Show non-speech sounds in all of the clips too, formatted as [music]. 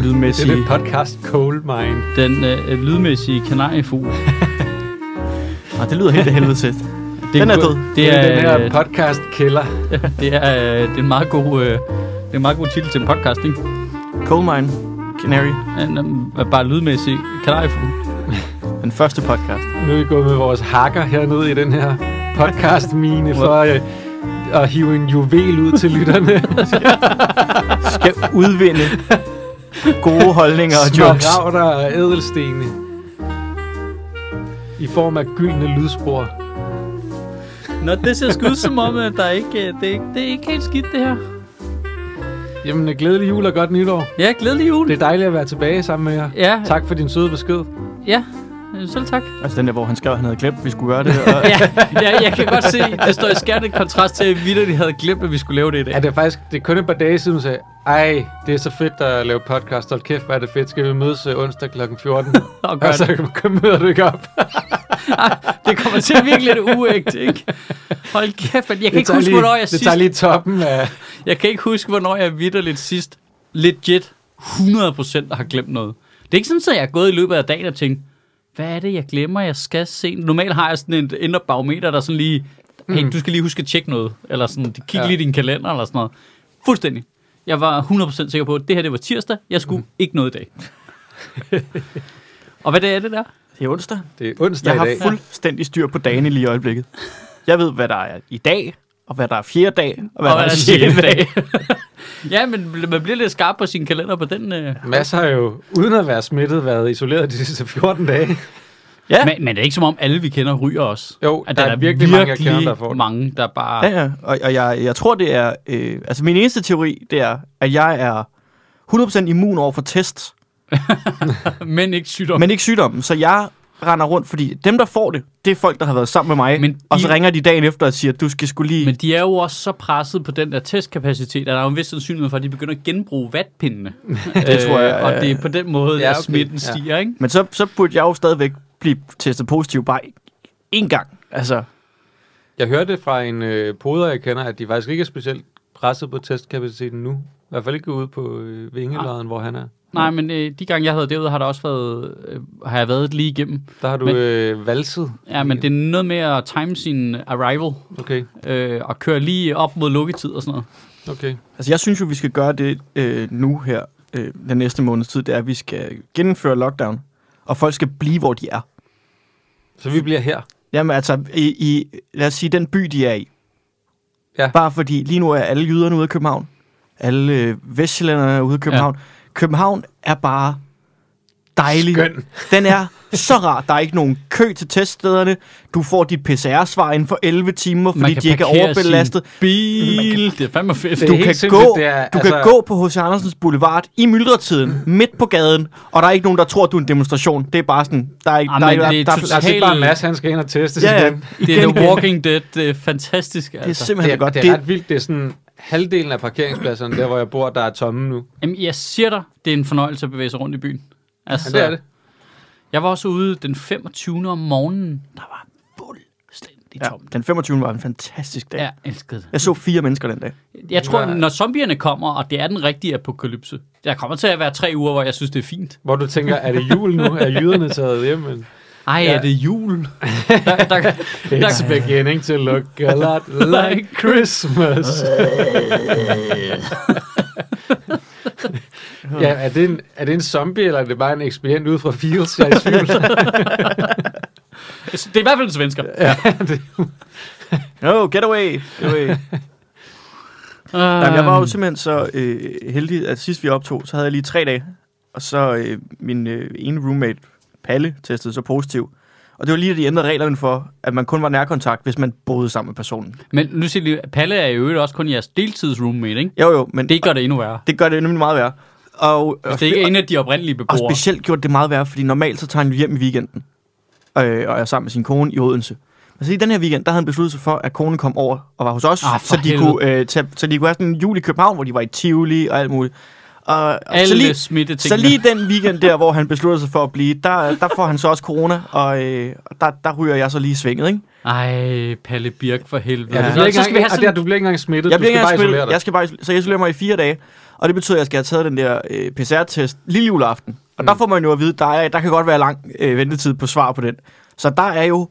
Det lydmæssige, er det podcast Coal Mine. Den øh, lydmæssige kanariefugl. [laughs] ah, det lyder helt af helvede til. Det Den er en god- død. Det Det er den er, her podcast kælder. [laughs] det er, øh, det er en meget god, øh, det er en meget god titel til en podcast, ikke? Coal Mine, Canary, En, øh, bare lydmæssig kanariefugl. [laughs] den første podcast. Nu er vi gået med vores hakker hernede i den her podcast-mine for øh, at hive en juvel ud til lytterne. Skal udvinde gode holdninger og jokes. Smaragder og ædelstene. I form af gyldne lydspor. Nå, det ser sgu som om, at der ikke, øh, det, er ikke, det er ikke helt skidt, det her. Jamen, øh, glædelig jul og godt nytår. Ja, glædelig jul. Det er dejligt at være tilbage sammen med jer. Ja, Tak for din søde besked. ja. Øh, Selv tak. Altså den der, hvor han skrev, at han havde glemt, at vi skulle gøre det. Og, [laughs] Ja, ja, jeg kan godt se, det står i skærende kontrast til, at vi de havde glemt, at vi skulle lave det i dag. Ja, det er faktisk det er kun et par dage siden, du sagde, ej, det er så fedt at lave podcast. Hold kæft, hvor er det fedt. Skal vi mødes øh, onsdag kl. 14? Og og så det. møder du ikke op. [laughs] det kommer til at virke lidt uægte, ikke? Hold kæft, jeg kan ikke huske, lige, hvornår jeg det sidst... tager lige toppen af... Jeg kan ikke huske, hvornår jeg vidderligt sidst legit 100% har glemt noget. Det er ikke sådan, at jeg er gået i løbet af dagen og tænkt, hvad er det, jeg glemmer, jeg skal se? Normalt har jeg sådan et indre barometer, der sådan lige, hey, Mm. du skal lige huske at tjekke noget. Eller sådan, kig Ja. lige i din kalender, eller sådan noget. Fuldstændig. Jeg var 100% sikker på, at det her det var tirsdag. Jeg skulle ikke noget i dag. [laughs] og hvad det er det der? det er onsdag. Det er onsdag Jeg har i dag. fuldstændig styr på dagene lige i øjeblikket. Jeg ved, hvad der er i dag, og hvad der er fjerde dag, og hvad og der er sjette sjette dag. [laughs] ja, men man bliver lidt skarp på sin kalender på den. Øh. Masser har jo, uden at være smittet, været isoleret de sidste 14 dage. Ja, Men, men det er ikke som om, alle vi kender ryger os. Jo, At der, er virkelig, mange, jeg kender, der får det. mange, der bare... ja, ja. Og, og jeg, jeg tror, det er... Øh, altså, min eneste teori, det er, at jeg er 100% immun over for test, [laughs] men ikke sygdom. men ikke sygdommen. Så jeg render rundt, fordi dem, der får det, det er folk, der har været sammen med mig. Men og så de- ringer de dagen efter og siger, du skal skulle lige... Men de er jo også så presset på den der testkapacitet, at der er jo en vis sandsynlighed for, at de begynder at genbruge vatpindene. [laughs] Det tror jeg, Øh, Og det er på den måde, ja, okay. at smitten Ja. stiger, ikke? Men så, så burde jeg jo stadigvæk blive testet positiv bare én gang. Altså, Jeg hørte fra en øh, poder, jeg kender, at de faktisk ikke er specielt presset på testkapaciteten nu. I hvert fald ikke ude på øh, Vingeløden, hvor han er. Nej, men øh, de gange, jeg havde derude, har der også været, øh, har jeg været lige igennem. Der har du Men- øh, valset. Ja, men det er noget med at time sin arrival, Okay, øh, og køre lige op mod lukketid og sådan noget. okay. altså jeg synes jo, vi skal gøre det øh, nu her, øh, den næste måneds tid, det er, at vi skal gennemføre lockdown, og folk skal blive, hvor de er. Så vi bliver her. Jamen altså, i, i lad os sige, den by, de er i. Ja. Bare fordi lige nu er alle jyderne ude af København. Alle øh, vestjyllanderne er ude af København. Ja. København er bare dejlig. Skøn. Den er så rar. Der er ikke nogen kø til teststederne. Du får dit PCR-svar inden for 11 timer, fordi de ikke er overbelastet. sin bil. Det er fandme fedt. Er Du kan, sindssygt, gå, det er, du altså- kan gå på H.C. Andersens Boulevard i myldretiden, midt på gaden, og der er ikke nogen, der tror, du er en demonstration. Det er bare sådan, der er ikke... Ah, der, er, det er der, totalt- der, Altså ikke bare Mads, han skal ind og testes ja, ja, igen. Det er The. Walking Dead. Det er fantastisk. Det er Altså. simpelthen Det er, godt. det er ret vildt. Det er sådan halvdelen af parkeringspladserne, der hvor jeg bor, der er tomme nu. Jamen, jeg siger dig, det er en fornøjelse at bevæge sig rundt i byen. Altså, Ja, det er det. Jeg var også ude den 25. om morgenen. Der var fuldstændig Ja, tomt. den 25. var en fantastisk dag. Ja, jeg elskede. Jeg så fire mennesker den dag. Jeg tror, Ja. når zombierne kommer, og det er den rigtige apokalypse, der kommer til at være tre uger, hvor jeg synes, det er fint. Hvor du tænker, er det jul nu? Er jyderne taget hjem? Men Ej, Ja. er det jul? [laughs] der, der, It's beginning to look a lot [laughs] like Christmas. [laughs] ja, er det, en, er det en zombie, eller er det bare en ekspedient ude fra Fields? Jeg er i tvivl. [laughs] det er i hvert fald en svensker. ja, det, No, get away! Get away. Uh, Jamen, jeg var jo simpelthen så øh, heldig, at sidst vi optog, så havde jeg lige tre dage. Og så øh, min øh, ene roommate, Palle, testede så positiv. Og det var lige, at de ændrede reglerne for, at man kun var nærkontakt, hvis man boede sammen med personen. Men nu siger lige, Palle er jo også kun jeres deltids-roommate, ikke? Jo, jo, men Det gør det endnu værre. det gør det nemlig meget værre. Og, og, Hvis det ikke er en af de oprindelige og beboere. specielt gjorde det meget værre, fordi normalt så tager han hjem i weekenden. Øh, og er sammen med sin kone i Odense. Men så i den her weekend, der havde han besluttet sig for, at konen kom over og var hos os, for så, de helvede. kunne, øh, tage, så de kunne have sådan en jul i København, hvor de var i Tivoli og alt muligt. Og, og Alle så, lige, smittetingene. så lige den weekend der, hvor han beslutter sig for at blive, der, der får han så også corona, og øh, der, der ryger jeg så lige i svinget, ikke? Ej, Palle Birk for helvede. Ja. Du bliver ikke så skal vi have og der, sådan... du bliver ikke engang smittet. Jeg du bliver skal ikke bare engang isolere smittet, dig. jeg skal bare, så jeg isolerer mig i fire dage, og det betyder, at jeg skal have taget den der øh, PCR-test lille juleaften. Og mm. der får man jo at vide, der, er, der kan godt være lang øh, ventetid på svar på den. Så der er jo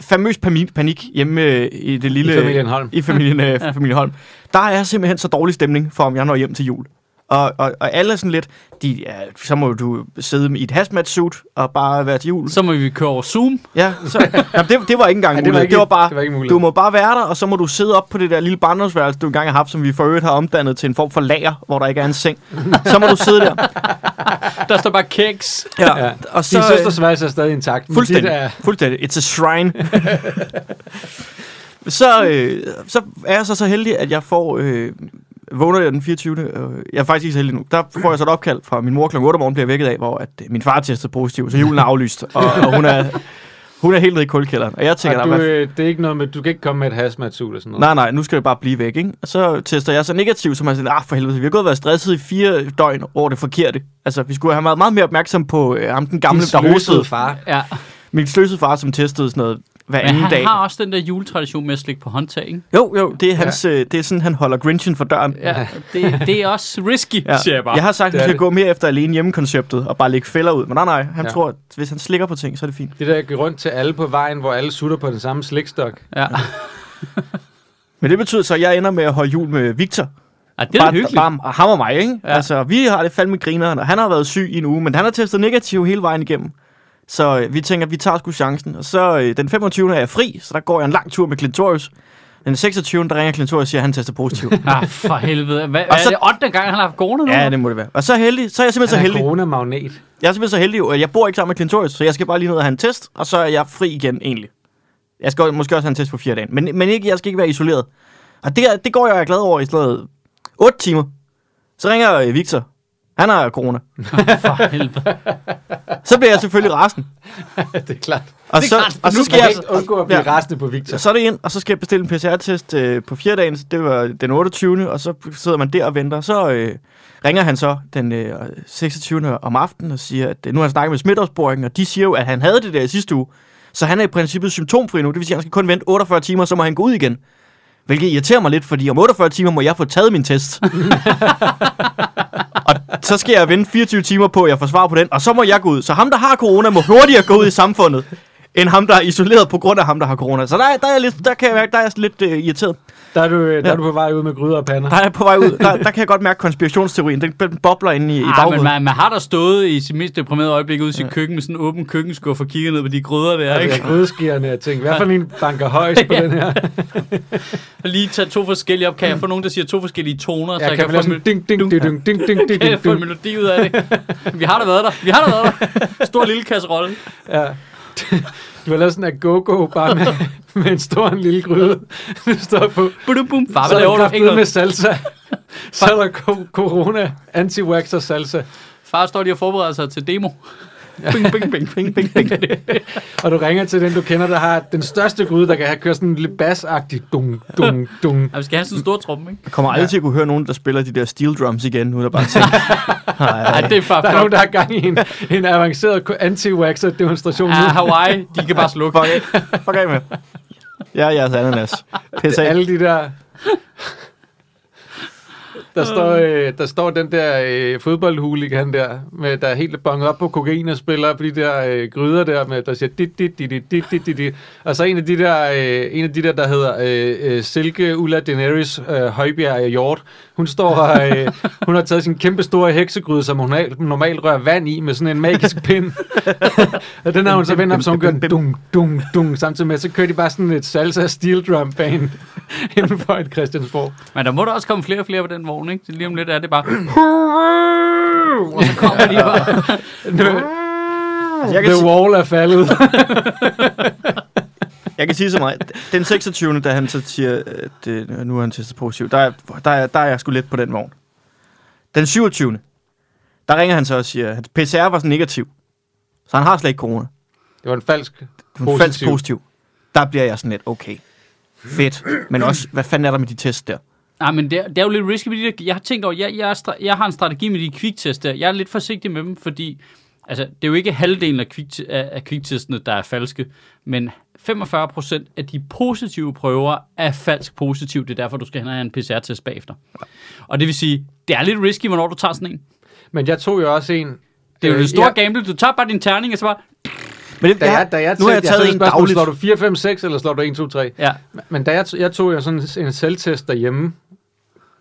famøs panik, panik hjemme øh, i det lille... I familien Holm. I familien, øh, [laughs] familien Holm. Der er simpelthen så dårlig stemning for, om jeg når hjem til jul. Og, og, og alle er sådan lidt, de, ja, så må du sidde i et hazmat-suit og bare være til jul. Så må vi køre over Zoom. Ja, så, [laughs] jamen, det, det var ikke engang Ja, ja, det var muligt. ikke- det var bare, det var ikke muligt. du må bare være der, og så må du sidde op på det der lille barndomsværelse, du engang har haft, som vi for øvrigt har omdannet til en form for lager, hvor der ikke er en seng. Så må du sidde der. [laughs] Der står bare keks. Ja, Ja. og Din så, søsters værelse er stadig intakt. Fuldstændig. Det der, Fuldstændig. It's a shrine. [laughs] så, øh, så er jeg så så heldig, at jeg får... Øh, vågner jeg den 24. Øh, jeg er faktisk ikke så heldig nu. Der får jeg så et opkald fra min mor kl. 8 om morgenen, bliver vækket af, hvor at, øh, min far testede positiv, så julen er aflyst, og, og hun er... Hun er helt nede i kulkælderen, og jeg tænker, og "Nå, du, hvad øh, det er ikke noget med, du kan ikke komme med et hazmat og sådan noget. Nej, nej, nu skal det bare blive væk, ikke? Og så tester jeg så negativ, så man siger, ah, for helvede, vi har gået og været stresset i fire døgn over det forkerte. Altså, vi skulle have været meget mere opmærksom på øh, ham, den gamle, der hostede. far. Ja. Min sløsede far, som testede sådan noget hver Men anden han dag. har også den der juletradition med at slikke på håndtag, ikke? Jo, jo, det er, hans, øh, det er sådan, han holder Grinchen for døren. Ja, det, det er også risky, Ja. siger jeg bare. Jeg har sagt, at vi skal det. gå mere efter alene hjemme-konceptet og bare lægge fælder ud. Men nej, nej, han Ja. tror, at hvis han slikker på ting, så er det fint. Det der går rundt til alle på vejen, hvor alle sutter på den samme slikstok. Ja. Men det betyder så, at jeg ender med at holde jul med Victor. ja, det er bare, hyggeligt. Bare ham og mig, ikke? Ja. Ja. Altså, vi har det fandme grineren, og han har været syg i en uge, men han har testet negativ hele vejen igennem. Så øh, vi tænker, at vi tager sgu chancen. Og så øh, den 25. er jeg fri, så der går jeg en lang tur med Clintorius. Den 26. der ringer Clintorius og siger, at han tester positiv. [laughs] Ah, for helvede. Hvad, Og er så- det 8. gang, han har haft corona nu? ja, det må det være. Og så, heldig, så er jeg simpelthen så Han er heldig. corona-magnet. Jeg er simpelthen så heldig, at jeg bor ikke sammen med Clintorius, så jeg skal bare lige ned og have en test, og så er jeg fri igen egentlig. Jeg skal måske også have en test på fire dage, men, men ikke, jeg skal ikke være isoleret. Og det, er- det går jeg og er glad over i stedet 8 timer. Så ringer øh, Victor. Han har corona. [laughs] For helvede. Så bliver jeg selvfølgelig rasen. [laughs] det er klart. Og, Det er så, klart, og så skal jeg... ikke undgå at blive Ja. rasende på Victor. Så er det ind, og så skal jeg bestille en PCR-test øh, på fire dagen. Det var den 28. Og så sidder man der og venter. Så øh, ringer han så den øh, 26. om aftenen og siger, at øh, nu har han snakket med smitteopsporingen, og de siger jo, at han havde det der i sidste uge. Så han er i princippet symptomfri nu. Det vil sige, at han skal kun vente 48 timer, så må han gå ud igen. Hvilket irriterer mig lidt, fordi om 48 timer må jeg få taget min test. [laughs] og så skal jeg vente 24 timer på, at jeg får svar på den, og så må jeg gå ud. Så ham, der har corona, må hurtigere gå ud i samfundet, end ham, der er isoleret på grund af ham, der har corona. Så der, er- der, er, jeg lidt, der kan jeg mærke, der er jeg lidt øh, irriteret. Der er, du, øh, der Ja. er du på vej ud med gryder og pander. Der er jeg på vej ud. Der, der kan jeg godt mærke konspirationsteorien. Den, den bobler inde i, i Ah, men baghovedet. man, man har da stået i sit mest deprimerede øjeblik ude i sit køkken med sådan en åben køkkenskuff og kigget ned på de gryder der, ikke? jeg grydeskærende og tænkte, hvad for en banker højst på [laughs] den her? Og lige tage to forskellige op. Kan jeg få nogen, der siger to forskellige toner, så Jeg jeg kan kan, lave få, ding, ding, ding, ding, ding, ding, ding, kan jeg få en ding. melodi ud af det? Vi har da været der. Vi har da været der. Stor lille kasserolle. Ja. Du har lavet sådan en go-go bare med, med en stor en lille gryde. Du står på. Bum, bum. Far, Så er der med salsa. Så er der corona, anti-wax og salsa. Far står lige og forbereder sig til demo. Bing, bing, bing, bing, bing, bing. [laughs] Og du ringer til den, du kender, der har den største gryde, der kan have kørt sådan en lidt bassagtig dung, dung, dung. Ja, vi skal have sådan en stor tromme, ikke? Jeg kommer aldrig til at kunne høre nogen, der spiller de der steel drums igen, nu er der bare tænker, [laughs] Ej, det er far. Der er nogen, der har gang i en, en avanceret anti-waxer demonstration. Ja, Hawaii, de kan bare slukke. fuck af, fuck af med. Jeg er jeres ananas. Pis af. alle de der... Der står, øh, der står den der øh, fodboldhooligan der, med, der er helt bonget op på kokain og spiller på de der øh, gryder der, med, der siger dit, dit, dit, dit, dit, dit, dit, dit. Og så en af de der, øh, en af de der, der hedder øh, øh, Silke Ulla Daenerys øh, Højbjerg Hjort. Hun står øh, [laughs] hun har taget sin kæmpe store heksegryde, som hun normalt, rører vand i, med sådan en magisk pind. [laughs] og den har hun så vendt op, så hun gør dung, dung, dung, samtidig med, så kører de bare sådan et salsa steel drum band [laughs] inden for et Christiansborg. Men der må der også komme flere og flere på den vogn, ikke? Så lige om lidt er det bare... [coughs] Og så kommer de bare... Altså, jeg, kan The wall er faldet. [laughs] jeg kan sige så meget. Den 26. da han så siger, at øh, nu er han testet positiv, der er, der, er, der er jeg sgu lidt på den vogn. Den 27. Der ringer han så og siger, at PCR var så negativ. Så han har slet ikke corona. Det var en falsk Det var falsk positiv. positiv. Der bliver jeg sådan lidt, okay, fedt. Men også, hvad fanden er der med de test der? Nej, men det er, det er jo lidt risky med de der, jeg har tænkt over, jeg, jeg, er jeg har en strategi med de kviktest der. Jeg er lidt forsigtig med dem, fordi altså, det er jo ikke halvdelen af, kvik, af, af kviktestene, der er falske, men 45% af de positive prøver er falsk positiv. Det er derfor, du skal hen og have en PCR-test bagefter. Og det vil sige, det er lidt risky, hvornår du tager sådan en. Men jeg tog jo også en... Det er jo øh, en stor jeg- gamble. Du tager bare din terning, og så bare... Men det, Da jeg, da jeg, nu har jeg taget en spørgsmål, dagligt. Slår du 4, 5, 6, eller slår du 1, 2, 3? Ja. Men da jeg, jeg tog jo sådan en selvtest derhjemme,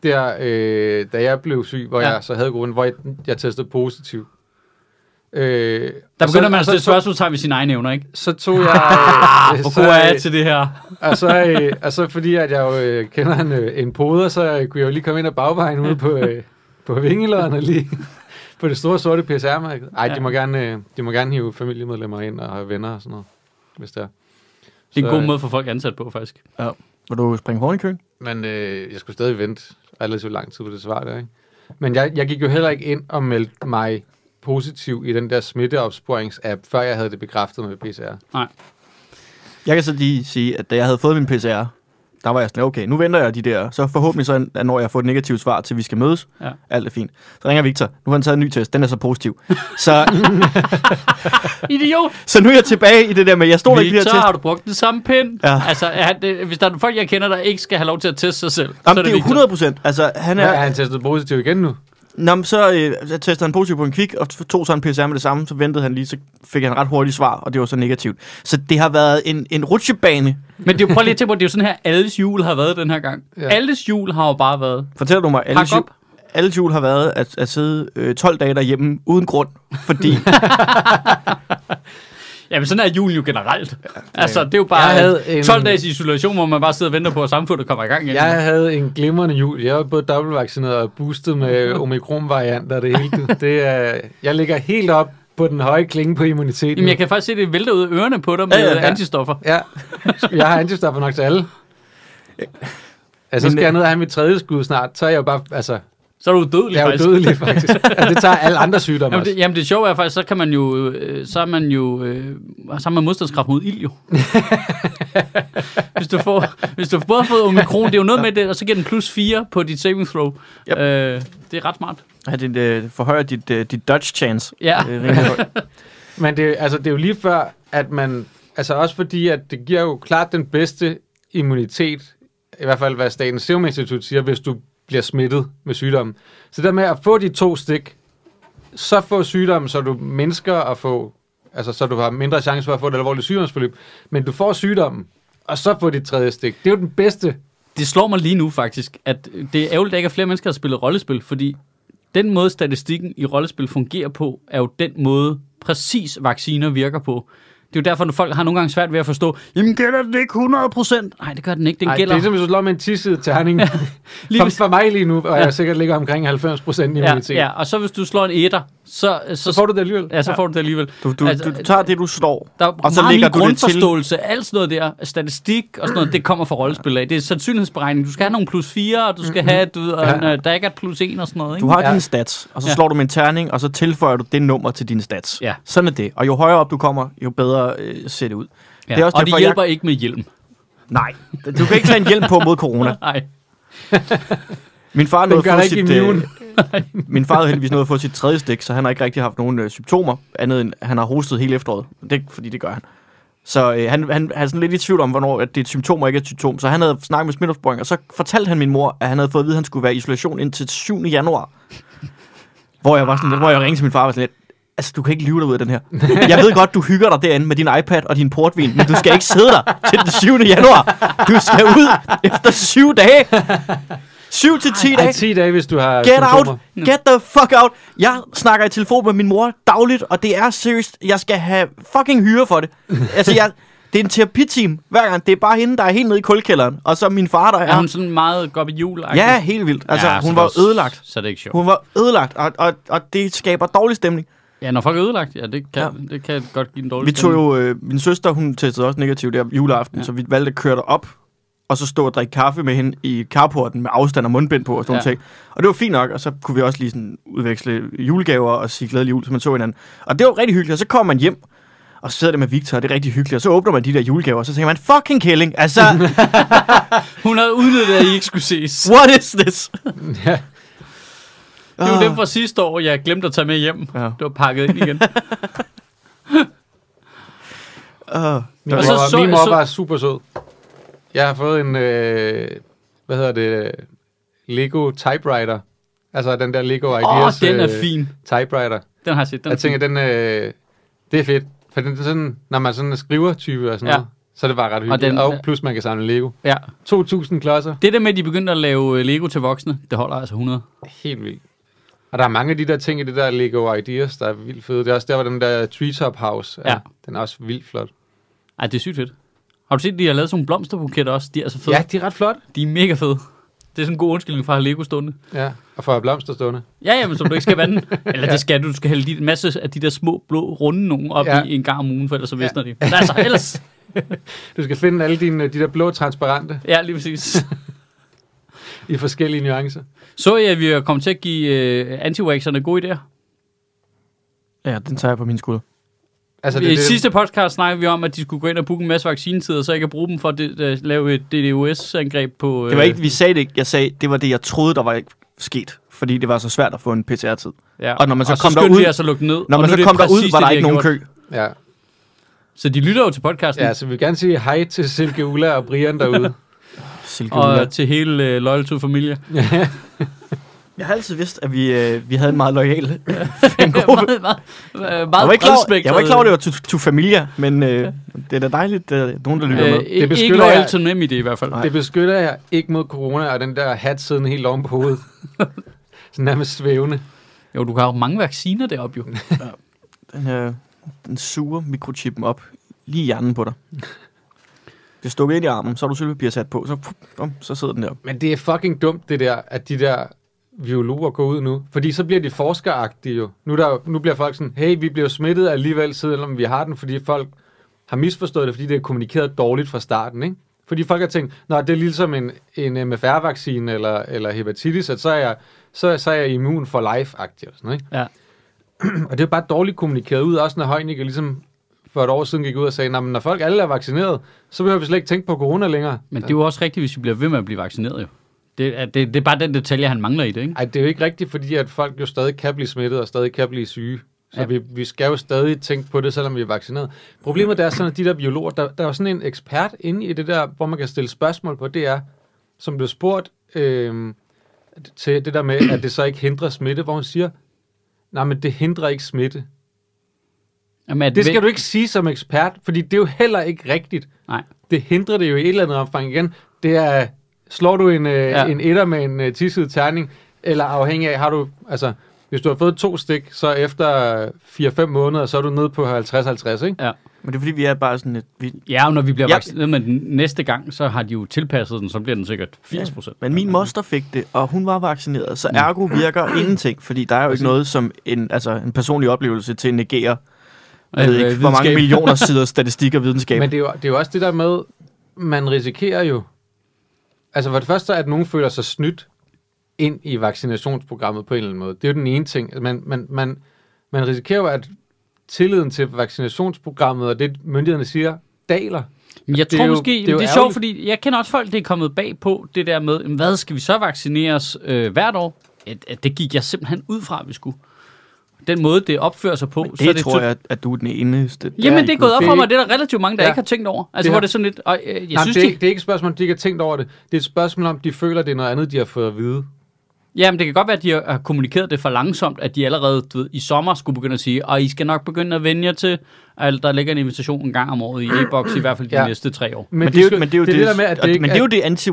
der, øh, da jeg blev syg, hvor Ja. ja. jeg så havde grunden, hvor jeg, jeg testede positiv. Øh, Der begynder man og at stille spørgsmålstegn ved sine egne evner, ikke? Så tog jeg... [laughs] Øh, Hvor så, god er jeg til det her? og, så, øh, og så fordi, at jeg jo øh, kender en, øh, en poder, så øh, kunne jeg jo lige komme ind ad bagvejen ude på, øh, på Vingelåden og lige [laughs] på det store sorte PSR-marked. Ej, Ja. de, må gerne, øh, de må gerne hive familiemedlemmer ind og have venner og sådan noget, hvis det er. Det er en Så, god øh, måde for folk ansat på, faktisk. Vil du springe hårdt i køen? Men øh, jeg skulle stadig vente relativt lang tid på det svar der, ikke? Men jeg, jeg gik jo heller ikke ind og meldte mig positiv i den der smitteopsporings-app, før jeg havde det bekræftet med PCR. Nej. Jeg kan så lige sige, at da jeg havde fået min PCR, der var jeg sådan, okay, nu venter jeg de der, så forhåbentlig så, når jeg får et negativt svar til, vi skal mødes, Ja. alt er fint. Så ringer Victor, nu har han taget en ny test, den er så positiv. [laughs] Så, Idiot! så nu er jeg tilbage i det der med, jeg stod ikke i de her Victor, test. har du brugt den samme pind? Ja. Altså, er det, hvis der er folk, jeg kender, der ikke skal have lov til at teste sig selv, så Jamen, er det er det jo Victor. 100 procent. Altså, han Ja. er, Er han testet positiv igen nu? Nå, men så øh, testede han positiv på en kvik, og tog så en PCR med det samme, så ventede han lige, så fik han ret hurtigt svar, og det var så negativt. Så det har været en, en rutsjebane. Men det er jo, prøv lige at tænke på, det er jo sådan her, alles jul har været den her gang. Ja. Alles jul har jo bare været. Fortæller du mig, alle Hak jul, op. alle jul har været at, at sidde øh, 12 dage derhjemme uden grund, fordi [laughs] Jamen, sådan er julen jo generelt. [laughs] Altså, det er jo bare Jeg havde en- 12 dages isolation, hvor man bare sidder og venter på, at samfundet kommer i gang igen. Jeg havde en glimrende jul. Jeg var både dobbeltvaccineret og boostet med [laughs] omikron-varianter og det hele. Det er, jeg ligger helt op på den høje klinge på immuniteten. Jamen, jeg kan faktisk se, det vælter ud af ørerne på dig med Ja, ja, ja, ja. antistoffer. Ja, jeg har antistoffer nok til alle. [laughs] Altså, så Men, skal jeg øh, ned og have mit tredje skud snart, så er jeg jo bare, altså, Så er du dødelig, jeg er faktisk. dødelig [laughs] faktisk. altså, det tager alle andre sygdomme Jamen det, jamen det sjove er faktisk, så kan man jo, øh, så er man jo, øh, så har man modstandskraft mod ild jo. [laughs] hvis, du får, hvis du både har fået omikron, det er jo noget med det, og så giver den plus 4 på dit saving throw. Yep. Øh, det er ret smart. at det øh, forhøjer dit, øh, dit dodge chance. Ja. [laughs] Men det, altså, det er jo lige før, at man... Altså også fordi, at det giver jo klart den bedste immunitet, i hvert fald hvad Statens Serum Institut siger, hvis du bliver smittet med sygdommen. Så der med at få de to stik, så få sygdommen, så du mindsker at få... Altså, så du har mindre chance for at få et alvorligt sygdomsforløb. Men du får sygdommen, og så få dit tredje stik. Det er jo den bedste. Det slår mig lige nu faktisk, at det er ærgerligt, at der ikke er flere mennesker, der spiller rollespil, fordi den måde, statistikken i rollespil fungerer på, er jo den måde, præcis vacciner virker på. Det er jo derfor, når folk har nogle gange svært ved at forstå, jamen gælder den ikke 100%? Nej, det gør den ikke. Den Ej, gælder... det er som hvis du slår med en tissede terning. [laughs] lige for, for mig lige nu, og Ja. jeg sikkert ligger omkring 90 procent ja, immunitet. ja, og så hvis du slår en etter, så, så, Så får du det alligevel. ja, så får du det alligevel. Du, du, Altså, du tager det, du står, Der er og så lægger min du det til. grundforståelse, alt sådan noget der, statistik og sådan noget, det kommer fra rollespil af. Det er sandsynlighedsberegning. Du skal have nogle plus 4, og du skal have, du en, Ja. øh, der ikke er et plus 1 og sådan noget. Ikke? Du har Ja. ja. dine stats, og så Ja. slår du med en terning, og så tilføjer du det nummer til dine stats. Ja. Sådan er det. Og jo højere op du kommer, jo bedre øh, ser det ud. ja. det er også og det derfor, hjælper ikke med hjelm. Nej, du kan ikke tage en hjelm på mod corona. [laughs] Nej. Min far Den nåede gør at få sit, øh, [laughs] min far havde heldigvis nået at få sit tredje stik, så han har ikke rigtig haft nogen øh, symptomer, andet end han har hostet hele efteråret. Det, fordi det gør han. Så øh, han, han er sådan lidt i tvivl om, hvornår at det er et symptom og ikke et symptom. Så han havde snakket med smitteopsporing, og så fortalte han min mor, at han havde fået at vide, at han skulle være i isolation indtil 7. januar. Hvor jeg var sådan lidt, hvor jeg ringede til min far og var sådan lidt, altså du kan ikke lyve dig ud af den her. Jeg ved godt, du hygger dig derinde med din iPad og din portvin, men du skal ikke sidde der til den 7. januar. Du skal ud efter 7 dage. 7 til 10 Ej, dage. 10 dage, hvis du har Get symptomer. out! Get the fuck out! Jeg snakker i telefon med min mor dagligt, og det er seriøst. Jeg skal have fucking hyre for det. [laughs] Altså, jeg, det er en terapiteam hver gang. Det er bare hende, der er helt nede i kulkælderen. Og så min far, der er... Er hun sådan meget godt i jul? Ja, helt vildt. Altså, ja, hun er var også- ødelagt. Så er det ikke sjovt. Hun var ødelagt, og, og, og det skaber dårlig stemning. Ja, når folk er ødelagt, ja, det kan, Ja. det kan godt give en dårlig Vi tog jo... Øh, min søster, hun testede også negativt der juleaften, ja. så vi valgte at køre derop, og så stå og drikke kaffe med hende i carporten med afstand og mundbind på og sådan Ja. ting. Og det var fint nok, og så kunne vi også lige sådan udveksle julegaver og sige glædelig jul, så man så hinanden. Og det var rigtig hyggeligt, og så kom man hjem, Og så sidder der med Victor, og det er rigtig hyggeligt. Og så åbner man de der julegaver, og så tænker man, fucking killing. Altså, [laughs] Hun havde udnyttet, at I ikke skulle ses. what is this? [laughs] ja. Det var Ah. dem fra sidste år, jeg glemte at tage med hjem. Ja. Det var pakket ind igen. [laughs] Uh, Min mor, så var, så- min mor så- var super sød. Jeg har fået en, øh, hvad hedder det, Lego typewriter. Altså den der Lego Ideas oh, den er øh, fin. typewriter. Den har jeg set. Den Jeg tænker, fin. den, øh, det er fedt. For den sådan, når man sådan er skriver-type og sådan Ja. noget, så er det bare ret hyggeligt. Og, den- og plus man kan samle Lego. Ja. 2.000 klodser. Det der med, at de begyndte at lave øh, Lego til voksne, det holder altså 100. Helt vildt. Og der er mange af de der ting i det der Lego Ideas, der er vildt fede. Det er også der, hvor den der Treetop House er. Ja. Den er også vildt flot. Ej, det er sygt fedt. Har du set, de har lavet sådan nogle blomsterbuketter også? De er så fede. Ja, de er ret flot. De er mega fede. Det er sådan en god undskyldning for at have Lego stående. Ja, og for at have blomster stående. Ja, jamen, som du ikke skal vande. [laughs] Eller det skal du. Du skal hælde de, en masse af de der små, blå, runde nogen op Ja. ja. i en gang om ugen, for ellers så visner de. Men altså, ellers... [laughs] Du skal finde alle dine, de der blå transparente Ja, lige præcis. [laughs] i forskellige nuancer. Så jeg, at vi er kommet til at give uh, anti gode idéer. ja, den tager jeg på min skulder. Altså, I det, det, sidste podcast snakkede vi om, at de skulle gå ind og booke en masse vaccinetider, så jeg kan bruge dem for at det, uh, lave et DDoS-angreb på... Det var øh, ikke, vi sagde det ikke. Jeg sagde, det var det, jeg troede, der var ikke sket. Fordi det var så svært at få en PCR-tid. Ja. Og når man så og kom så skyndte derud- vi altså at lukke ned. Når man så det kom derud, var det, der de ikke nogen gjort. kø. ja. Så de lytter jo til podcasten. ja, så vi vil gerne sige hej til Silke Ulla og Brian derude. [laughs] Silke Ulla. og til hele uh, Loyal to Familie. [laughs] Jeg har altid vidst, at vi, øh, vi havde en meget lojal [laughs] fangruppe. [laughs] meget, meget, øh, meget Jeg var ikke klar, jeg var ikke klar over, det var to, to familia, men øh, det er da dejligt, at nogen, der lytter Øh, med. ikke beskytter loyal jeg- til NemID i hvert fald. Nej. Det beskytter jeg ikke mod corona og den der hat siddende helt oven på hovedet. [laughs] Sådan nærmest svævende. Jo, du har jo mange vacciner deroppe jo. Den, øh, den suger mikrochippen op lige i hjernen på dig. Det er stukket ind i armen, så har du sølvpapir sat på, så, bum, så sidder den der. Men det er fucking dumt, det der, at de der biologer går ud nu. Fordi så bliver de forskeragtige jo. Nu, der, nu bliver folk sådan, hey, vi bliver smittet alligevel, selvom vi har den, fordi folk har misforstået det, fordi det er kommunikeret dårligt fra starten, ikke? Fordi folk har tænkt, nå, det er ligesom en, en MFR-vaccine eller, eller hepatitis, at så er jeg, så, så er jeg immun for life-agtig og sådan noget, ikke? Ja. [clears throat] Og det er bare dårligt kommunikeret ud, også når Heunicke ligesom for et år siden gik ud og sagde, "Nå, men når folk alle er vaccineret, så behøver vi slet ikke tænke på corona længere. Men det er jo også rigtigt, hvis vi bliver ved med at blive vaccineret jo. Det er, det, det er bare den detalje, han mangler i det, ikke? Ej, det er jo ikke rigtigt, fordi at folk jo stadig kan blive smittet og stadig kan blive syge. Så Ja. vi, vi skal jo stadig tænke på det, selvom vi er vaccineret. Problemet er sådan, at de der biologer, der, der er sådan en ekspert inde i det der, hvor man kan stille spørgsmål på, det er, som blev spurgt øh, til det der med, at det så ikke hindrer smitte, hvor hun siger, nej, men det hindrer ikke smitte. Jamen, at Det skal du ikke sige som ekspert, fordi det er jo heller ikke rigtigt. Nej. Det hindrer det jo i et eller andet omfang igen. Det er, slår du en, øh, Ja. ja. en etter med en øh, tisset terning, eller afhængig af, har du, altså, hvis du har fået to stik, så efter 4-5 måneder, så er du nede på 50-50, ikke? Ja. Men det er fordi, vi er bare sådan et... Vi, Ja, og når vi bliver Ja. ja. vaccineret med den næste gang, så har de jo tilpasset den, så bliver den sikkert 80 procent. men min moster fik det, og hun var vaccineret, så ergo virker [clears throat] ingenting, fordi der er jo ikke noget som en, altså en personlig oplevelse til at negere, jeg ved ikke, hvor mange millioner [laughs] sider statistik og videnskab. Men det er, jo, det er jo også det der med, man risikerer jo, altså for det første, at nogen føler sig snydt ind i vaccinationsprogrammet på en eller anden måde. Det er jo den ene ting. Man, man, man, man risikerer jo, at tilliden til vaccinationsprogrammet og det, myndighederne siger, daler. Men jeg Det tror jo- måske, det er det er, sjovt, fordi jeg kender også folk, det er kommet bag på det der med, hvad skal vi så vaccineres øh, hvert år? At, at det gik jeg simpelthen ud fra, at vi skulle. Den måde, det opfører sig på. Men så er det tror jeg, at du er den eneste. Jamen, det er gået op det for er mig, det er der relativt mange, der Ja. ikke har tænkt over. Altså, Det hvor det er sådan lidt, og, øh, jeg Nej, synes, det, er, de, ikke- det er ikke et spørgsmål, om de ikke har tænkt over det. Det er et spørgsmål om, de føler, det er noget andet, de har fået at vide. Jamen, det kan godt være, at de har kommunikeret det for langsomt, at de allerede du ved, i sommer skulle begynde at sige, og I skal nok begynde at vende jer til, at der ligger en invitation en gang om året i e-boks, i hvert fald de ja. Næste tre år. Men, men, det er jo, men det er jo det, er det der med, at det ikke men det er jo det, anti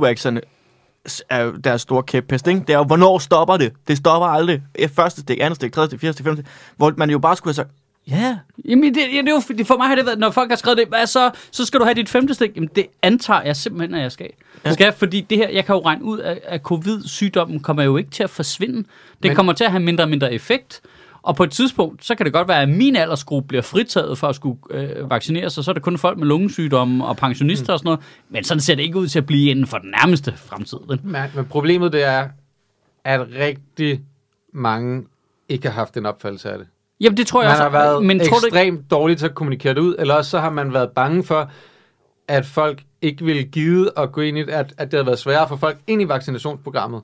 er deres store kæphest, ikke? Det er jo, hvornår stopper det? Det stopper aldrig. Første stik, andet stik, tredje stik, fjerde stik, femte stik. Hvor man jo bare skulle have sagt, ja, Jamen, det, ja, det er jo, fordi- for mig har det været, når folk har skrevet det, hvad så, så skal du have dit femte stik. Jamen, det antager jeg simpelthen, at jeg skal. Jeg skal, fordi det her, jeg kan jo regne ud, at, at covid-sygdommen kommer jo ikke til at forsvinde. Den Men- kommer til at have mindre og mindre effekt. Og på et tidspunkt, så kan det godt være, at min aldersgruppe bliver fritaget for at skulle øh, vaccineres, og så er det kun folk med lungesygdomme og pensionister mm. og sådan noget. Men sådan ser det ikke ud til at blive inden for den nærmeste fremtid. vel? Men, men problemet det er, at rigtig mange ikke har haft en opfattelse af det. Jamen, det tror jeg Man også. har været men tror ekstremt dårlig til at kommunikere det ud, eller også så har man været bange for, at folk ikke ville give at gå ind i det, at, at det havde været sværere for folk ind i vaccinationsprogrammet.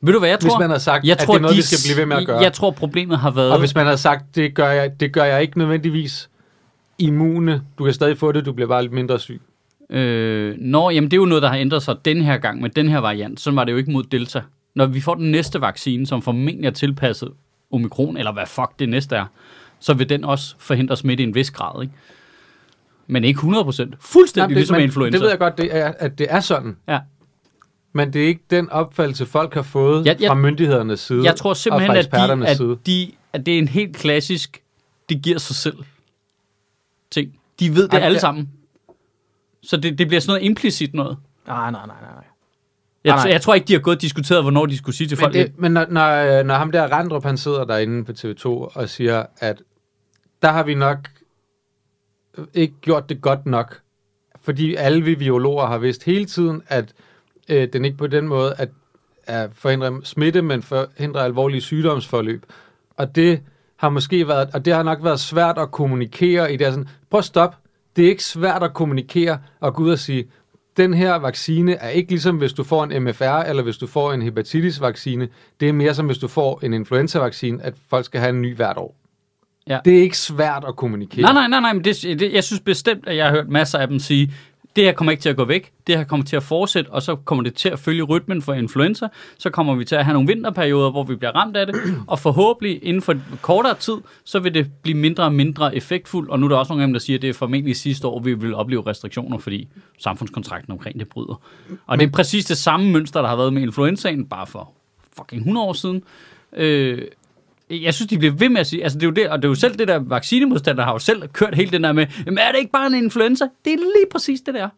Ved du hvad jeg Hvis tror? man havde sagt, jeg at tror, det er noget, de, vi skal blive ved med at gøre. Jeg tror, problemet har været... Og hvis man havde sagt, det gør jeg, det gør jeg ikke nødvendigvis immune, du kan stadig få det, du bliver bare lidt mindre syg. Øh, nå, jamen det er jo noget, der har ændret sig den her gang med den her variant. Sådan var det jo ikke mod Delta. Når vi får den næste vaccine, som formentlig er tilpasset omikron, eller hvad fuck det næste er, så vil den også forhindre smitte i en vis grad, ikke? Men ikke 100 procent. Fuldstændig Jamen, det, ligesom men influenza. Det ved jeg godt, det er, at det er sådan. Ja. Men det er ikke den opfattelse, folk har fået Jeg- jeg- fra myndighedernes side Jeg tror og simpelthen, fra at, de, at, side. de, at det er en helt klassisk, det giver sig selv ting. De ved det Ej, alle det- sammen. Så det, det bliver sådan noget implicit noget. Nej, nej, nej, nej. nej. Jeg, Nej, nej. jeg tror ikke, de har gået og diskuteret, hvornår de skulle sige til Men, folk. det, men når, når, når ham der Randrup, han sidder derinde på TV2 og siger, at der har vi nok ikke gjort det godt nok, fordi alle vi biologer har vidst hele tiden, at øh, den ikke på den måde at, at forhindre smitte, men forhindre alvorlige sygdomsforløb. Og det har måske været, og det har nok været svært at kommunikere i det. Sådan, prøv at stop. Det er ikke svært at kommunikere og gå ud og sige, den her vaccine er ikke ligesom hvis du får en MFR, eller hvis du får en hepatitis-vaccine. Det er mere som hvis du får en influenza-vaccine, at folk skal have en ny hvert år. Ja. Det er ikke svært at kommunikere. Nej, nej, nej, nej, men det, det, jeg synes bestemt, at jeg har hørt masser af dem sige, det her kommer ikke til at gå væk, det her kommer til at fortsætte, og så kommer det til at følge rytmen for influenza, så kommer vi til at have nogle vinterperioder, hvor vi bliver ramt af det, [clears throat] og forhåbentlig inden for kortere tid, så vil det blive mindre og mindre effektfuldt, og nu er der også nogle af dem, der siger, at det er formentlig sidste år, vi vil opleve restriktioner, fordi samfundskontrakten omkring det bryder. Og det er præcis det samme mønster, der har været med influenzaen, bare for fucking 100 år siden. Øh, jeg synes, de bliver ved med at sige, altså det er jo det, og det er jo selv det der vaccinemodstander har jo selv kørt hele den der med, jamen er det ikke bare en influenza? Det er lige præcis det der.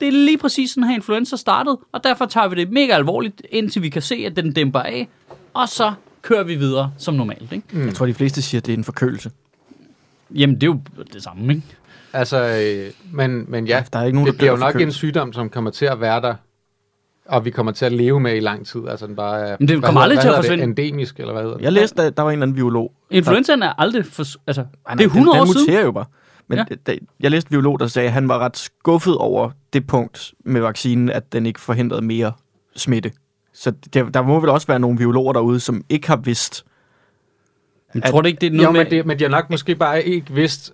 Det er lige præcis sådan her influenza startede, og derfor tager vi det mega alvorligt, indtil vi kan se, at den dæmper af, og så kører vi videre som normalt, ikke? Mm. Jeg tror, de fleste siger, at det er en forkølelse. Jamen, det er jo det samme, ikke? Altså, øh, men, men ja, Der er ikke nogen, det der bliver jo nok en sygdom, som kommer til at være der, og vi kommer til at leve med i lang tid. Altså, den bare er, Men det kommer aldrig til at forsvinde. Det? Endemisk, eller hvad hedder det? Jeg læste, at der var en eller anden biolog. Influenzaen er aldrig, for, altså, Ej, det nej, er 100 den, år den siden. muterer jo bare. Men Ja. da, jeg læste en biolog, der sagde, at han var ret skuffet over det punkt med vaccinen, at den ikke forhindrede mere smitte. Så der, der må vel også være nogle biologer derude, som ikke har vidst. Jeg tror det ikke, det er noget Jo, med... men, det, men de har nok måske bare ikke vidst,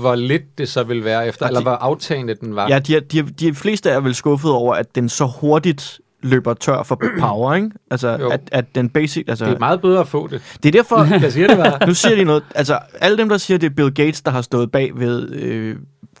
hvor lidt det så vil være efter, Og eller de- hvor aftagende den var. Ja, de, de, de fleste er vel skuffet over, at den så hurtigt løber tør for [clears throat] power, ikke? Altså, Jo. at, at den basic... Altså, Det er meget bedre at få det. det er derfor... [laughs] Jeg siger det bare. nu siger de noget... Altså, alle dem, der siger, det er Bill Gates, der har stået bag ved øh,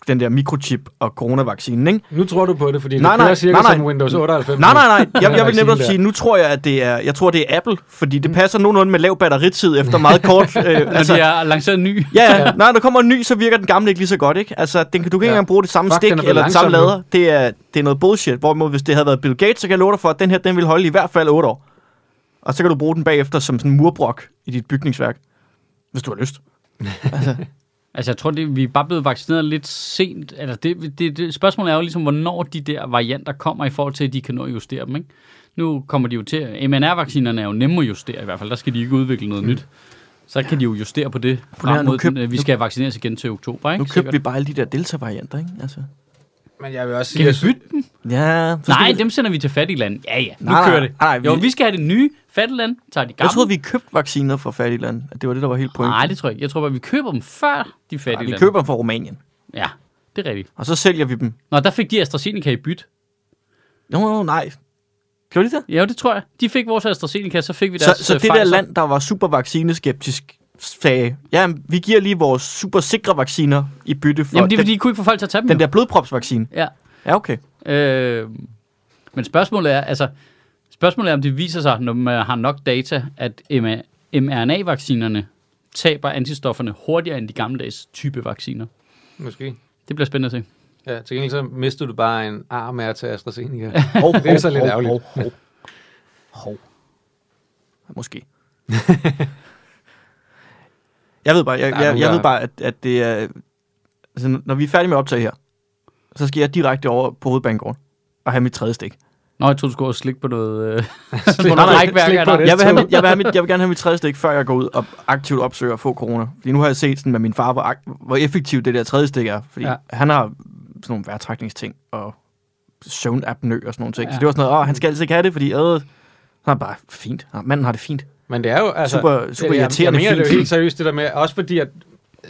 den der mikrochip og coronavaccinen, ikke? Nu tror du på det, fordi Nej, det nej, cirka nej, nej. som Windows 98. Nej, nej, nej. [laughs] Jeg, jeg vil der. sige, nu tror jeg, at det er, jeg tror, det er Apple, fordi det passer nogenlunde med lav batteritid efter meget kort. [laughs] Øh, Altså, de har lanceret en ny. ja, [laughs] ja. Nej, der kommer en ny, så virker den gamle ikke lige så godt, ikke? Altså, den, kan- du kan ikke Ja. engang bruge det samme Fuck, stik er eller den samme lader. Det er, det er noget bullshit. Hvorimod, hvis det havde været Bill Gates, så kan jeg love dig for, at den her, den vil holde i hvert fald 8 år. Og så kan du bruge den bagefter som sådan en murbrok i dit bygningsværk. Hvis du har lyst. Altså, jeg tror, det, vi er bare blevet vaccineret lidt sent. Altså, det, det, det, spørgsmålet er jo ligesom, hvornår de der varianter kommer i forhold til, at de kan nå at justere dem, ikke? Nu kommer de jo til... MNR-vaccinerne er jo nemme at justere i hvert fald. Der skal de ikke udvikle noget nyt. Så kan de jo justere på det frem mod, køb- den, vi nu- skal vaccineres igen til oktober, ikke? Nu købte vi bare alle de der Delta-varianter, ikke? Altså. Men jeg vil også sige, Kan vi bytte dem? Ja, Nej, vi- dem sender vi til fattige lande. Ja, ja, nu Nej, nej, kører det. nej, vi- Jo, vi skal have det nye fattige lande, tager de gamle. Jeg troede, vi købte vacciner fra fattige lande. At det var det, der var helt pointen. Nej, det tror jeg ikke. Jeg tror bare, vi køber dem før de fattige Nej, vi lande. køber dem fra Rumænien. Ja, det er rigtigt. Og så sælger vi dem. Nå, der fik de AstraZeneca i byt. Jo, jo, nej. Gjorde de det? Ja, det tror jeg. De fik vores AstraZeneca, så fik vi Så, deres så øh, det der land, der var super vaccineskeptisk, sagde, ja, vi giver lige vores super sikre vacciner i bytte for Jamen, det er fordi, de kunne ikke få folk til at tage dem. den jo. der blodpropsvaccine. Ja. Ja, okay. Øh, men spørgsmålet er, altså, spørgsmålet er, om det viser sig, når man har nok data, at mRNA-vaccinerne taber antistofferne hurtigere end de gammeldags type vacciner. Måske. Det bliver spændende at se. Ja, til gengæld så mister du bare en arm af at tage AstraZeneca. [laughs] Hov, Det er så lidt ærgerligt. Hov, hov, hov. Måske. [laughs] jeg ved bare, jeg, jeg, jeg der- ved bare at, at det er... Altså, når vi er færdige med optag her, så skal jeg direkte over på hovedbanegården og have mit tredje stik. Nå, jeg troede, du skulle over slikke på noget, øh, [laughs] Slik på noget det. Slik på eller- det. Jeg vil, have mit, jeg, vil have mit, jeg vil gerne have mit tredje stik, før jeg går ud og aktivt opsøger at få corona. Fordi nu har jeg set sådan med min far, hvor, hvor effektivt det der tredje stik er. Fordi Ja. han har sådan nogle vejrtrækningsting og søvnapnø og sådan nogle ting. Ja. Så det var sådan noget, åh, han skal altid ikke have det, fordi øh, så er det bare fint. Ja, manden har det fint. Men det er jo altså... Super- super jeg, irriterende Jeg mener det fint. jo helt seriøst, det der med, også fordi at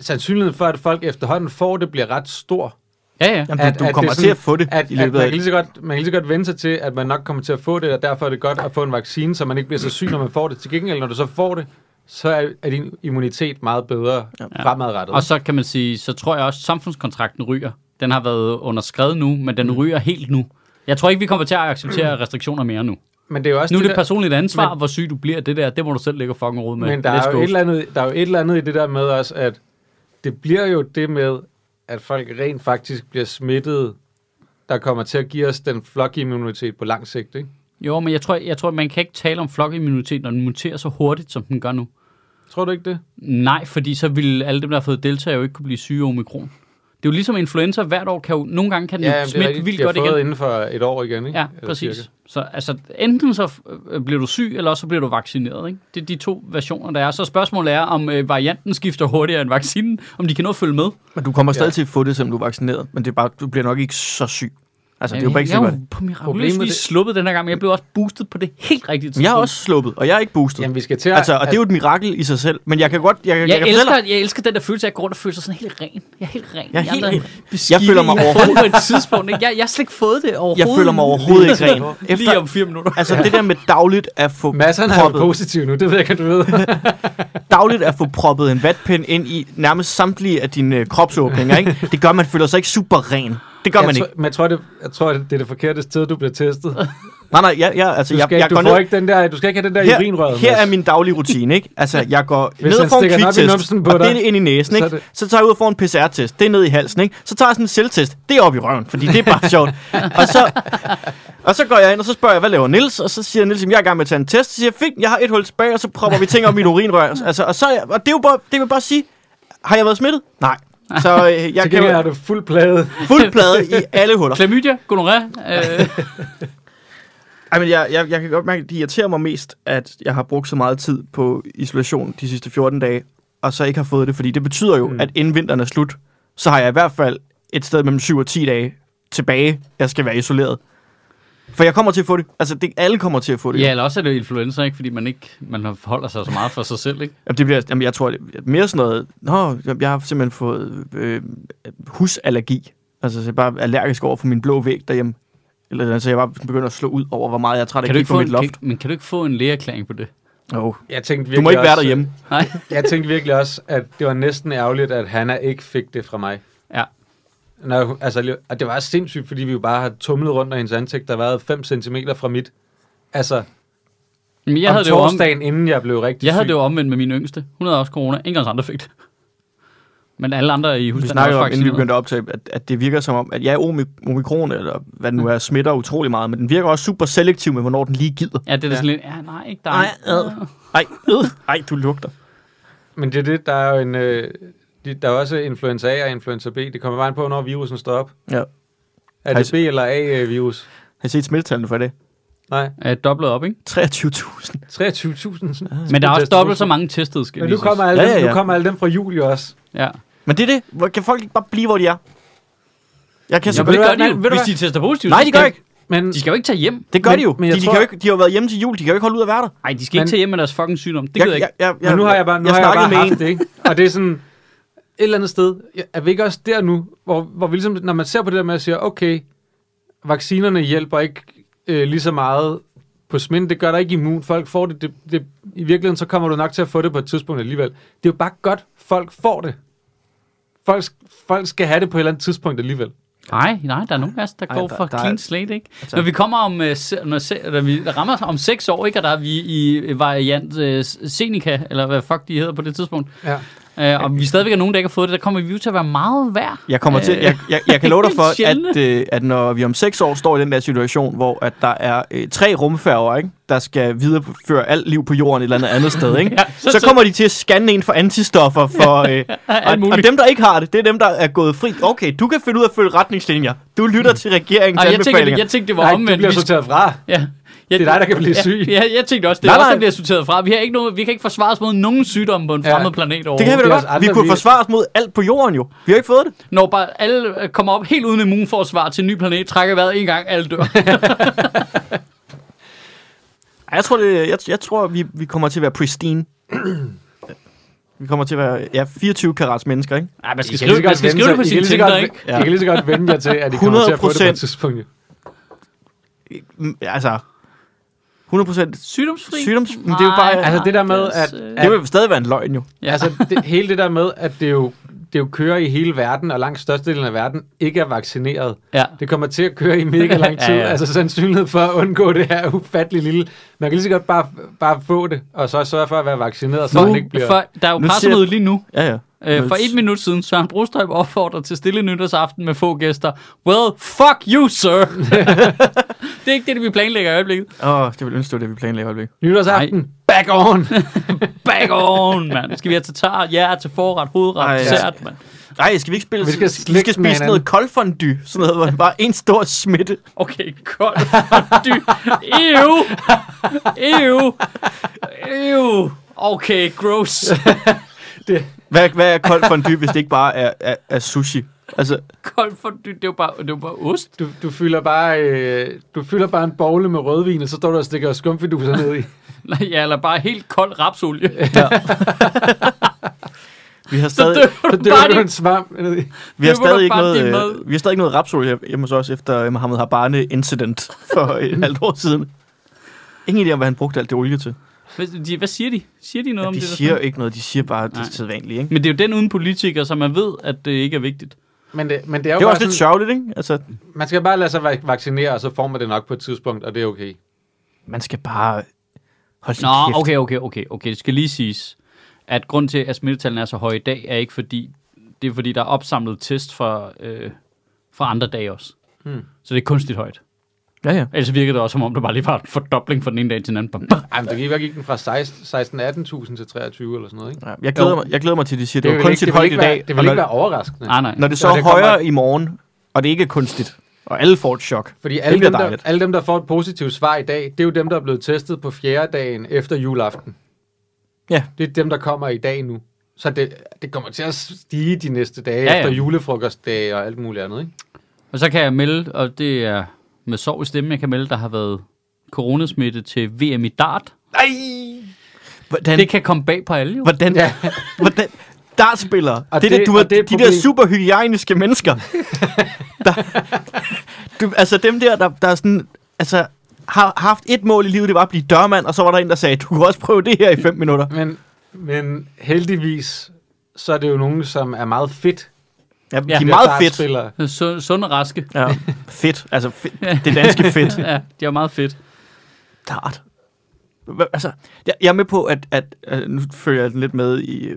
sandsynligheden for, at folk efterhånden får det, bliver ret stor. Ja, ja. Jamen, At- du, du at kommer det er til sådan- at få det At, i at løbet man, af... kan lige så godt, man kan lige så godt vende sig til, at man nok kommer til at få det, og derfor er det godt at få en vaccine, så man ikke bliver så syg, når man får det. Til gengæld, når du så får det, så er, er din immunitet meget bedre ja. fremadrettet. Og så kan man sige, så tror jeg også, at samfundskontrakten ryger. Den har været underskrevet nu, men den ryger helt nu. Jeg tror ikke, vi kommer til at acceptere restriktioner mere nu. Men det er jo også Nu er det der- personligt ansvar, Men- hvor syg du bliver. Det der, det må du selv ligge og fucking rode med. Men der Let's er, jo go. et eller andet, der er jo et eller andet i det der med også, at det bliver jo det med, at folk rent faktisk bliver smittet, der kommer til at give os den flokimmunitet på lang sigt, ikke? Jo, men jeg tror, jeg tror, man kan ikke tale om flokimmunitet, når den muterer så hurtigt, som den gør nu. Tror du ikke det? Nej, fordi så ville alle dem, der har fået delta, jo ikke kunne blive syge af omikron. Det er jo ligesom influenza. Hvert år kan jo, nogle gange kan den Ja, jo smitte rigtigt. vildt De har godt fået igen. inden for et år igen, ikke? Ja, Eller præcis. cirka. Så altså, enten så øh, bliver du syg, eller så bliver du vaccineret. Ikke? Det er de to versioner, der er. Så spørgsmålet er, om øh, varianten skifter hurtigere end vaccinen, om de kan nå at følge med. Men du kommer stadig Ja. til at få det, selvom du er vaccineret. Men det er bare, du bliver nok ikke så syg. Altså, det er jo bare ikke jeg er sikkert. jo på vis det- sluppet den her gang, men jeg blev også boostet på det helt rigtige Men jeg er tidspunkt. også sluppet, og jeg er ikke boostet. Jamen, vi skal til at... Altså, og det er jo et mirakel i sig selv. Men jeg kan godt... Jeg, jeg, Jeg, kan elsker, fortælle dig- jeg elsker den der følelse af at gå rundt og føle sig sådan helt ren. Jeg er helt ren. Jeg er helt er beskidte. Jeg føler mig overhovedet- det på et tidspunkt. Ikke? Jeg, jeg har slet ikke fået det overhovedet. Jeg føler mig overhovedet ikke ren. [laughs] Lige Efter, om fire minutter. altså, det der med dagligt at få Mads, han er proppet, positiv nu, det ved jeg ikke, du ved. [laughs] dagligt at få proppet en vatpind ind i nærmest samtlige af dine øh, kropsåbninger, ikke? Det gør, at man føler sig ikke super ren. Det gør jeg man tror, ikke. Men jeg tror, det, jeg tror, det er det forkerte sted, du bliver testet. [laughs] Nej, nej, jeg, jeg, altså, Du jeg, skal, jeg du går får ned... ikke den der, du skal ikke have den der Her, urinrøret. her er min daglige rutine, ikke? Altså, jeg går ned og får en kviktest, og det dig, er ind i næsen, så ikke? det- Så tager jeg ud og får en PCR-test. Det er ned i halsen, ikke? Så tager jeg sådan en selvtest. Det er op i røven, fordi det er bare [laughs] sjovt. Og så, og så går jeg ind, og så spørger jeg, hvad laver Nils? Og så siger Nils, at jeg er i gang med at tage en test. Så siger jeg, fint, jeg har et hul tilbage, og så propper vi ting op i min urinrør. Altså, og, så, jeg- og det er jo bare, det vil bare sige, har jeg været smittet? Nej. [laughs] Så øh, jeg kan er du fuld plade. fuld plade i [laughs] alle huller. Klamydia, gonorrhea. Øh, [laughs] Ej, men jeg, jeg, jeg kan godt mærke, at det irriterer mig mest, at jeg har brugt så meget tid på isolation de sidste 14 dage, og så ikke har fået det, fordi det betyder jo, mm. at inden vinteren er slut, så har jeg i hvert fald et sted mellem 7 og 10 dage tilbage, jeg skal være isoleret. For jeg kommer til at få det. Altså, det, alle kommer til at få det. ja, eller også er det influenza, ikke? fordi man ikke man holder sig så meget for sig selv. Ikke? Jamen, det bliver, jamen, jeg tror, det er mere sådan noget, Nå, jeg har simpelthen fået øh, husallergi. Altså, så jeg er bare allergisk over for min blå væg derhjemme. Eller altså, jeg bare begynder at slå ud over, hvor meget jeg er træt af Kan at du kigge ikke på få mit loft. kan, men kan du ikke få en lægeerklæring på det? Oh. Jeg tænkte Du må virkelig ikke være også- derhjemme. Nej. Jeg tænkte virkelig også, at det var næsten ærgerligt, at Hanna ikke fik det fra mig. Ja. Når, altså, og det var sindssygt, fordi vi jo bare har tumlet rundt af hendes ansigt, der har været 5 cm fra mit. Altså, Men jeg om havde, det jo om, inden jeg blev rigtig jeg havde syg. det jo omvendt med min yngste. Hun havde også corona. Ingen andre fik det. Men alle andre i Vi husstanden snakkede om, inden vi begyndte at optage, at, at det virker som om, at ja, omi- omikron, eller hvad det nu er, smitter utrolig meget, men den virker også super selektiv med, hvornår den lige gider. Ja, det er da Ja. sådan lidt, ja, nej, ikke dig. Nej, ad. Ej, øh, ej, du lugter. Men det er det, der er jo en... Øh, der er også influenza A og influenza B. Det kommer bare an på, når virusen står op. Ja. Er det B eller A-virus? Har I set smittetallene for det? Nej, Ja, dobblet op, ikke? 23.000. 23.000. Men der er også dobbelt så mange testede, skal Men nu kommer, alle Ja, dem, ja, ja. nu kommer alle dem fra juli også. Ja. Men det er det. Kan folk ikke bare blive, hvor de er? Jeg kan Ja, så det gør de jo. Hvis de tester positivt, Nej, de skal gør ikke. Men, De skal jo ikke tage hjem. Det gør Men- de jo. men jeg de, de, tror- kan jo ikke. de har jo været hjemme til jul. De kan jo ikke holde ud af at være der. Nej, de skal ikke Men- tage hjem med deres fucking sygdom. Det gider jeg ikke. jeg, jeg, men nu har jeg bare, nu jeg har jeg bare med haft en. det, ikke? Og det er sådan et eller andet sted. Er vi ikke også der nu, hvor, hvor vi ligesom, når man ser på det der med at sige, okay, vaccinerne hjælper ikke øh, lige så meget på smitten, det gør der ikke immun. Folk får det, det, det. I virkeligheden, så kommer du nok til at få det på et tidspunkt alligevel. Det er jo bare godt, folk får det. Folk, folk skal have det på et eller andet tidspunkt alligevel. Nej, nej, der er nogen af os, der Ej, går der- for der er- clean slate, ikke? Altså- Når vi kommer om, se, når, se, når vi rammer om seks år, ikke? Og der er vi i variant uh, Seneca, eller hvad fuck de hedder på det tidspunkt. Ja. Øh, og vi stadigvæk er nogen, der ikke har fået det, der kommer vi til at være meget værd. Jeg kommer til, jeg, jeg, jeg kan love dig for, [laughs] at, øh, at når vi om seks år står i den der situation, hvor at der er øh, tre rumfærger, ikke, der skal videreføre alt liv på jorden et eller andet andet sted, ikke? [laughs] Ja, så, så kommer de til at scanne en for antistoffer, for, [laughs] øh, og, og dem, der ikke har det, det er dem, der er gået fri. Okay, du kan finde ud af at følge retningslinjer. Du lytter til regeringens Ej, jeg, tænkte, jeg tænkte, det var Nej, omvendt. du bliver Vi- sorteret fra. Ja. Ja, Det er dig, der kan blive syg. Ja, ja, jeg tænkte også, det er Nej, også, der bliver sorteret fra. Vi, har ikke noget, vi kan ikke forsvare os mod nogen sygdom på en Ja. fremmed planet det kan vi da er godt. Vi kunne vi- forsvare os mod alt på jorden jo. Vi har ikke fået det. Når bare alle øh, kommer op helt uden immunforsvar til en ny planet, trækker vejret en gang, alle dør. [laughs] Jeg tror, det, jeg, jeg tror vi, vi kommer til at være pristine. vi kommer til at være ja, 24 karats mennesker, ikke? Nej, man skal skrive, man godt skal vende skrive det på sin Tinder, godt- ikke? I kan lige så godt vende jer til, at I kommer til at få det på 100%. et tidspunkt. Mm, Altså, 100% Sygdomsfri? Sygdoms- men det er jo bare- Nej, altså det der med, det er at- det vil stadig være en løgn jo. Ja. Altså, det, hele det der med, at det jo, det jo kører i hele verden, og langt størstedelen af verden ikke er vaccineret. ja. Det kommer til at køre i mega [laughs] lang tid. Ja, ja. Altså sandsynlighed for at undgå det her er ufattelig lille. Man kan lige så godt bare, bare få det, og så sørge for at være vaccineret, så Nu, man ikke bliver... for, der er jo pressemøde lige nu. Ja, ja. Øh, for et minut siden, Søren Brostrøm opfordrer til stille nytårsaften med få gæster. Well, fuck you, sir! [laughs] det er ikke det, vi planlægger i øjeblikket. Åh, oh, det vil ønske, det det, vi planlægger i øjeblik. Nytårsaften, back on! [laughs] Back on, mand. Skal vi have tatar? Ja, til forret, hovedret, Ej, ja. dessert, mand. Nej, skal vi ikke spille? Vi skal vi skal spise noget koldfondue. Sådan noget, hvor det bare en stor smitte. Okay, kold fondue. Ew. Ew. Ew. Okay, gross. [laughs] Hvad, hvad er kold fondue, hvis det ikke bare er, er, er sushi? Altså, Kold fondue, det er jo bare, det er jo bare ost. Du, du, fylder bare, øh, du fylder bare en bogle med rødvin, og så står du og stikker skumfiduser ned i. Nej, ja, eller bare helt kold rapsolie. [laughs] vi har Så stadig, dør Så du dør bare du din en svamp vi har det stadig ikke bare noget, øh, vi har stadig ikke noget rapsol her- hjemme hos os efter øh, Mohammed Habane incident for et [laughs] halvt år siden. Ingen idé om, hvad han brugte alt det olie til. Hvad, de, hvad siger de? Siger de noget Ja, om de det? der siger ikke noget, de siger bare det Nej. sædvanlige, ikke? Men det er jo den uden politikere, så man ved, at det ikke er vigtigt. Men det, men det er jo Det er bare også lidt sådan, sørgeligt, ikke? Altså, man skal bare lade sig vac- vaccinere, og så får man det nok på et tidspunkt, og det er okay. man skal bare holde sin Nå, kæft. okay, okay, okay, okay. Det skal lige siges, at grund til, at smittetallene er så høje i dag, er ikke fordi, det er fordi, der er opsamlet test fra, øh, fra andre dage også. Hmm. Så det er kunstigt højt. Ja, ja. Ellers virker det også, som om det bare lige var en fordobling fra den ene dag til den anden. Bam, bam. Ej, men der gik, gik den fra 16-18.000 til 23 eller sådan noget, ikke? ja. Jeg, glæder Jo. mig, jeg glæder mig til, at de siger, det, det var ikke- kunstigt højt ikke i være- dag. Det vil ikke være overraskende. Nej, nej. når det så er det kommer- højere i morgen, og det ikke er kunstigt, og alle får et chok. Fordi alle dem, der, alle dem, der får et positivt svar i dag, det er jo dem, der er blevet testet på fjerde dagen efter juleaften. Ja. Det er dem, der kommer i dag nu. Så det, det kommer til at stige de næste dage, Ja, ja, ja. ja. efter julefrokostdage og alt muligt andet, ikke? Og så kan jeg melde, og det er med sorg i stemmen, jeg kan melde, der har været coronasmitte til VM i dart. Nej! Hvordan, Det kan komme bag på alle jo. hvordan, Ja. hvordan, dartspillere, Og det, det- der, du, og er, det er de der problem. super hygiejniske mennesker. [laughs] der, du, altså dem der, der, der er sådan, altså, har haft et mål i livet, det var at blive dørmand, og så var der en, der sagde, du kan også prøve det her i fem minutter. Men, men heldigvis, så er det jo nogen, som er meget fedt. Ja, de er de der meget fedt. dartspillere. Su- sunde og raske. Ja, fedt. Altså, fedt. det danske fedt. [laughs] Ja, de er meget fedt. Dart. Altså, jeg, jeg er med på, at, at, at nu følger jeg lidt med i...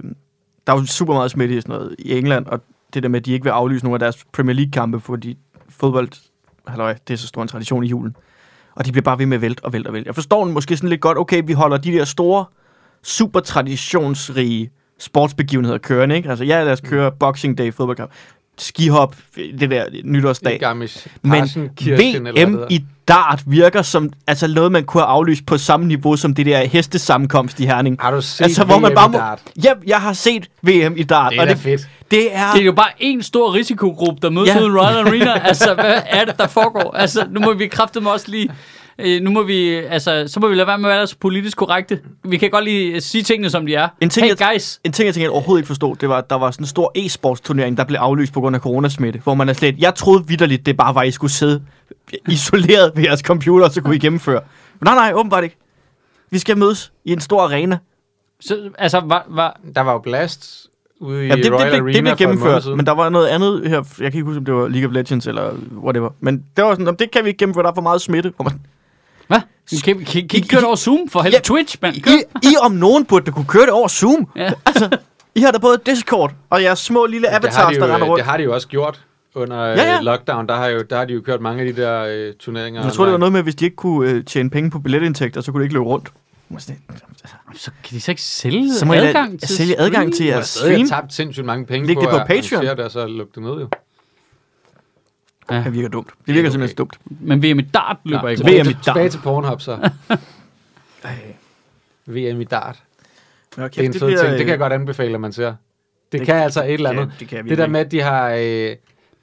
Der er jo super meget smitte i sådan noget i England, og det der med, at de ikke vil aflyse nogle af deres Premier League-kampe, fordi fodbold, halløj, det er så stor en tradition i julen. Og de bliver bare ved med at vælte og vælte og vælte. Jeg forstår den måske sådan lidt godt, okay, vi holder de der store, super traditionsrige sportsbegivenheder kørende, ikke? Altså, ja, lad os køre Boxing Day fodboldkamp, skihop, det der nytårsdag. Garmisch, Men Partenkirchen, eller hvad VM i dart virker som altså noget, man kunne have aflyst på samme niveau som det der hestesammenkomst i Herning. Har du set Altså, hvor man VM bare i må... dart? Ja, jeg har set VM i dart, Det er og da det, fedt. det er... Det er jo bare en stor risikogruppe, der mødes Ja. ja. ude i Royal Arena. Altså, hvad er det, der foregår? Altså, nu må vi kraftedeme også lige... Øh, nu må vi, altså, så må vi lade være med at være så politisk korrekte. Vi kan godt lige øh, sige tingene, som de er. En ting, hey, jeg- guys. En ting, jeg tænkte, jeg overhovedet ikke forstod, det var, at der var sådan en stor e-sportsturnering, der blev aflyst på grund af coronasmitte, hvor man er slet... Jeg troede vidderligt, det bare var, at I skulle sidde isoleret ved jeres computer, og så kunne I gennemføre. Men nej, nej, åbenbart ikke. Vi skal mødes i en stor arena. Så, altså, var, var, Der var jo Blast ude i Ja, det, det, Royal det, Arena det, blev gennemført, men der var noget andet her. Jeg kan ikke huske, om det var League of Legends eller whatever. Men det var sådan, "Nå, det kan vi ikke gennemføre, der er for meget smitte. Hvor man, hvad? Kan, kan, kan I køre det over Zoom for helvede Ja, Twitch, mand? I. I om nogen burde da kunne køre det over Zoom. Ja. [laughs] Altså, I har da både Discord og jeres små lille det har, avatars, de der render rundt. det har de jo også gjort under Ja, ja, ja. lockdown. Der har, jo, der har de jo kørt mange af de der øh, turneringer. Jeg tror, det var noget med, at hvis de ikke kunne øh, tjene penge på billetindtægter, så kunne de ikke løbe rundt. Sådan, Så kan de så ikke sælge Så må I da adgang til sælge adgang til har jeres stream. tabt sindssygt mange penge Læg på, det på at Patreon. arrangere det, og så lukke det ned jo. Det virker dumt. Det virker Okay. simpelthen dumt. Men VM i dart løber Nå, ikke VM i dart. Tilbage til Pornhub så. [laughs] VM i dart. Okay, Det er en fed ting. Det kan jeg godt anbefale, at man ser. Det, det det kan altså et eller andet. Det, det kan Det der med, at de har, øh,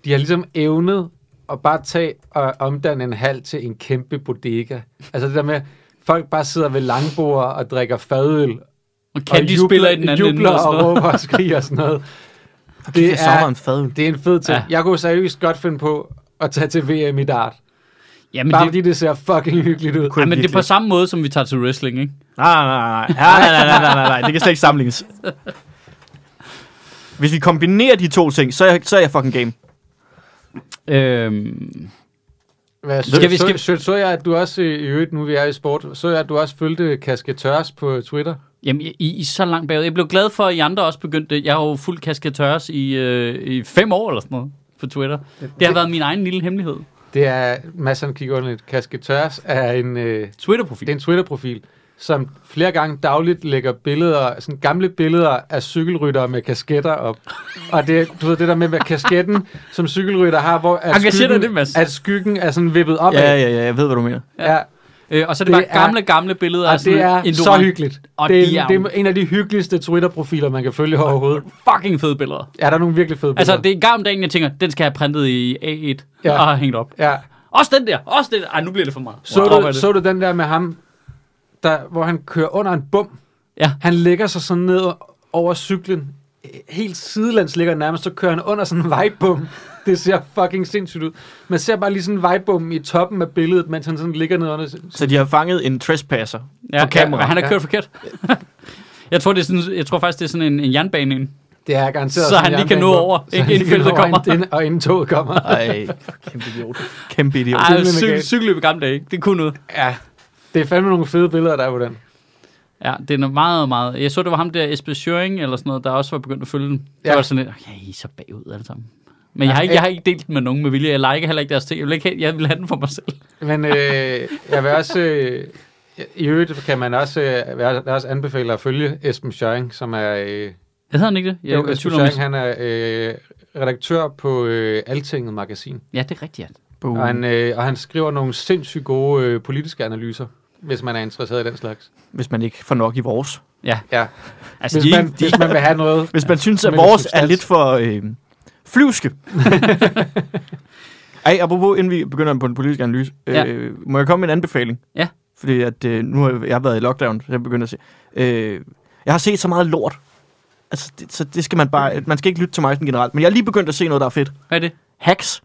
de har ligesom evnet at bare tage og omdanne en halv til en kæmpe bodega. Altså det der med, folk bare sidder ved langbord og drikker fadøl. Og kan de spiller i den anden ende jubler og sådan og noget. råber og skriger og sådan noget. [laughs] Det er en fadøl. det er en fed ting. Ja. Ja. Jeg kunne seriøst godt finde på at tage til VM i dart. Jamen, Bare det, fordi det ser fucking hyggeligt ud. Ej, men det er på samme måde, som vi tager til wrestling, ikke? Nej, nej, nej, nej. Nej, nej, nej, nej. Det kan slet ikke sammenlignes. Hvis vi kombinerer de to ting, så er jeg, så er jeg fucking game. Øhm, Hvad, Skal så, vi- skal vi- så, så, så jeg, at du også, i øvrigt, nu vi er i sport, så jeg, at du også følte kasketørs på Twitter. Jamen, I, I er så langt bagud. Jeg blev glad for, at I andre også begyndte. Jeg har jo fuldt kasketørs i, øh, i fem år eller sådan noget på Twitter. Det har været min egen lille hemmelighed. Det er, Mads han kigger under lidt, kasketørs er en, øh, det Twitter-profil. er en Twitter-profil, som flere gange dagligt lægger billeder, sådan gamle billeder af cykelryttere med kasketter op. Og det, du ved, det der med, med kasketten, som cykelrytter har, hvor at skyggen, det, at skyggen er sådan vippet op Ja, ja, ja, jeg ved, hvad du mener. ja. Øh, og så er det, Det bare er- gamle, gamle billeder af sådan det er en så hyggeligt. Og det, de er, er det er en af de hyggeligste Twitter-profiler, man kan følge overhovedet. Fucking fede billeder. Ja, der er nogle virkelig fede billeder. Altså, det er om dagen, jeg tænker, den skal jeg have printet i A1 ja. Og hængt op. Ja. Også den der, også den der. Ej, nu bliver det for meget. Så, Wow. du, så du den der med ham, der, hvor han kører under en bum? Ja. Han lægger sig sådan ned over cyklen. Helt sidelands ligger nærmest, så kører han under sådan en vejbum. [laughs] Det ser fucking sindssygt ud. Man ser bare lige sådan en vejbum i toppen af billedet, mens han sådan ligger ned under. Så de har fanget en trespasser ja, på kamera. Ja, han har Ja. kørt forkert. [laughs] jeg, tror, det er sådan, jeg tror faktisk, det er sådan en, en jernbane ind. Det er garanteret Så han lige kan nå over, ikke inden feltet kommer. inden- Og inden toget kommer. Ej, [laughs] kæmpe idiot. Kæmpe idiot. Ej, er cykel, cykelløb i gamle dage. Det kunne noget. Ja, det er fandme nogle fede billeder, der er på den. Ja, det er noget meget, meget... Jeg så, det var ham der, Esbe Schøring, eller sådan noget, der også var begyndt at følge den. Det Ja. var sådan lidt, okay, I er så bagud alle sammen. Men jeg har, ikke, jeg har ikke delt den med nogen med vilje. Jeg liker heller ikke deres ting. Jeg vil, ikke, have- jeg vil have den for mig selv. Men øh, jeg vil også... Øh, I øvrigt kan man også, øh, jeg vil også anbefale at følge Esben Schøring, som er... Øh, Jeg hedder han ikke det? Jeg, jo, Esben Schøring, han er øh, redaktør på øh, Altinget Magasin. Ja, det er rigtigt, ja. Og han, øh, og han skriver nogle sindssygt gode øh, politiske analyser, hvis man er interesseret i den slags. Hvis man ikke får nok i vores. Ja, Ja, altså hvis de, man, hvis man vil have noget... Hvis man synes, at vores substans. er lidt for øh, flyvske. [laughs] Ej, apropos, inden vi begynder på den politiske analyse, Ja. øh, må jeg komme med en anbefaling? Ja. Fordi at, øh, nu har jeg været i lockdown, så jeg begynder at se. Øh, jeg har set så meget lort. Altså, det, så det skal man bare... Man skal ikke lytte til mig sådan generelt. Men jeg har lige begyndt at se noget, der er fedt. hvad er det? Hacks.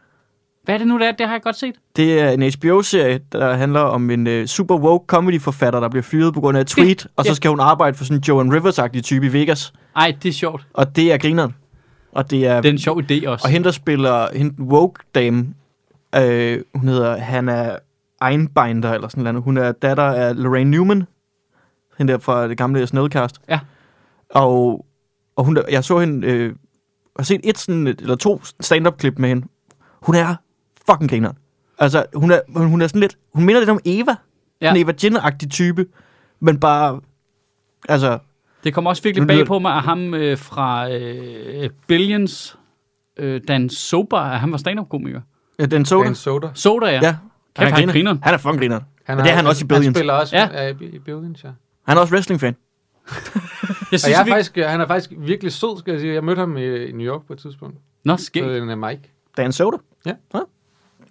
Hvad er det nu, der? Det har jeg godt set. Det er en HBO-serie, der handler om en øh, super woke comedy-forfatter, der bliver fyret på grund af et tweet, og så ja. skal hun arbejde for sådan en Joan Rivers-agtig type i Vegas. Ej, det er sjovt. Og det er grineren. Og det er... Det er en sjov idé også. Og hende, der spiller hende den woke dame, øh, hun hedder Hannah Einbinder, eller sådan noget. Hun er datter af Lorraine Newman, hende der fra det gamle SNL-cast. Ja. Og, og hun, jeg så hende, øh, har set et sådan, eller to stand-up-klip med hende. Hun er fucking griner. Altså, hun er, hun hun er sådan lidt, hun minder lidt om Eva. Ja. Ja. En Eva Jin-agtig type, men bare, altså, Det kommer også virkelig bag på mig, at ham øh, fra øh, Billions, øh, Dan Sober, at han var stand-up-komiker. ja, den så Dan Soda. Soda, ja. Ja, Kæft, han er griner. Han er fucking griner. Han Men det er han også i Billions. Han spiller også Ja. ja. i, i Billions, ja. Han er også wrestling-fan. Jeg Og synes, jeg er vi... faktisk, han er faktisk virkelig sød, skal jeg sige. Jeg mødte ham i, i New York på et tidspunkt. Nå, Så skægt. en uh, Mike. Dan Soda.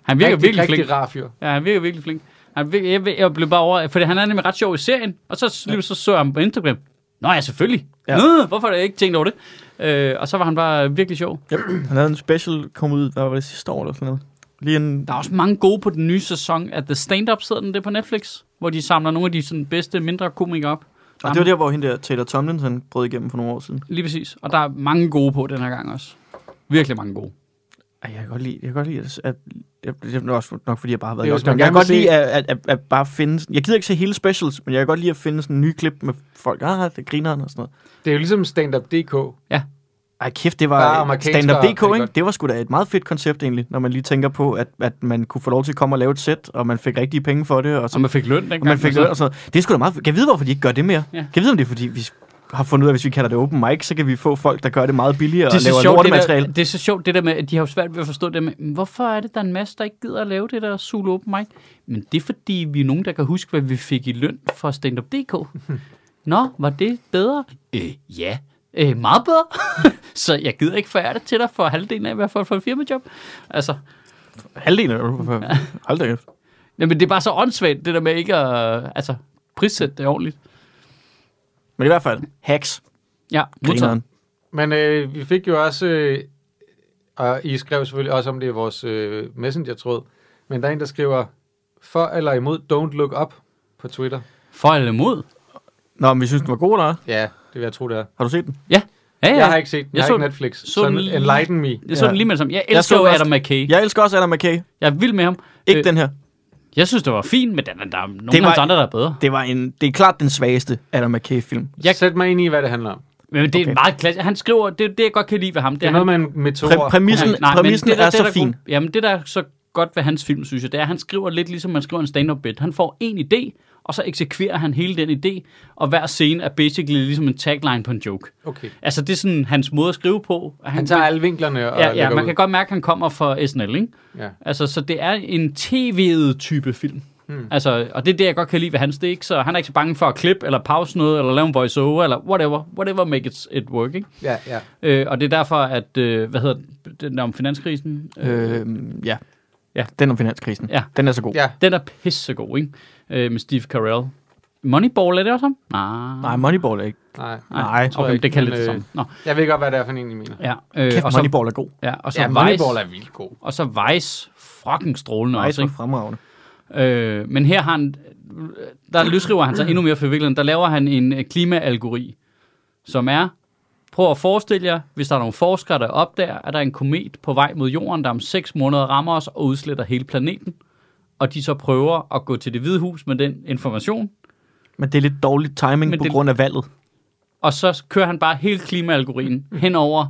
Han virker rigtig, virkelig rigtig flink. rar fyr. Ja, han virker virkelig flink. Han virker, jeg, jeg blev bare over, fordi han er nemlig ret sjov i serien, og så, lige så så jeg ham på Instagram. Nå ja, selvfølgelig. Ja. Ja. Nå, hvorfor har jeg ikke tænkt over det? Øh, og så var han bare virkelig sjov. Yep. Han havde en special, kom ud, hvad var det sidste år eller sådan noget? Lige en... Der er også mange gode på den nye sæson af The Stand-Up, sidder den det på Netflix, hvor de samler nogle af de sådan, bedste, mindre komikere op. Og det var der, hvor hende der Taylor Tomlinson brød igennem for nogle år siden. Lige præcis. Og der er mange gode på den her gang også. Virkelig mange gode. Ej, jeg kan godt lide, jeg kan godt lide at, at Det, det er også nok, fordi jeg bare har været Det er, hvis man. Jeg kan godt vil lide at, at, at, at, bare finde... Jeg gider ikke se hele specials, men jeg kan godt lide at finde sådan en ny klip med folk. Ah, det griner og sådan noget. Det er jo ligesom stand-up.dk. Ej, kæft, det var stand-up.dk, ikke? Det var sgu da et meget fedt koncept egentlig, når man lige tænker på, at, at man kunne få lov til at komme og lave et sæt, og man fik rigtige penge for det, og så Så man fik løn dengang. og man fik altså. løn og sådan noget. Det er sgu da meget... Kan jeg vide, hvorfor de ikke gør det mere? Ja. Kan jeg vide, om det er, fordi vi har fundet ud af, at hvis vi kalder det open mic, så kan vi få folk, der gør det meget billigere det og laver sjovt, det, der, lortemateriale. det er så sjovt det der med, at de har jo svært ved at forstå det med, "Men hvorfor er det, der er en masse, der ikke gider at lave det der Zulu Open Mic? Men det er fordi, vi er nogen, der kan huske, hvad vi fik i løn fra standup.dk. Nå, var det bedre? Øh, ja. Øh, meget bedre. [laughs] så jeg gider ikke forære det til dig for halvdelen af, hvad jeg får for et firmajob. Altså, Halvdelen af. Hold da kæft. jamen, det er bare så åndssvagt, det der med ikke at altså, prissætte det ordentligt. Men i hvert fald, hacks. Ja, modtaget. Grineren. Men øh, vi fik jo også, øh, og I skrev selvfølgelig også om det i vores øh, messenger-tråd, men der er en, der skriver, for eller imod Don't Look Up på Twitter. For eller imod? Nå, men vi synes, den var god, eller? Ja, det vil jeg tro, det er. Har du set den? Ja. Ja, ja. Jeg har ikke set den. Jeg, Jeg har så ikke den- Netflix. så lige- enlighten me. Jeg så Ja. den lige med det samme. Jeg Jeg elsker så jo Adam McKay. Jeg elsker også Adam McKay. Jeg er vild med ham. Ikke Øh, den her. Jeg synes, det var fint, men der, der er nogle Det af var- hans andre, der er bedre. Det, var en, det er klart den svageste Adam McKay-film. Jeg... Jeg- Sæt mig ind i, hvad det handler om. Men det er Okay. meget klassisk. Han skriver, det, det jeg godt kan lide ved ham, det, Det er er, noget han, med en meteor. Præ- præmissen, Nej, men præmissen det der- er det så der fin. Jamen, det der er så godt ved hans film, synes jeg, det er, at han skriver lidt ligesom man skriver en stand-up bit. Han får en idé, og så eksekverer han hele den idé, og hver scene er basically ligesom en tagline på en joke. Okay. Altså, det er sådan hans måde at skrive på. at Han tager alle vinklerne og Ja, ja, man ud. kan godt mærke, at han kommer fra SNL, ikke? Ja. Altså, så det er en tv type film. Hmm. Altså, og det er det, jeg godt kan lide ved hans. Det er ikke så, han er ikke så bange for at klippe, eller pause noget, eller lave en voice-over, eller whatever. Whatever make it, it work, ikke? Ja, ja. Øh, og det er derfor, at, øh, hvad hedder det, den om finanskrisen? Øh, Øh, ja. Ja. Den om finanskrisen. Ja. Den er så god. Ja, den er pissegod, ikke? Øh, med Steve Carell. Moneyball, er det også ham? Nej. Nej, Moneyball er ikke. nej. Nej, tror jeg okay, ikke, det kan lidt det øh, samme. Nå, Jeg ved godt, hvad det er for en, I mener. ja. Øh, Kæft, og så, Moneyball er god. ja, og så Ja, Vice, Moneyball er vildt god. og så Vice, fucking strålende Nej, også, så ikke? fremragende. Øh, men her har han, der løsriver han sig endnu mere forviklet. Der laver han en øh, klimaalgori, som er, prøv at forestille jer, hvis der er nogle forskere, der opdager, at der er en komet på vej mod jorden, der om 6 måneder rammer os og udsletter hele planeten, og de så prøver at gå til det hvide hus med den information, Men det er lidt dårligt timing Men på det- grund af valget. og så kører han bare hele klimaalgorien henover.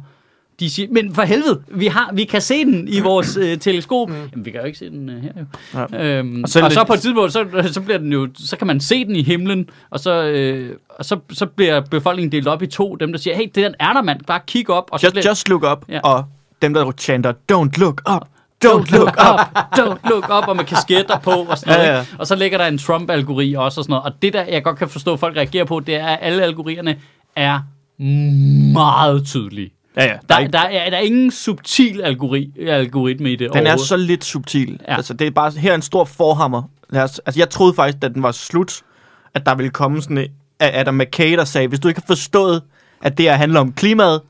De siger, men for helvede, vi, har, vi kan se den i vores øh, teleskop. Jamen, vi kan jo ikke se den øh, her jo. Ja. Øhm, og så, så er og så på et tidspunkt, så, så, bliver den jo, så kan man se den i himlen, og så, øh, og så, så bliver befolkningen delt op i to. Dem, der siger, hey, det er der mand, bare kig op. Og så Just, bliver, just look up. Ja. Og dem, der chanter, don't look up. Don't look up. Don't look up, og med kasketter på og sådan noget. Ja. Og så ligger der en Trump-algori også og sådan noget. Og det der, jeg godt kan forstå, at folk reagerer på, det er, at alle algorierne er meget tydelige. Ja, ja. Der Der, er ikke, der, er, der er ingen subtil algori, algoritme i det den er så lidt subtil. Ja. Altså, det er bare, her er en stor forhammer. Lad os, altså, jeg troede faktisk, at den var slut, at der ville komme sådan en af Adam McKay, der sagde, hvis du ikke har forstået, at det her handler om klimaet,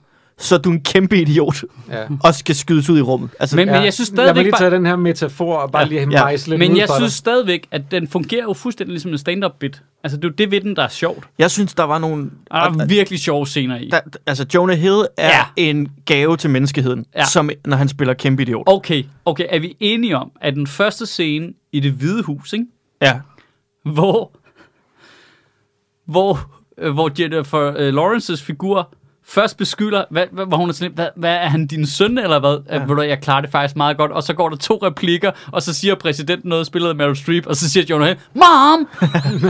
så er du en kæmpe idiot, Ja. og skal skydes ud i rummet. Altså, Men- Ja. jeg synes stadigvæk mig lige bare- tage den her metafor og bare Ja. lige Ja. den Men jeg synes dig. stadigvæk, at den fungerer jo fuldstændig ligesom en stand-up bit. Altså, det er jo det ved den, der er sjovt. jeg synes, der var nogle... Og der er virkelig sjove scener i. der, altså, Jonah Hill er Ja. en gave til menneskeheden, Ja. ja. som når han spiller kæmpe idiot. Okay, okay, er vi enige om, at den første scene i det hvide hus, ikke? Ja. hvor, hvor, øh, hvor Jennifer øh, Lawrences figur først beskylder, hvad, hvad, hvor hun er sådan, hvad, hvad er han din søn, eller hvad? Ja. Ved du, jeg klarer det faktisk meget godt. Og så går der to replikker, og så siger præsidenten noget, spillet af Meryl Streep, og så siger Jonah Hill, Mom!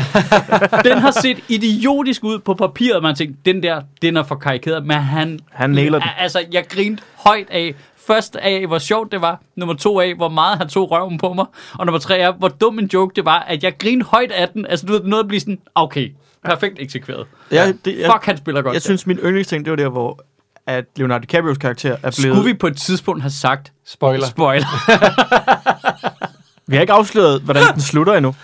[laughs] den har set idiotisk ud på papiret, man tænker, den der, den er for karikeret, men han... Han nailer den. Altså, jeg grinte højt af, først af, hvor sjovt det var, nummer to af, hvor meget han tog røven på mig, og nummer tre af, hvor dum en joke det var, at jeg grinede højt af den. Altså, du ved, noget at blive sådan, okay, perfekt eksekveret. Jeg, det, jeg, Fuck, han spiller godt. jeg synes, min yndlingsting, det var der, hvor at Leonardo DiCaprios karakter er blevet... Skulle vi på et tidspunkt have sagt, Spoiler. spoiler, [laughs] Vi har ikke afsløret, hvordan den slutter endnu.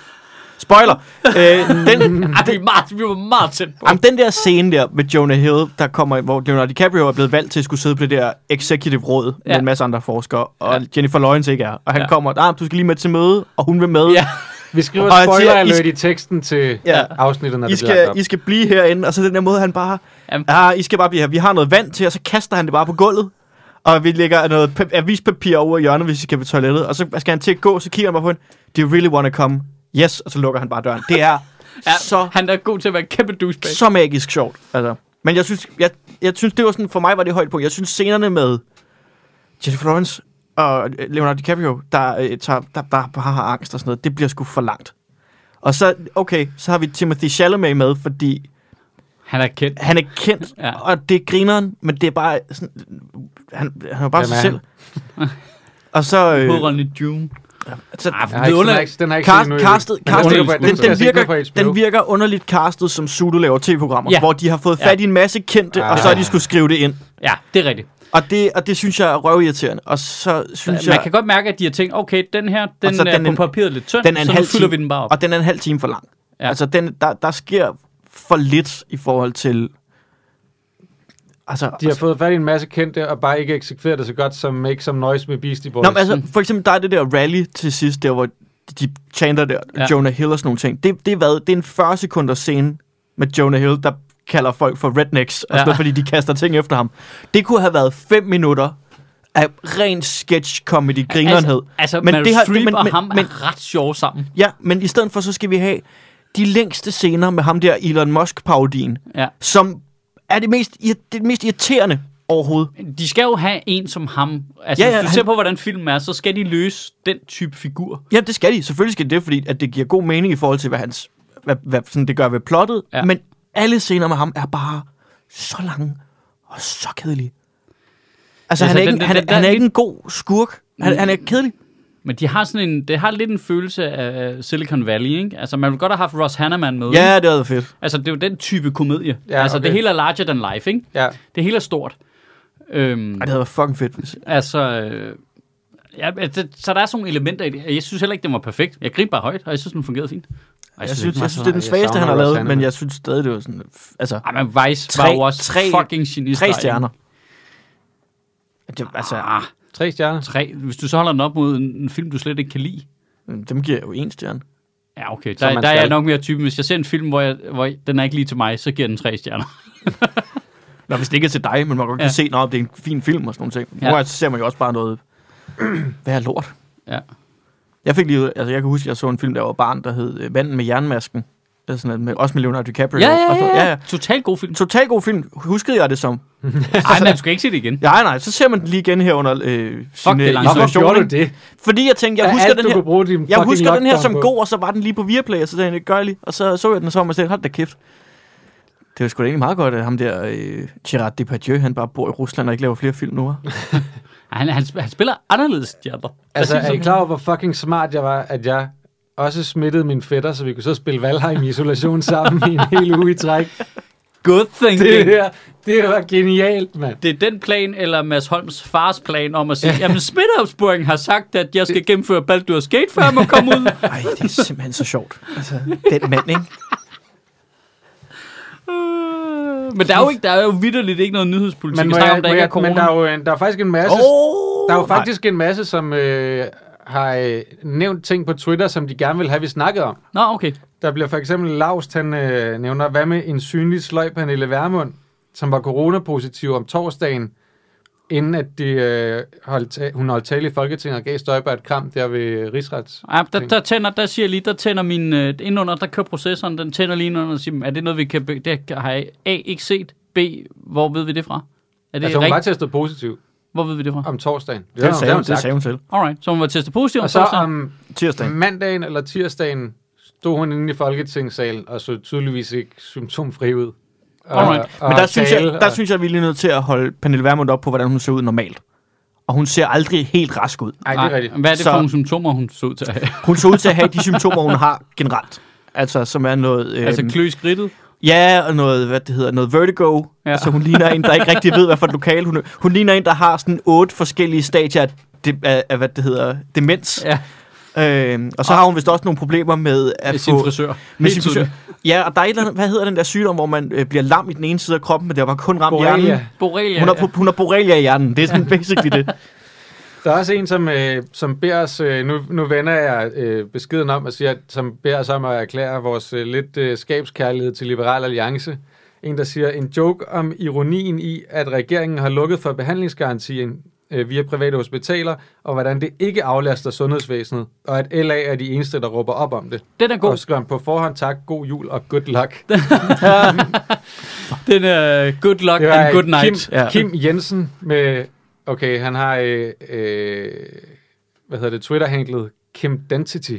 Spoiler! øh, den, Ej, vi, er meget, vi var meget tæt på. jamen, den der scene der med Jonah Hill, der kommer, hvor Leonardo DiCaprio er blevet valgt til at skulle sidde på det der executive råd med Ja. en masse andre forskere, og Ja. Jennifer Lawrence ikke er. Og han Ja. kommer, ah, du skal lige med til møde, og hun vil med. Ja, Vi skriver spoiler siger, I alert skal- i teksten til Ja. afsnittet, når I det skal, op. I skal blive herinde, og så den der måde, han bare... Jamen. Ah, I skal bare blive her. Vi har noget vand til, og så kaster han det bare på gulvet. og vi lægger noget pa- avispapir over i hjørnet, hvis vi skal på toilettet, og så skal han til at gå, så kigger han bare på hende, do you really want to come? Yes, og så lukker han bare døren. Det er [laughs] Ja, så, han er god til at være en kæmpe douchebag. så magisk sjovt. Altså. Men jeg synes, jeg, jeg synes, det var sådan, for mig var det højt på. Jeg synes, scenerne med Jennifer Lawrence og øh, Leonardo DiCaprio, der, øh, tager, der, der bare har angst og sådan noget, det bliver sgu for langt. Og så, okay, så har vi Timothy Chalamet med, fordi Han er kendt. han er kendt, [laughs] Ja. og det er grineren, men det er bare sådan, han, han er bare Hvem sig selv. og så... Øh, Hovedrollen i Dune. så Ah, Jeg har ikke, den har ikke, den har ikke Cast, castet, Men castet, den, den, den, den, den, virker, den virker underligt castet, som Zulu laver tv-programmer, Ja. hvor de har fået fat i en masse kendte, Ja. og så har de skulle skrive det ind. Ja, det er rigtigt. Og det, og det synes jeg er røvirriterende. Og så synes Man jeg, kan godt mærke, at de har tænkt, okay, den her, den, så er den på en- papiret lidt tynd, den er en så halv fylder time, vi den bare op. og den er en halv time for lang. Ja. Altså, den, der, der sker for lidt i forhold til... Altså, De har fået fat i en masse kendte, og bare ikke eksekveret det så godt som Make Some Noise med Beastie Boys. Nå, men altså, for eksempel, der er det der rally til sidst, der hvor de chanter der, ja. Jonah Hill og sådan nogle ting. Det, det, er hvad, det er en 40 sekunder scene med Jonah Hill, der kalder folk for rednecks, og Ja. sådan fordi de kaster ting efter ham. Det kunne have været 5 minutter af ren sketch-comedy grinerenhed. Altså, altså Men Meryl det har- Streep men- og men- ham men- er ret sjove sammen. Ja, men i stedet for, så skal vi have de længste scener med ham der Elon Musk-parodien, Ja. som er det mest, det mest irriterende overhovedet. De skal jo have en som ham. Altså, Ja, ja, hvis du han- ser på, hvordan filmen er, så skal de løse den type figur. Ja, det skal de. Selvfølgelig skal det, fordi at det giver god mening i forhold til, hvad, hans, hvad, hvad sådan det gør ved plottet. Ja. Men alle scener med ham er bare så lange og så kedelige. Altså, Altså, han, er ikke, den- den, han, den- han er ikke en god skurk. Han, han er kedelig. Men de har sådan en, det har lidt en følelse af Silicon Valley, ikke? Altså, man ville godt have haft Ross Hanneman med. Ja, det er fedt. Altså, det er jo den type komedie. Ja, altså, okay. det hele er larger than life, ikke? Ja. Det hele er stort. Øhm, Ej, det havde været fucking fedt. Hvis... altså, øh, ja, det, så der er sådan nogle elementer i det. Jeg synes heller ikke, det var perfekt. Jeg grinte bare højt, og jeg synes, den fungerede fint. Og Jeg, synes, jeg var synes, det er den jeg svageste, han har lavet, men jeg synes stadig, det var sådan... Altså, Ej, men Vice Tre- var jo også tre- fucking geni. tre stjerner. Det, altså, Ah, Tre stjerner. tre. Hvis du så holder den op mod en, en film, du slet ikke kan lide. dem giver jeg jo en stjerne. Ja, okay. Der, der er jeg skal. nok mere typen. Hvis jeg ser en film, hvor, jeg, hvor den er ikke lige til mig, så giver den tre stjerner. [laughs] Nå, hvis det ikke er til dig, men man godt kan Ja. se, at det er en fin film og sådan nogle ting. Ja. Nu ser man jo også bare noget... [clears throat] Hvad er lort? Ja. Jeg fik lige, altså jeg kan huske, at jeg så en film, der var barn, der hed øh, Manden med jernmasken. Det er sådan, noget med, også med Leonardo DiCaprio. Ja, ja, Og så, ja, ja, ja. ja. Total god film. Total god film. Huskede jeg det som? [laughs] Ej, men du skal ikke se det igen. Ja, nej, så ser man den lige igen her under øh, sin det øh. Hvorfor gjorde du det? Fordi jeg tænkte, jeg er husker alt, den her... kunne bruge din Jeg husker den her som på? god, og så var den lige på Viaplay, og så tænkte jeg, gør jeg lige. Og så så jeg den så, og så hold da kæft. Det var sgu da egentlig meget godt, at ham der, øh, Gerard Depardieu, han bare bor i Rusland og ikke laver flere film nu. [laughs] Han, han, han spiller anderledes stjerner. Altså, er I klar over, hvor fucking smart jeg var, at jeg også smittede min fætter, så vi kunne så spille Valheim i isolation [laughs] sammen i en hel uge i træk. Good thinking. Det her, det var genialt, mand. Det er den plan, eller Mads Holms fars plan om at sige, jamen smitteopsporing har sagt, at jeg skal gennemføre Baldur's Gate, før jeg må komme ud. [laughs] Ej, det er simpelthen så sjovt. Altså, den mand, ikke? [laughs] Men der er jo, ikke, der er jo vidderligt ikke noget nyhedspolitik. Men, jeg, om, der ikke er corona. men der er jo en, der er faktisk en masse, Oh, der er jo faktisk en masse, som øh, har øh, nævnt ting på Twitter, som de gerne vil have, vi snakkede om. Nå, okay. Der bliver for eksempel Laust, han øh, nævner, hvad med en synlig sløj Pernille Vermund, som var coronapositiv om torsdagen, inden at de, øh, holdt, ta- hun holdt tale i Folketinget og gav Støjberg et kram der ved Rigsrets. Ja, der, der, tænder, der siger lige, der tænder min, øh, indunder, der kører processoren, den tænder lige indunder og siger, er det noget, vi kan, be- det har jeg A, ikke set, B, hvor ved vi det fra? Er det Altså, hun var rigtigt? testet positiv Hvor ved vi det fra? om torsdagen. Det, Det, sagde, hun, det sagde hun selv. Alright, så hun var testet positiv om Og så torsdagen. om Tirsdag. mandagen eller tirsdagen stod hun inde i Folketingssalen og så tydeligvis ikke symptomfri ud. Og, Alright. og Men der synes, jeg, tale, der og- synes jeg, vi er lige nødt til at holde Pernille Vermund op på, hvordan hun ser ud normalt. Og hun ser aldrig helt rask ud. Ej, det er rigtigt. Hvad er det Så- for nogle symptomer, hun så ud til at have? [laughs] Hun ser ud til at have de [laughs] symptomer, hun har generelt. Altså, som er noget... Øh, altså klø i skridtet? Ja, og noget, hvad det hedder, noget vertigo. Ja. Så hun ligner en, der ikke rigtig ved, hvad for et lokal hun er. Hun ligner en, der har sådan otte forskellige stadier af, de, af, af hvad det hedder, demens. Ja, Øhm, og så har hun vist også nogle problemer med at med sin få... frisør. med sin frisør. Ja, og der er et eller andet, hvad hedder den der sygdom, hvor man øh, bliver lam i den ene side af kroppen, men det var kun ramt Borrelia. hjernen. Borrelia. Hun har, ja. hun har borrelia i hjernen. Det er sådan [laughs] basically det. Der er også en, som, øh, som beder os, øh, nu, nu vender jeg øh, beskeden om, at sige, at, som beder os om at erklære vores øh, lidt øh, skabskærlighed til Liberal Alliance. En, der siger, en joke om ironien i, at regeringen har lukket for behandlingsgarantien øh, via private hospitaler, og hvordan det ikke aflaster sundhedsvæsenet, og at LA er de eneste, der råber op om det. Den er god. Og han på forhånd tak, god jul og good luck. [laughs] Den er good luck Det var, and good øh, night. Kim, Ja. Kim Jensen med, okay, han har, øh, øh, hvad hedder det, Twitter-handlet Kim Dentity.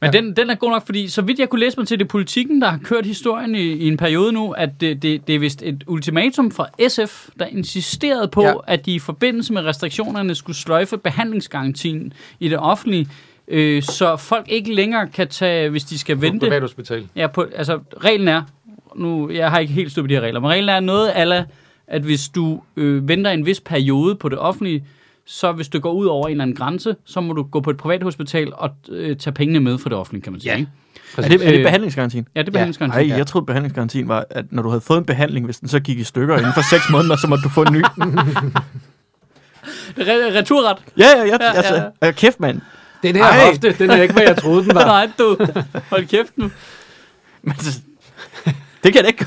Men den, den er god nok, fordi så vidt jeg kunne læse mig til, det er politikken, der har kørt historien i, i en periode nu, at det, det, det er vist et ultimatum fra SF, der insisterede på, Ja. ja. at de i forbindelse med restriktionerne skulle sløjfe behandlingsgarantien i det offentlige, øh, så folk ikke længere kan tage, hvis de skal På vente. privathospital. Ja, på, altså reglen er, nu, jeg har ikke helt styr på de her regler, men reglen er noget ala, at hvis du øh, venter en vis periode på det offentlige, så hvis du går ud over en eller anden grænse, så må du gå på et privat hospital og øh, tage pengene med fra det offentlige, kan man sige. Ja. Ikke? Er det, er det Øh, behandlingsgarantien? Ja, det er Ja. behandlingsgarantien. Nej, jeg troede, behandlingsgarantien var, at når du havde fået en behandling, hvis den så gik i stykker inden for 6 [laughs] måneder, så måtte du få en ny. Re- returret. Ja, ja, ja. Ja, Altså, ja. ja. kæft, mand. Den her Ej. hofte, den er ikke, hvad jeg troede, den var. [laughs] Nej, du. Hold kæft nu. [laughs] Men, det kan det ikke.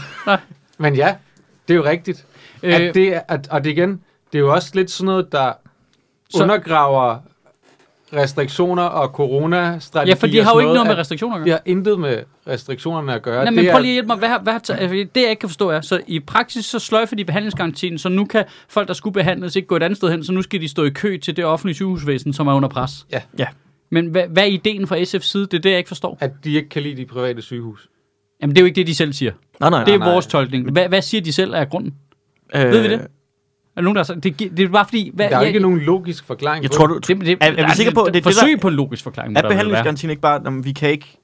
Men ja, det er jo rigtigt. Øh, At det, er- at, og det igen, det er jo også lidt sådan noget, der Så- undergraver restriktioner og corona-strategier. ja, for de har jo ikke noget med restriktioner at gøre. har intet med restriktionerne at gøre. Nej, men det prøv lige at hjælpe mig. Hvad, har- hvad, har altså, det jeg ikke kan forstå er, så i praksis så sløjfer de behandlingsgarantien, så nu kan folk, der skulle behandles, ikke gå et andet sted hen, så nu skal de stå i kø til det offentlige sygehusvæsen, som er under pres. Ja. Ja. Men hvad, hvad er ideen fra SF's side? Det er det, jeg ikke forstår. at de ikke kan lide de private sygehus. Jamen, det er jo ikke det, de selv siger. Nej, nej. Det er nej. vores tolkning. Hvad, hvad siger de selv er grunden? øh, ved vi det? Er der nogen, der sagt, det, det er bare fordi... Hvad, Der er jeg, ikke nogen logisk forklaring Jeg på tror, det. du, det, det, Er- er vi sikre på, at det det, forsøg der- på en logisk forklaring? er behandlingsgarantien ikke bare, at vi kan ikke,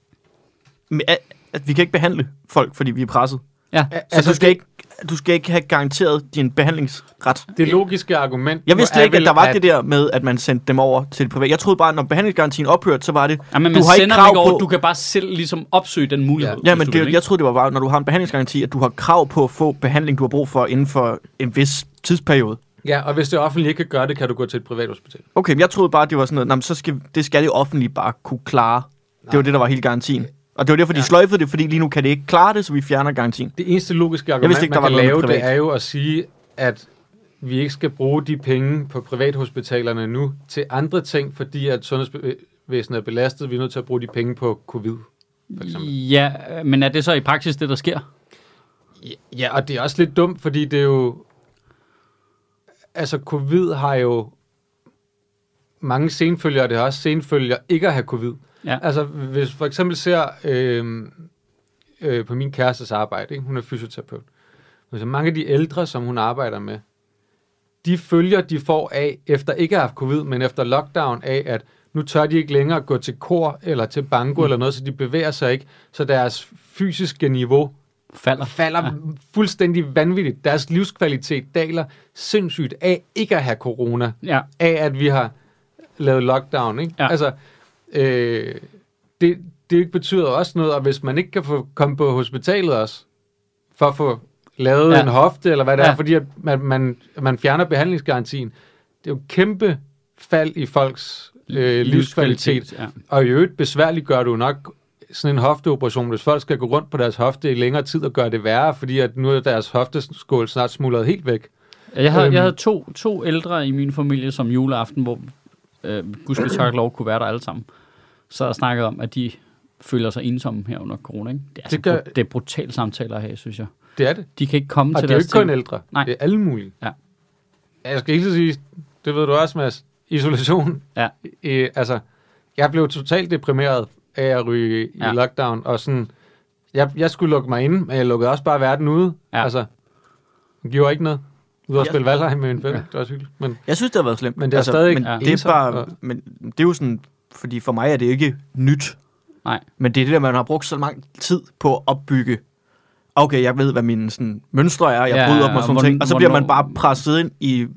at, at vi kan ikke behandle folk, fordi vi er presset? Ja. Så Altså, du skal, ikke, du skal ikke have garanteret din behandlingsret. Det logiske argument Jeg vidste ikke, at der var det der med, at man sendte dem over til det private. Jeg troede bare, at når behandlingsgarantien ophørte, så var det, Ja, men du man har ikke krav ikke over, på... du kan bare selv ligesom opsøge den mulighed. Ja, hvis men vil, det, ikke? jeg troede, det var bare, når du har en behandlingsgaranti, at du har krav på at få behandling, du har brug for inden for en vis tidsperiode. Ja, og hvis det offentlige ikke kan gøre det, kan du gå til et privat hospital. Okay, men jeg troede bare, det var sådan noget, "Nå, men så skal, det skal det offentlige bare kunne klare. Det var det, der var hele garantien. Og det var derfor, de Ja. sløjfede det, fordi lige nu kan det ikke klare det, så vi fjerner garantien. Det eneste logiske argument, ikke, man kan lave, det er jo at sige, at vi ikke skal bruge de penge på privathospitalerne nu til andre ting, fordi at sundhedsvæsenet er belastet. Vi er nødt til at bruge de penge på covid. For eksempel. Ja, men er det så i praksis det, der sker? Ja, og det er også lidt dumt, fordi det er jo... Altså, covid har jo mange senfølgere, det har også senfølger ikke at have covid. Ja. Altså, hvis for eksempel ser øh, øh, på min kærestes arbejde, ikke? hun er fysioterapeut, altså mange af de ældre, som hun arbejder med, de følger, de får af, efter ikke at have haft covid, men efter lockdown af, at nu tør de ikke længere gå til kor eller til banko mm. eller noget, så de bevæger sig ikke, så deres fysiske niveau Falder. falder ja. fuldstændig vanvittigt. Deres livskvalitet daler sindssygt af ikke at have corona, Ja. af at vi har lavet lockdown. Ikke? Ja. Altså, øh, det, det betyder også noget, og hvis man ikke kan få komme på hospitalet også, for at få lavet Ja. en hofte, eller hvad det ja. Er, fordi at man, man, man fjerner behandlingsgarantien, det er jo et kæmpe fald i folks øh, livskvalitet. Ja. Og i øvrigt besværligt gør du nok sådan en hofteoperation, hvis folk skal gå rundt på deres hofte i længere tid og gøre det værre, fordi at nu er deres hofteskål snart smuldret helt væk. Jeg havde, Øhm. jeg havde to, to ældre i min familie som juleaften, hvor øh, Gud skal takke lov kunne være der alle sammen. Så jeg snakket om, at de føler sig ensomme her under corona. Ikke? Det, er altså Det gør- br- det er brutale samtaler her, synes jeg. Det er det. De kan ikke komme Og til det er jo deres ikke kun ting. ældre. Nej. Det er alle mulige. Ja. Jeg skal ikke sige, det ved du også, Mads, isolation. Ja. I, [laughs] altså, jeg blev totalt deprimeret af at ryge Ja. i lockdown, og sådan, jeg, jeg skulle lukke mig inde, men jeg lukkede også bare verden ude. Ja. Altså, det gjorde ikke noget. Ude at Ja. spille Valheim med en ven. Ja. Det var hyggeligt. Men Jeg synes, det har været slemt. Men det er stadig men ja. det er bare, og- men det er jo sådan, fordi for mig er det ikke nyt. Nej. Men det er det der, man har brugt så lang tid på at opbygge. Okay, jeg ved, hvad mine sådan, mønstre er, jeg Ja, bryder dem og sådan ting. Og så bliver man bare presset ind i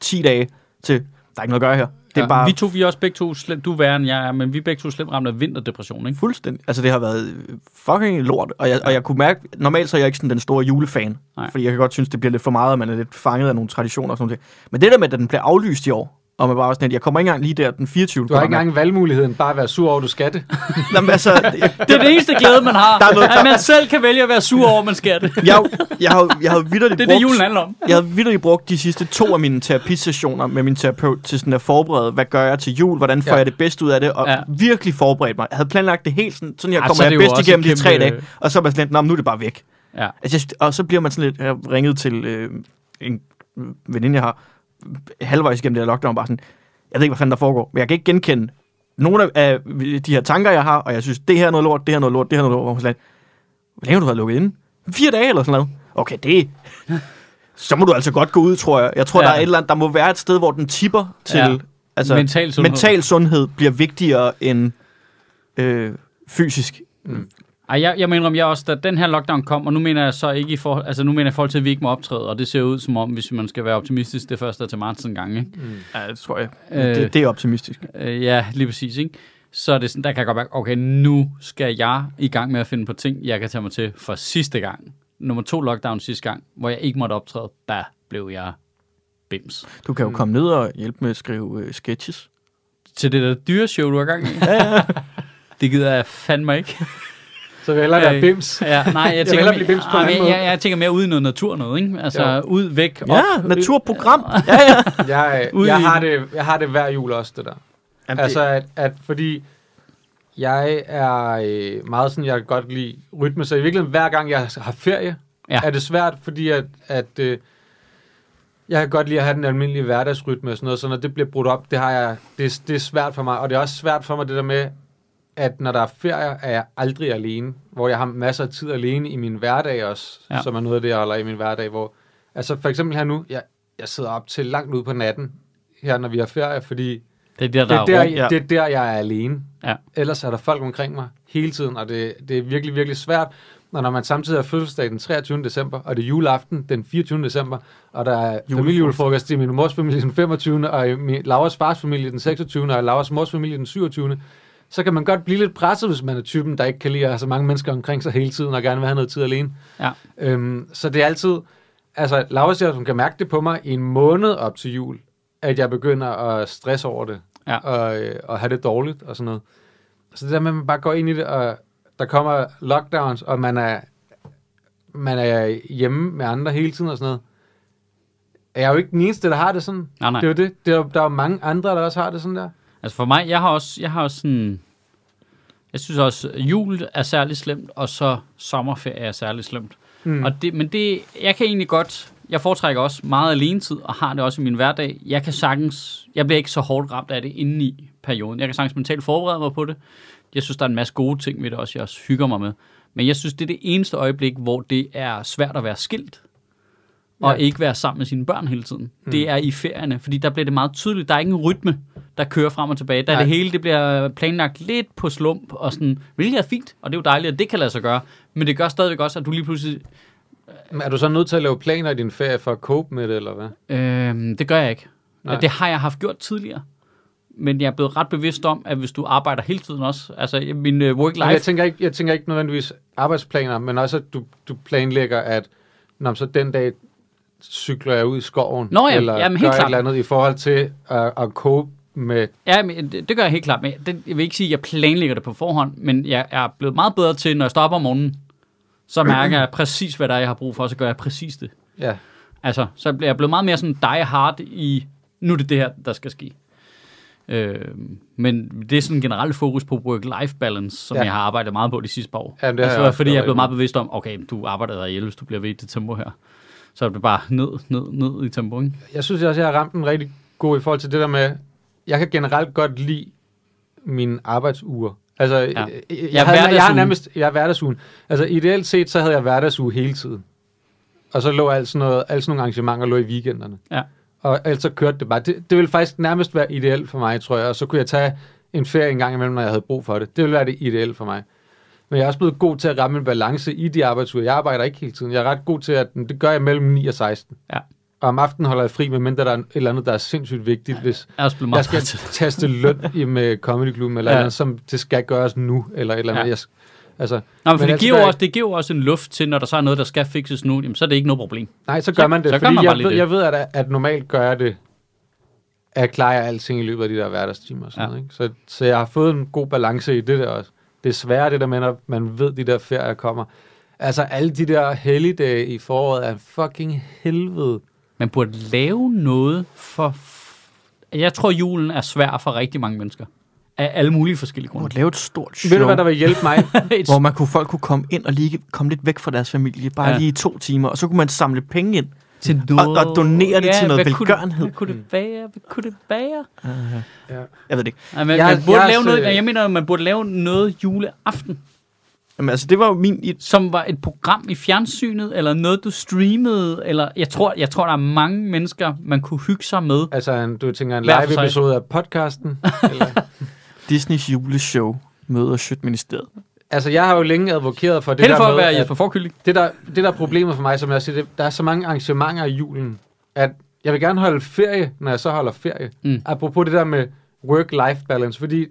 10 dage til, der er ikke noget at gøre her. Det er Ja, bare Vi to, vi er også begge to slemt, du er værre end jeg er, men vi er begge to slemt ramt af vinterdepression, ikke? fuldstændig. Altså, det har været fucking lort. Og jeg, og jeg kunne mærke, normalt så er jeg ikke sådan den store julefan. Nej. Fordi jeg kan godt synes, det bliver lidt for meget, og man er lidt fanget af nogle traditioner og sådan noget. Men det der med, at den bliver aflyst i år, Og man bare var sådan, at jeg kommer ikke engang lige der den 24. Du har ikke engang valgmuligheden bare at være sur over, du skal det. [laughs] Nå, men altså, jeg, Det er det eneste glæde, man har. Der er noget- at man selv kan vælge at være sur over, man skal det. jeg, jeg, har, jeg har [laughs] vidderligt Det er brugt, det, julen handler om. jeg har vidderligt brugt de sidste to af mine terapisessioner med min terapeut til sådan at forberede, hvad gør jeg til jul, hvordan får Ja. jeg det bedste ud af det, og Ja. ja. virkelig forberedt mig. Jeg havde planlagt det helt sådan, sådan jeg kommer så er jeg bedst også igennem de tre dage, og så er man sådan lidt, "Nå, men nu er det bare væk. Ja. Altså, og så bliver man sådan lidt, jeg ringet til øh, en veninde, jeg har halvvejs igennem det her lockdown, bare sådan, jeg ved ikke, hvad fanden der foregår, men jeg kan ikke genkende nogle af, de her tanker, jeg har, og jeg synes, det her er noget lort, det her er noget lort, det her er noget lort, hvor man lidt, hvor længe har du været lukket inde? Fire dage eller sådan noget? Okay, det så må du altså godt gå ud, tror jeg. Jeg tror, Ja. der er et eller andet, der må være et sted, hvor den tipper til, Ja. altså, Mental sundhed. mental sundhed bliver vigtigere end øh, fysisk. Ej, jeg, jeg mener, jeg også, da den her lockdown kom, og nu mener jeg så ikke i forhold, altså nu mener jeg i forhold til, at vi ikke må optræde, og det ser ud som om, hvis man skal være optimistisk, det første er til marts en gang, ikke? Ja, det tror jeg. Øh. Det, det er optimistisk. Øh, ja, lige præcis, ikke? Så er det sådan, der kan jeg godt mærke, okay, nu skal jeg i gang med at finde på ting, jeg kan tage mig til for sidste gang. Nummer to lockdown sidste gang, hvor jeg ikke måtte optræde, der blev jeg bims. Du kan jo komme ned og hjælpe med at skrive øh, sketches. Til det der dyreshow, du har gang i. det gider jeg fandme ikke. Så vil jeg hellere være Øh, bims. Ja, nej, jeg, [laughs] tænker, mere, blive bims på jeg, jeg, jeg, tænker mere ud i noget natur noget, ikke? Altså Jo. ud, væk, op. Ja, naturprogram. [laughs] Ja, ja. Jeg, Ude jeg, har det, jeg har det hver jul også, det der. Jamen, Altså, at, at fordi jeg er øh, meget sådan, jeg kan godt lide rytme, så i virkeligheden hver gang jeg har ferie, Ja. ja. er det svært, fordi at, at øh, jeg kan godt lide at have den almindelige hverdagsrytme og sådan noget, så når det bliver brudt op, det, har jeg, det, det er svært for mig, og det er også svært for mig det der med, at når der er ferie, er jeg aldrig alene, hvor jeg har masser af tid alene i min hverdag også, Ja. som er noget af det, jeg holder i min hverdag, hvor, altså for eksempel her nu, jeg, jeg sidder op til langt ud på natten, her når vi har ferie, fordi Det er der, det der er, er der, rum. ja. det er der, jeg er alene. Ja. Ellers er der folk omkring mig hele tiden, og det, det er virkelig, virkelig svært. Og når man samtidig har fødselsdag den 23. december, og det er juleaften den 24. december, og der er familiejulefrokost i min mors familie den 25. og i min, Lauras fars familie den 26. og Lauras mors familie den 27. Så kan man godt blive lidt presset, hvis man er typen, der ikke kan lide at have så mange mennesker omkring sig hele tiden, og gerne vil have noget tid alene. Ja. Øhm, så det er altid... Altså, Laura siger, at hun kan mærke det på mig i en måned op til jul, at jeg begynder at stresse over det, Ja. og, øh, og have det dårligt og sådan noget. Så det der med, at man bare går ind i det, og der kommer lockdowns, og man er, man er hjemme med andre hele tiden og sådan noget. Jeg er jo ikke den eneste, der har det sådan. Nej, nej. Det er jo det. det er, der er jo mange andre, der også har det sådan der. Altså for mig, jeg har også, jeg har også sådan, jeg synes også, jul er særlig slemt, og så sommerferie er særlig slemt. Mm. Og det, men det, jeg kan egentlig godt, jeg foretrækker også meget alenetid, og har det også i min hverdag. Jeg kan sagtens, jeg bliver ikke så hårdt ramt af det inde i perioden. Jeg kan sagtens mentalt forberede mig på det. Jeg synes, der er en masse gode ting ved det også, jeg også hygger mig med. Men jeg synes, det er det eneste øjeblik, hvor det er svært at være skilt og Ja. ikke være sammen med sine børn hele tiden. Mm. Det er i ferierne, fordi der bliver det meget tydeligt. Der er ikke en rytme, der kører frem og tilbage. Der er det hele, det bliver planlagt lidt på slump, og sådan, hvilket er fint, og det er jo dejligt, at det kan lade sig gøre. Men det gør stadigvæk også, at du lige pludselig, Men er du så nødt til at lave planer i din ferie for at cope med det, eller hvad? øh, det gør jeg ikke. Nej. Det har jeg haft gjort tidligere. Men jeg er blevet ret bevidst om, at hvis du arbejder hele tiden også, altså min uh, Nej, jeg work-life, tænker, ikke, jeg tænker ikke nødvendigvis arbejdsplaner, men også, at du, du planlægger, at når så den dag cykler jeg ud i skoven, Nå ja, eller jamen, gør helt et klart. eller andet i forhold til at, at cope med... Ja, men det, det gør jeg helt klart. Men det, jeg vil ikke sige, at jeg planlægger det på forhånd, men jeg er blevet meget bedre til, når jeg op om morgenen, så mærker jeg præcis, hvad der er, jeg har brug for, og så gør jeg præcis det. Ja, Altså, så bliver jeg blevet meget mere sådan die hard i, nu er det det her, der skal ske. Øh, men det er sådan en generelt fokus på work-life balance, som ja. Jeg har arbejdet meget på de sidste par år. Ja, det altså, jeg fordi jeg er blevet meget bevidst om, okay, du arbejder der ihjel, hvis du bliver ved i det tempo her. Så er det bare ned, ned, ned i tempo, ikke? jeg synes også, jeg har ramt en rigtig god i forhold til det der med, jeg kan generelt godt lide mine arbejdsuger. Altså, ja. jeg, jeg, jeg, havde, jeg har nærmest, jeg er hverdagsugen. Altså, ideelt set, så havde jeg hverdagsuge hele tiden. Og så lå alt sådan, noget, alt sådan nogle arrangementer lå i weekenderne. Ja. Og ellers så kørte det bare. Det, det ville faktisk nærmest være ideelt for mig, tror jeg. Og så kunne jeg tage en ferie en gang imellem, når jeg havde brug for det. Det ville være det ideelle for mig. Men jeg er også blevet god til at ramme en balance i de arbejdsuger. Jeg arbejder ikke hele tiden. Jeg er ret god til, at det gør jeg mellem 9 og 16. Ja. Og om aftenen holder jeg fri, medmindre der er et eller andet, der er sindssygt vigtigt. Hvis Jeg også jeg skal [laughs] taste løn i med Comedy Club, eller, Ja. eller andet, som det skal gøres nu, eller et eller andet. Ja. Jeg, altså, Nå, men Men det altså, giver, der er- også, det giver også en luft til, når der så er noget, der skal fikses nu, jamen, så er det ikke noget problem. nej, så Så- gør man det, så gør fordi man jeg, ved, det. jeg ved, at, at normalt gør jeg det jeg klarer alting i løbet af de der hverdagstimer. Og sådan Ja. ikke? Så, så jeg har fået en god balance i det der også. Det er svært, det der med, når man ved, de der ferier kommer. Altså, alle de der helligdage i foråret er fucking helvede. Man burde lave noget for... Jeg tror, julen er svær for rigtig mange mennesker. Af alle mulige forskellige Man grunde. måtte lave et stort show, Ved du, hvad der vil hjælpe mig? [laughs] Hvor man kunne, folk kunne komme ind og lige komme lidt væk fra deres familie, bare ja. lige i to timer, og så kunne man samle penge ind. Til og donere det til noget hvad velgørenhed. Det, hvad kunne det være? Hvad kunne det være? ja. Jeg ved det ikke. Man, Jeg- man burde jeg lave noget, jeg mener, man burde lave noget juleaften, Jamen, altså, det var jo min... som var et program i fjernsynet, eller noget, du streamede, eller jeg tror, jeg tror der er mange mennesker, man kunne hygge sig med. Altså, en, du tænker en live-episode af podcasten? eller? [laughs] Disneys juleshow møder Sjøtministeriet. Altså, jeg har jo længe advokeret for det Held der for at med, være Jesper Forkylling. det der, det der er problemet for mig, som jeg siger, det, der er så mange arrangementer i julen, at jeg vil gerne holde ferie, når jeg så holder ferie. Mm. Apropos det der med work-life balance, fordi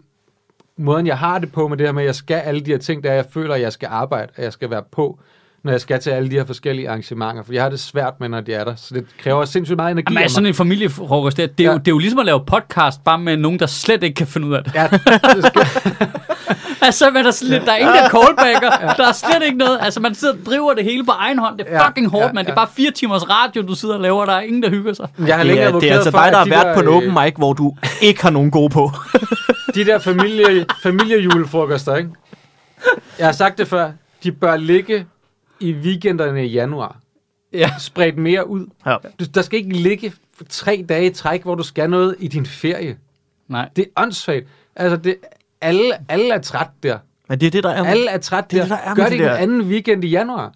måden, jeg har det på med det her med, at jeg skal alle de her ting, der jeg føler, at jeg skal arbejde, at jeg skal være på, når jeg skal til alle de her forskellige arrangementer. For jeg har det svært med, når de er der. Så det kræver sindssygt meget energi Jamen, af altså, sådan en familiefrokost, det, det, er Ja. jo, det er jo ligesom at lave podcast, bare med nogen, der slet ikke kan finde ud af det. Ja, det skal, [laughs] Altså, men der, er lidt, der er ingen, der callbacker. Der er slet ikke noget. Altså, man sidder og driver det hele på egen hånd. Det er Ja, fucking hårdt, ja, mand. Det er ja. bare fire timers radio, du sidder og laver. Der er ingen, der hygger sig. jeg har Det længe er, det er altså for, dig, der har de været på en øh, open mic, hvor du ikke har nogen gode på. [laughs] De der familie, familiejulefrokoster, ikke? Jeg har sagt det før. De bør ligge i weekenderne i januar. Ja. Spredt mere ud. Ja. Du, der skal ikke ligge for tre dage i træk, hvor du skal noget i din ferie. Nej. Det er åndssvagt. Altså, det, alle, alle er træt der. Men det er det, der er... Alle er træt det er der. det, der er Gør det det den der. anden weekend i januar.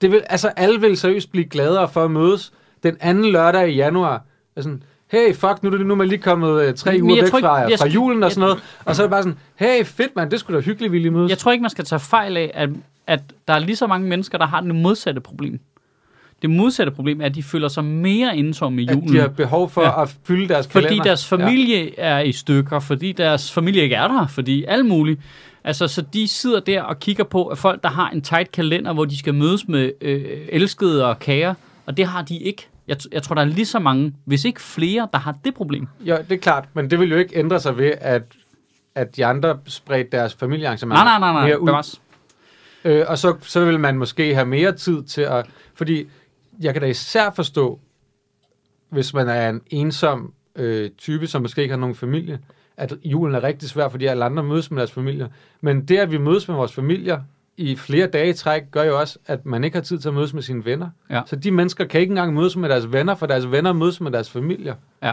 Det vil, altså, alle vil seriøst blive gladere for at mødes den anden lørdag i januar. Altså, hey, fuck, nu er det nu er man lige kommet uh, tre uger væk ikke- fra, jeg fra julen og sådan noget. Og så er det bare sådan, hey, fedt mand, det skulle da hyggeligt, vi lige mødes. Jeg tror ikke, man skal tage fejl af, at, at der er lige så mange mennesker, der har det modsatte problem. Det modsatte problem er, at de føler sig mere ensomme i at julen. de har behov for Ja. at fylde deres Fordi kalender. deres familie ja. er i stykker, fordi deres familie ikke er der, fordi alt muligt. Altså, så de sidder der og kigger på, at folk, der har en tight kalender, hvor de skal mødes med øh, elskede og kære, og det har de ikke. Jeg, jeg tror, der er lige så mange, hvis ikke flere, der har det problem. Ja, det er klart, men det vil jo ikke ændre sig ved, at, at de andre spredte deres familiearrangementer Nej, nej, nej, nej. mere ud. Øh, og så, så vil man måske have mere tid til at... Fordi jeg kan da især forstå, hvis man er en ensom øh, type, som måske ikke har nogen familie, at julen er rigtig svær, fordi alle andre mødes med deres familier. Men det, at vi mødes med vores familier i flere dage i træk, gør jo også, at man ikke har tid til at mødes med sine venner. Ja. Så de mennesker kan ikke engang mødes med deres venner, for deres venner mødes med deres familier. Ja.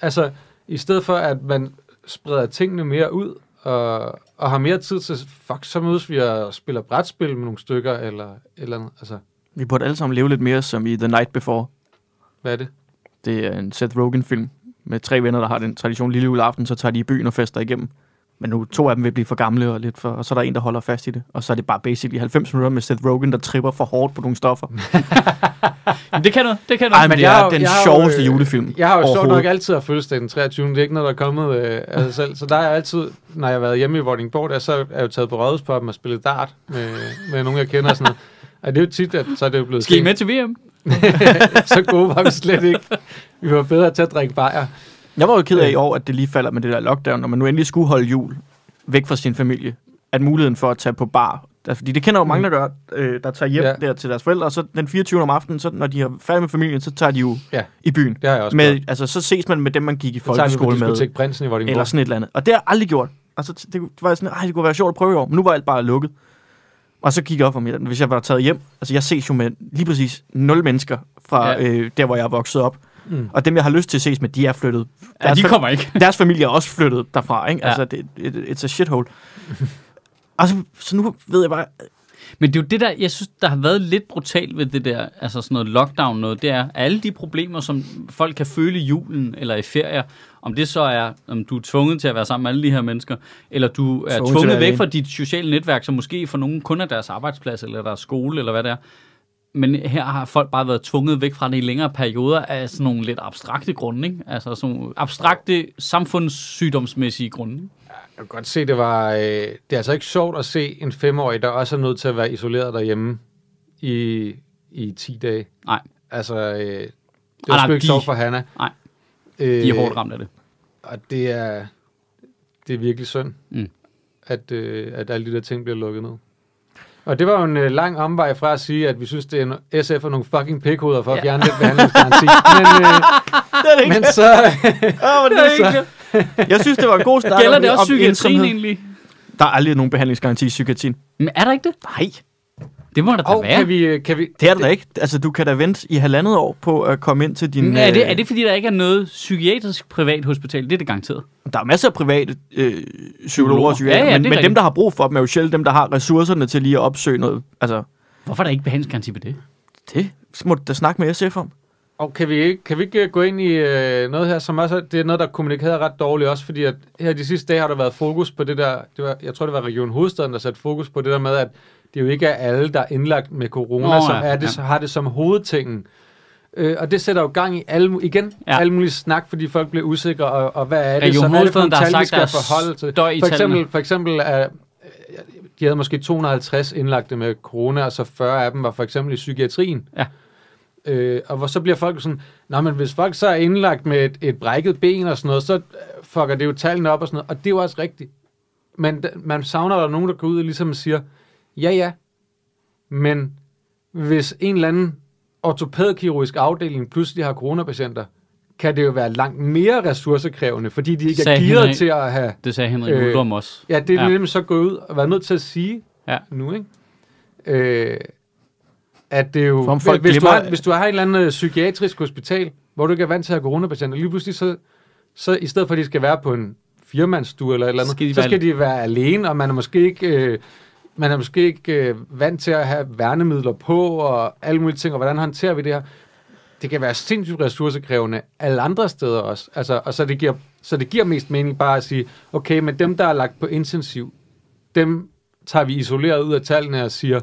Altså, i stedet for, at man spreder tingene mere ud, og, og har mere tid til, fuck, så mødes vi og spiller brætspil med nogle stykker, eller eller andet. Altså, Vi burde alle sammen leve lidt mere som i The Night Before. hvad er det? Det er en Seth Rogen-film med tre venner, der har den tradition lille juleaften, så tager de i byen og fester igennem. Men nu to af dem vil blive for gamle og lidt for, og så er der en, der holder fast i det. Og så er det bare basically 90 minutter med Seth Rogen, der tripper for hårdt på nogle stoffer. [laughs] Det kan noget, det kan noget. Ej, men det jeg er har jo- den jeg har jo, sjoveste øh, julefilm Jeg har jo sjovt nok altid haft fødselsdag den 23. Det er ikke noget, der er kommet øh, af sig selv. Så der er jeg altid, når jeg har været hjemme i Vordingborg, der, så er jeg jo taget på Rådhuspop og spillet dart med, med nogen, jeg kender og sådan noget. Og det er jo tit, at så er det jo blevet Skal I med til VM? [laughs] så gode var vi slet ikke. Vi var bedre til at drikke bajer. Jeg var jo ked af i år, at det lige falder med det der lockdown, når man nu endelig skulle holde jul væk fra sin familie. At muligheden for at tage på bar. Altså, fordi det kender jo mange, der gør, øh, der tager hjem Ja. der til deres forældre, og så den 24. om aftenen, så når de er færdige med familien, så tager de jo Ja. i byen. Det har jeg også Med, gjort. altså, så ses man med dem, man gik i Så folkeskole med. diskotek Prinsen i Vordingborg. Eller sådan et eller andet. Og det har jeg aldrig gjort. Altså, det, det var sådan, ej, det kunne være sjovt at prøve i år. Men nu var alt bare lukket. Og så gik jeg op for mig, hvis jeg var taget hjem. Altså, jeg ses jo med lige præcis nul mennesker fra Ja. øh, der, hvor jeg er vokset op. Mm. Og dem, jeg har lyst til at ses med, de er flyttet. Ja, Deres de kommer ikke. [laughs] Deres familie er også flyttet derfra, ikke? Ja. Altså, det, it, it's a shithole. [laughs] og så, så nu ved jeg bare... Men det er jo det der, jeg synes, der har været lidt brutalt ved det der, altså sådan noget lockdown noget, det er alle de problemer, som folk kan føle i julen eller i ferier, om det så er, om du er tvunget til at være sammen med alle de her mennesker, eller du er Tvunget tvunget væk fra dit sociale netværk, som måske for nogen kun er deres arbejdsplads, eller deres skole, eller hvad det er. Men her har folk bare været tvunget væk fra det i længere perioder af sådan nogle lidt abstrakte grunde, ikke? Altså sådan nogle abstrakte samfundssygdomsmæssige grunde. ikke? Jeg kan godt se, det var... Øh, det er altså ikke sjovt at se en femårig, der også er nødt til at være isoleret derhjemme i, i 10 dage. Nej. Altså, øh, det nej, var sgu ikke de- sjovt for Hanna. Nej. Øh, De er hårdt ramt af det. Og det er, det er virkelig synd, Mm. at, øh, at alle de der ting bliver lukket ned. Og det var jo en øh, lang omvej fra at sige, at vi synes, det er en, SF er nogle fucking pikhoveder for at Ja. fjerne den behandlingsgaranti. [laughs] men, øh, men så... Åh, det [laughs] er så. Jeg synes, det var en god start. Gælder det også psykiatrien egentlig? Der er aldrig nogen behandlingsgaranti i psykiatrien. Men er der ikke det? Nej. Det må der da Og være. kan vi, øh, kan vi, Det er det da ikke. Altså, du kan da vente i halvandet år på at komme ind til din... Men er, det, øh, er det fordi, der ikke er noget psykiatrisk privat hospital? Det er det garanteret. Der er masser af private øh, psykologer og psykiater, Ja, ja, men, det men dem, der har brug for dem, er jo sjældent dem, der har ressourcerne til lige at opsøge noget. Altså, Hvorfor er der ikke behandlingsgaranti på det? det må du da snakke med SF om. Og kan vi ikke, kan vi ikke gå ind i øh, noget her, som også det er noget, der er kommunikeret ret dårligt også, fordi at her de sidste dage har der været fokus på det der, det var, jeg tror det var Region Hovedstaden, der satte fokus på det der med, at det jo ikke er alle, der er indlagt med corona, Nå, som ja, er det, ja. så har det som hovedtingen. Øh, og det sætter jo gang i alle, igen Ja. alle mulige snak, fordi folk bliver usikre, og, og hvad er det, Region så er det for nogle tal, vi skal er forholde til? For eksempel, for eksempel er, de havde måske 250 indlagte med corona, og så 40 af dem var for eksempel i psykiatrien. Ja. Øh, og hvor så bliver folk sådan, nej, men hvis folk så er indlagt med et, et brækket ben og sådan noget, så øh, fucker det jo tallene op og sådan noget, og det er jo også rigtigt. Men man savner, at der er nogen, der går ud og ligesom siger, ja, ja, men hvis en eller anden ortopædkirurgisk afdeling pludselig har coronapatienter, kan det jo være langt mere ressourcekrævende, fordi de ikke Sagde er gearet til at have... Det sagde Henrik Øh, Uldum også. Ja, det er Ja. nemlig så gået ud og været nødt til at sige Ja. nu, ikke? Øh, at det er jo... Som folk hvis, du glemmer- har, hvis du har et eller andet øh, psykiatrisk hospital, hvor du ikke er vant til at have coronapatienter, lige pludselig så, så i stedet for at de skal være på en firmandsstue eller et eller andet, Skal de så være- skal de være alene, og man er måske ikke... Øh, man er måske ikke øh, vant til at have værnemidler på, og alle mulige ting, og hvordan håndterer vi det her? Det kan være sindssygt ressourcekrævende alle andre steder også. Altså, og så det, giver, så det giver mest mening bare at sige, okay, men dem, der er lagt på intensiv, dem tager vi isoleret ud af tallene og siger,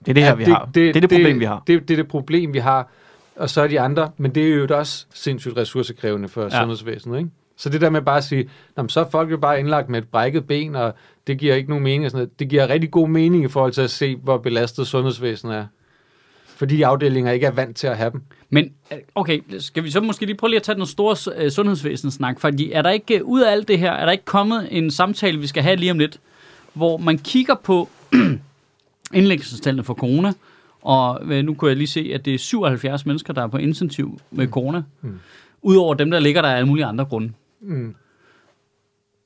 Det er det her, vi har. Det, det er det problem, vi har. Det, det er det problem, vi har. Og så er de andre, men det er jo også sindssygt ressourcekrævende for Ja. sundhedsvæsenet, ikke? Så det der med bare at sige, "Nå, men så er folk jo bare indlagt med et brækket ben, og det giver ikke nogen mening. Og sådan noget. Det giver rigtig god mening i forhold til at se, hvor belastet sundhedsvæsenet er. Fordi afdelinger ikke er vant til at have dem. Men øh, okay, skal vi så måske lige prøve lige at tage den store øh, sundhedsvæsenssnak, fordi er der ikke, øh, ud af alt det her, er der ikke kommet en samtale, vi skal have lige om lidt, hvor man kigger på [clears throat] indlæggelsestallene for corona, og nu kunne jeg lige se, at det er 77 mennesker, der er på intensiv med corona, Mm. udover dem, der ligger der af alle mulige andre grunde. Mm.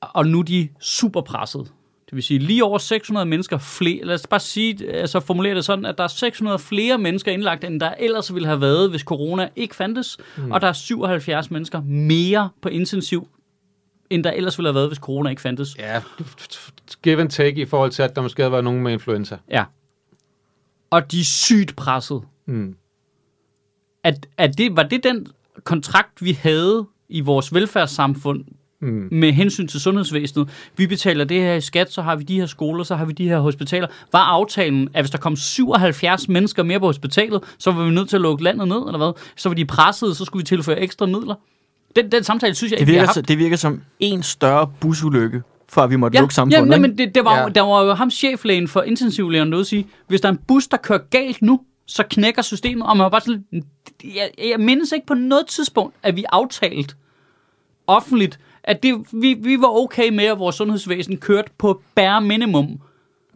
Og nu er de super presset. Det vil sige, lige over 600 mennesker flere, lad os bare sige, altså formulere det sådan, at der er 600 flere mennesker indlagt, end der ellers ville have været, hvis corona ikke fandtes. Mm. Og der er 77 mennesker mere på intensiv, end der ellers ville have været, hvis corona ikke fandtes. Ja, give and take i forhold til, at der måske havde været nogen med influenza. Ja. Og de er sygt presset. Mm. At, at det, var det den kontrakt, vi havde i vores velfærdssamfund Mm. med hensyn til sundhedsvæsenet. Vi betaler det her i skat, så har vi de her skoler, så har vi de her hospitaler. Var aftalen, at hvis der kom 77 mennesker mere på hospitalet, så var vi nødt til at lukke landet ned, eller hvad? Så var de presset, så skulle vi tilføre ekstra midler. Den, den samtale synes jeg Det ikke, vi har virker, det virker som en større busulykke, for at vi måtte Ja, lukke ja, samfundet. nej, ikke? men det, det var, ja. Ja. der var jo ham cheflægen for intensivlægen noget at sige, hvis der er en bus, der kører galt nu, så knækker systemet, og man var bare sådan, jeg, jeg mindes ikke på noget tidspunkt, at vi aftalt offentligt, at det, vi, vi var okay med, at vores sundhedsvæsen kørte på bare minimum.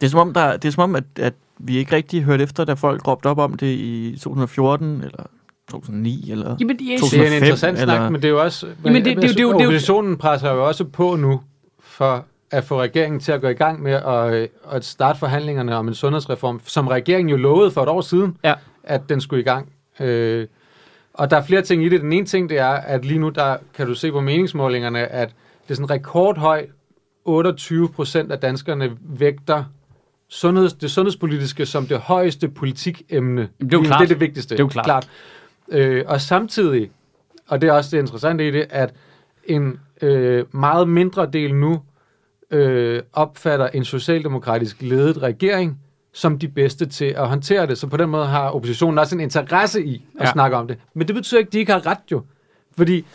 Det er som om, der, det er som om at, at vi ikke rigtig hørte efter, da folk råbte op om det i 2014, eller 2009, eller... Jamen, Det er 2005, en interessant eller- snak, men det er jo også... Jamen, det- det- det- det- det- Oppositionen presser jo også på nu for at få regeringen til at gå i gang med at, at starte forhandlingerne om en sundhedsreform, som regeringen jo lovede for et år siden, Ja. at den skulle i gang. Øh, og der er flere ting i det. Den ene ting, det er, at lige nu, der kan du se på meningsmålingerne, at det er sådan rekordhøj 28 procent af danskerne vægter sundheds, det sundhedspolitiske som det højeste politikemne. Jamen, det er jo klart. Det er det vigtigste. Det er jo klart. klart. Øh, og samtidig, og det er også det interessante i det, at en øh, meget mindre del nu øh, opfatter en socialdemokratisk ledet regering som de bedste til at håndtere det. Så på den måde har oppositionen også en interesse i at Ja. snakke om det. Men det betyder ikke, at de ikke har ret jo. Fordi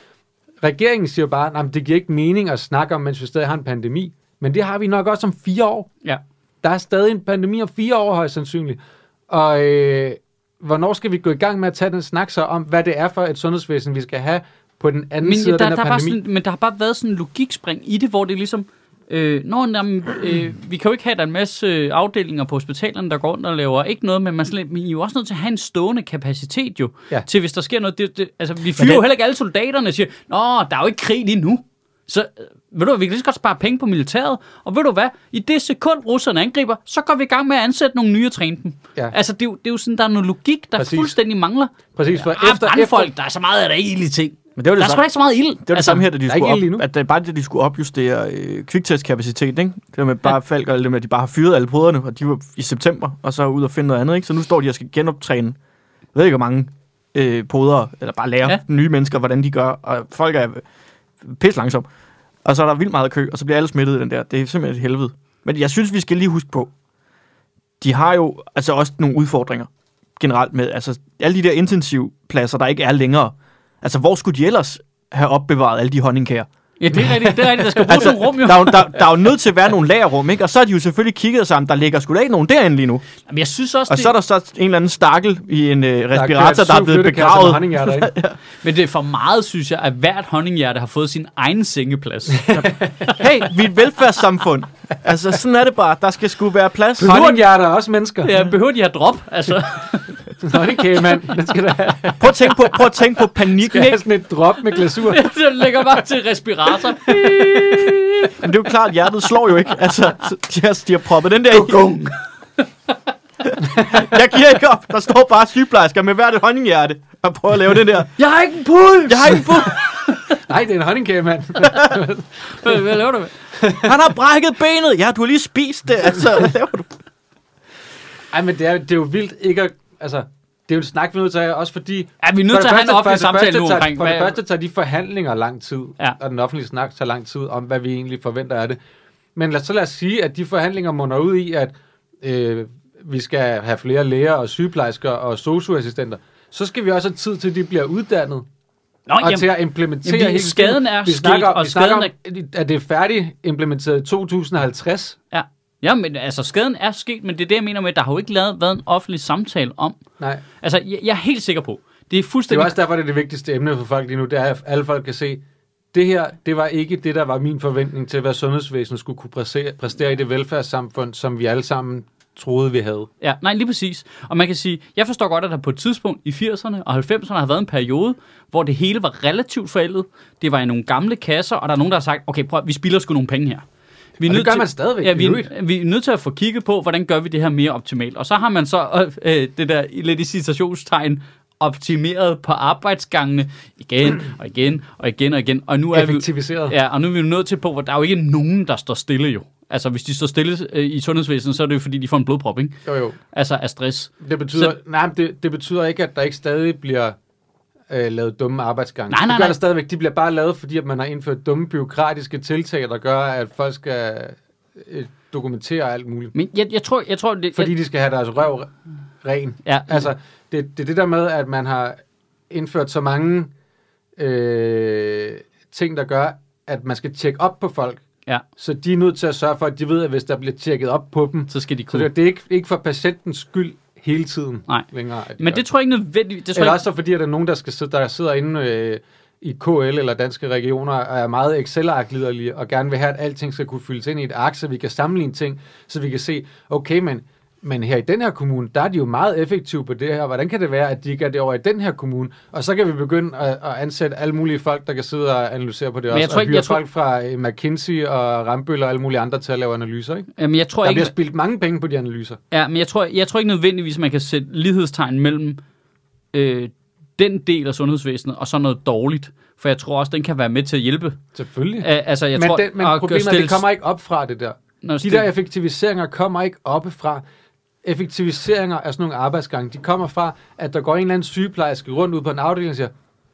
regeringen siger bare, at det giver ikke mening at snakke om, mens vi stadig har en pandemi. Men det har vi nok også om fire år. ja. Der er stadig en pandemi om fire år højst sandsynligt. Og øh, hvornår skal vi gå i gang med at tage den snak så om, hvad det er for et sundhedsvæsen, vi skal have på den anden Men, side der, af den der her er bare pandemi. sådan, men der har bare været sådan en logikspring i det, hvor det ligesom... Øh, når, jamen, øh, vi kan jo ikke have, at der er en masse øh, afdelinger på hospitalerne, der går rundt og laver ikke noget, men man slet- men I er jo også nødt til at have en stående kapacitet jo, Ja. til hvis der sker noget. Det, det, altså, vi fyrer det- jo heller ikke alle soldaterne og siger, Nå, der er jo ikke krig lige nu. Så øh, ved du vi kan lige så godt spare penge på militæret, og ved du hvad, i det sekund russerne angriber, så går vi i gang med at ansætte nogle nye og træne dem. Ja. Altså, det er, jo, det er jo sådan, der er noget logik, der Præcis. Fuldstændig mangler. Præcis, for Ah, efter, efter, der er så meget af der i ting. Men det var det Der er samme- da ikke så meget ild. Det var det samme her, da de skulle op, at det er bare det, de skulle opjustere øh, kviktestkapacitet, ikke? Det der med bare Falk og alt det med, at de bare har fyret alle brødrene, og de var i september, og så ud og finde noget andet, ikke? Så nu står de og skal genoptræne, jeg ved ikke hvor mange øh, podere, eller bare lære ja. Ja. nye mennesker, hvordan de gør, og folk er pis langsomt. Og så er der vildt meget kø, og så bliver alle smittet i den der. Det er simpelthen et helvede. Men jeg synes, vi skal lige huske på, de har jo altså også nogle udfordringer generelt med, altså alle de der intensivpladser, der ikke er længere. Altså, hvor skulle de ellers have opbevaret alle de honningkager? Ja, det er rigtigt. Det er rigtigt. Der skal [laughs] bruges Altså, nogle rum, jo. der, er jo, der, der er jo nødt til at være nogle lagerrum, ikke? Og så har de jo selvfølgelig kigget sammen, der ligger sgu da ikke nogen derinde lige nu. Jamen, jeg synes også, Og det, så er der så en eller anden stakkel i en uh, respirator, der er syv blevet flyttekasser med begravet. ikke? [laughs] men det er for meget, synes jeg, at hvert honninghjerte har fået sin egen sengeplads. [laughs] Hey, vi er et velfærdssamfund. Altså, sådan er det bare. Der skal sgu være plads. Honninghjerter er også mennesker. Ja, behøver de at drop? Altså, Honningkagemand, den skal da. Prøv at tænke på, prøv at tænke på panikken, ikke? sådan et drop med glasur. [laughs] det lægger bare til respirator. Men det er jo klart, hjertet slår jo ikke. Altså, så de har, de har proppet den der i. Jeg giver ikke op. Der står bare sygeplejersker med hvert et honninghjerte og prøver at lave det der. Jeg har ikke en puls! Jeg har ikke bud. Nej, det er en honningkagemand. Hvad, hvad laver du med? Han har brækket benet. Ja, du har lige spist det. Altså, hvad laver du? Ej, men det er, det er jo vildt ikke at... Altså, det er jo en snak, vi er nødt til at have, også fordi... Er vi er nødt For til at have en offentlig samtale nu omkring, For det hvad, første tager de forhandlinger lang tid, Ja. og den offentlige snak tager lang tid om, hvad vi egentlig forventer af det. Men lad, så lad os sige, at de forhandlinger munder ud i, at øh, vi skal have flere læger og sygeplejersker og socioassistenter. Så skal vi også have tid til, at de bliver uddannet, Nå, og jamen, til at implementere jamen, vi- hele skaden er vi sket, snakker, og vi snakker om, skaden at det er færdigt implementeret i 2050. ja. Ja, men altså, skaden er sket, men det er det, jeg mener med, at der har jo ikke lavet, været en offentlig samtale om. Nej. Altså, jeg, jeg er helt sikker på, det er Det er fuldstændig... også derfor, det er det vigtigste emne for folk lige nu, det er, at alle folk kan se, det her, det var ikke det, der var min forventning til, hvad sundhedsvæsenet skulle kunne præstere, præstere i det velfærdssamfund, som vi alle sammen troede, vi havde. Ja, nej, lige præcis. Og man kan sige, jeg forstår godt, at der på et tidspunkt i 80'erne og 90'erne har været en periode, hvor det hele var relativt forældet. Det var i nogle gamle kasser, og der er nogen, der har sagt, okay, prøv, vi spilder sgu nogle penge her. Vi Og det gør til, man stadigvæk, Ja, vi, øvrigt. vi er nødt til at få kigget på, hvordan gør vi det her mere optimalt. Og så har man så øh, det der lidt i citationstegn optimeret på arbejdsgangene igen og igen og igen og igen. Og nu er vi, Effektiviseret. Ja, og nu er vi nødt til på, hvor der er jo ikke nogen, der står stille jo. Altså, hvis de står stille øh, i sundhedsvæsenet, så er det jo fordi, de får en blodprop, ikke? Jo, jo. Altså af stress. Det betyder, Så- nej, det, det betyder ikke, at der ikke stadig bliver øh, lavet dumme arbejdsgange. Nej, nej, det gør nej. der stadigvæk. De bliver bare lavet, fordi at man har indført dumme byråkratiske tiltag, der gør, at folk skal øh, dokumentere alt muligt. Men jeg, jeg tror, jeg tror det, Fordi jeg, de skal have deres røv ren. ja, Altså, det, det er det der med, at man har indført så mange øh, ting, der gør, at man skal tjekke op på folk. ja, Så de er nødt til at sørge for, at de ved, at hvis der bliver tjekket op på dem, så skal de så kunne. det, det er ikke, ikke for patientens skyld hele tiden Nej. længere. De Men det tror jeg ikke nødvendigt. Det tror Eller jeg, også så fordi, at der er nogen, der, skal sidde, der sidder inde øh, i KL eller danske regioner, og er meget excel og gerne vil have, at alting skal kunne fyldes ind i et ark, så vi kan sammenligne ting, så vi kan se, okay, men, men her i den her kommune, der er de jo meget effektive på det her. Hvordan kan det være, at de ikke er det over i den her kommune? Og så kan vi begynde at, at ansætte alle mulige folk, der kan sidde og analysere på det Men også. jeg tror og hyre jeg tror- folk fra øh, McKinsey og Rambøll og alle mulige andre til at lave analyser. Ikke? jamen, jeg tror Der ikke, bliver spildt mange penge på de analyser. ja, men jeg tror, jeg tror ikke nødvendigvis, man kan sætte lighedstegn mellem øh, den del af sundhedsvæsenet og så noget dårligt. For jeg tror også, den kan være med til at hjælpe. Selvfølgelig. Uh, altså, jeg men tror, den, men at problemet er, at det kommer ikke op fra det der. Når De der effektiviseringer kommer ikke oppefra. Effektiviseringer af sådan nogle arbejdsgange, de kommer fra, at der går en eller anden sygeplejerske rundt ud på en afdeling og siger,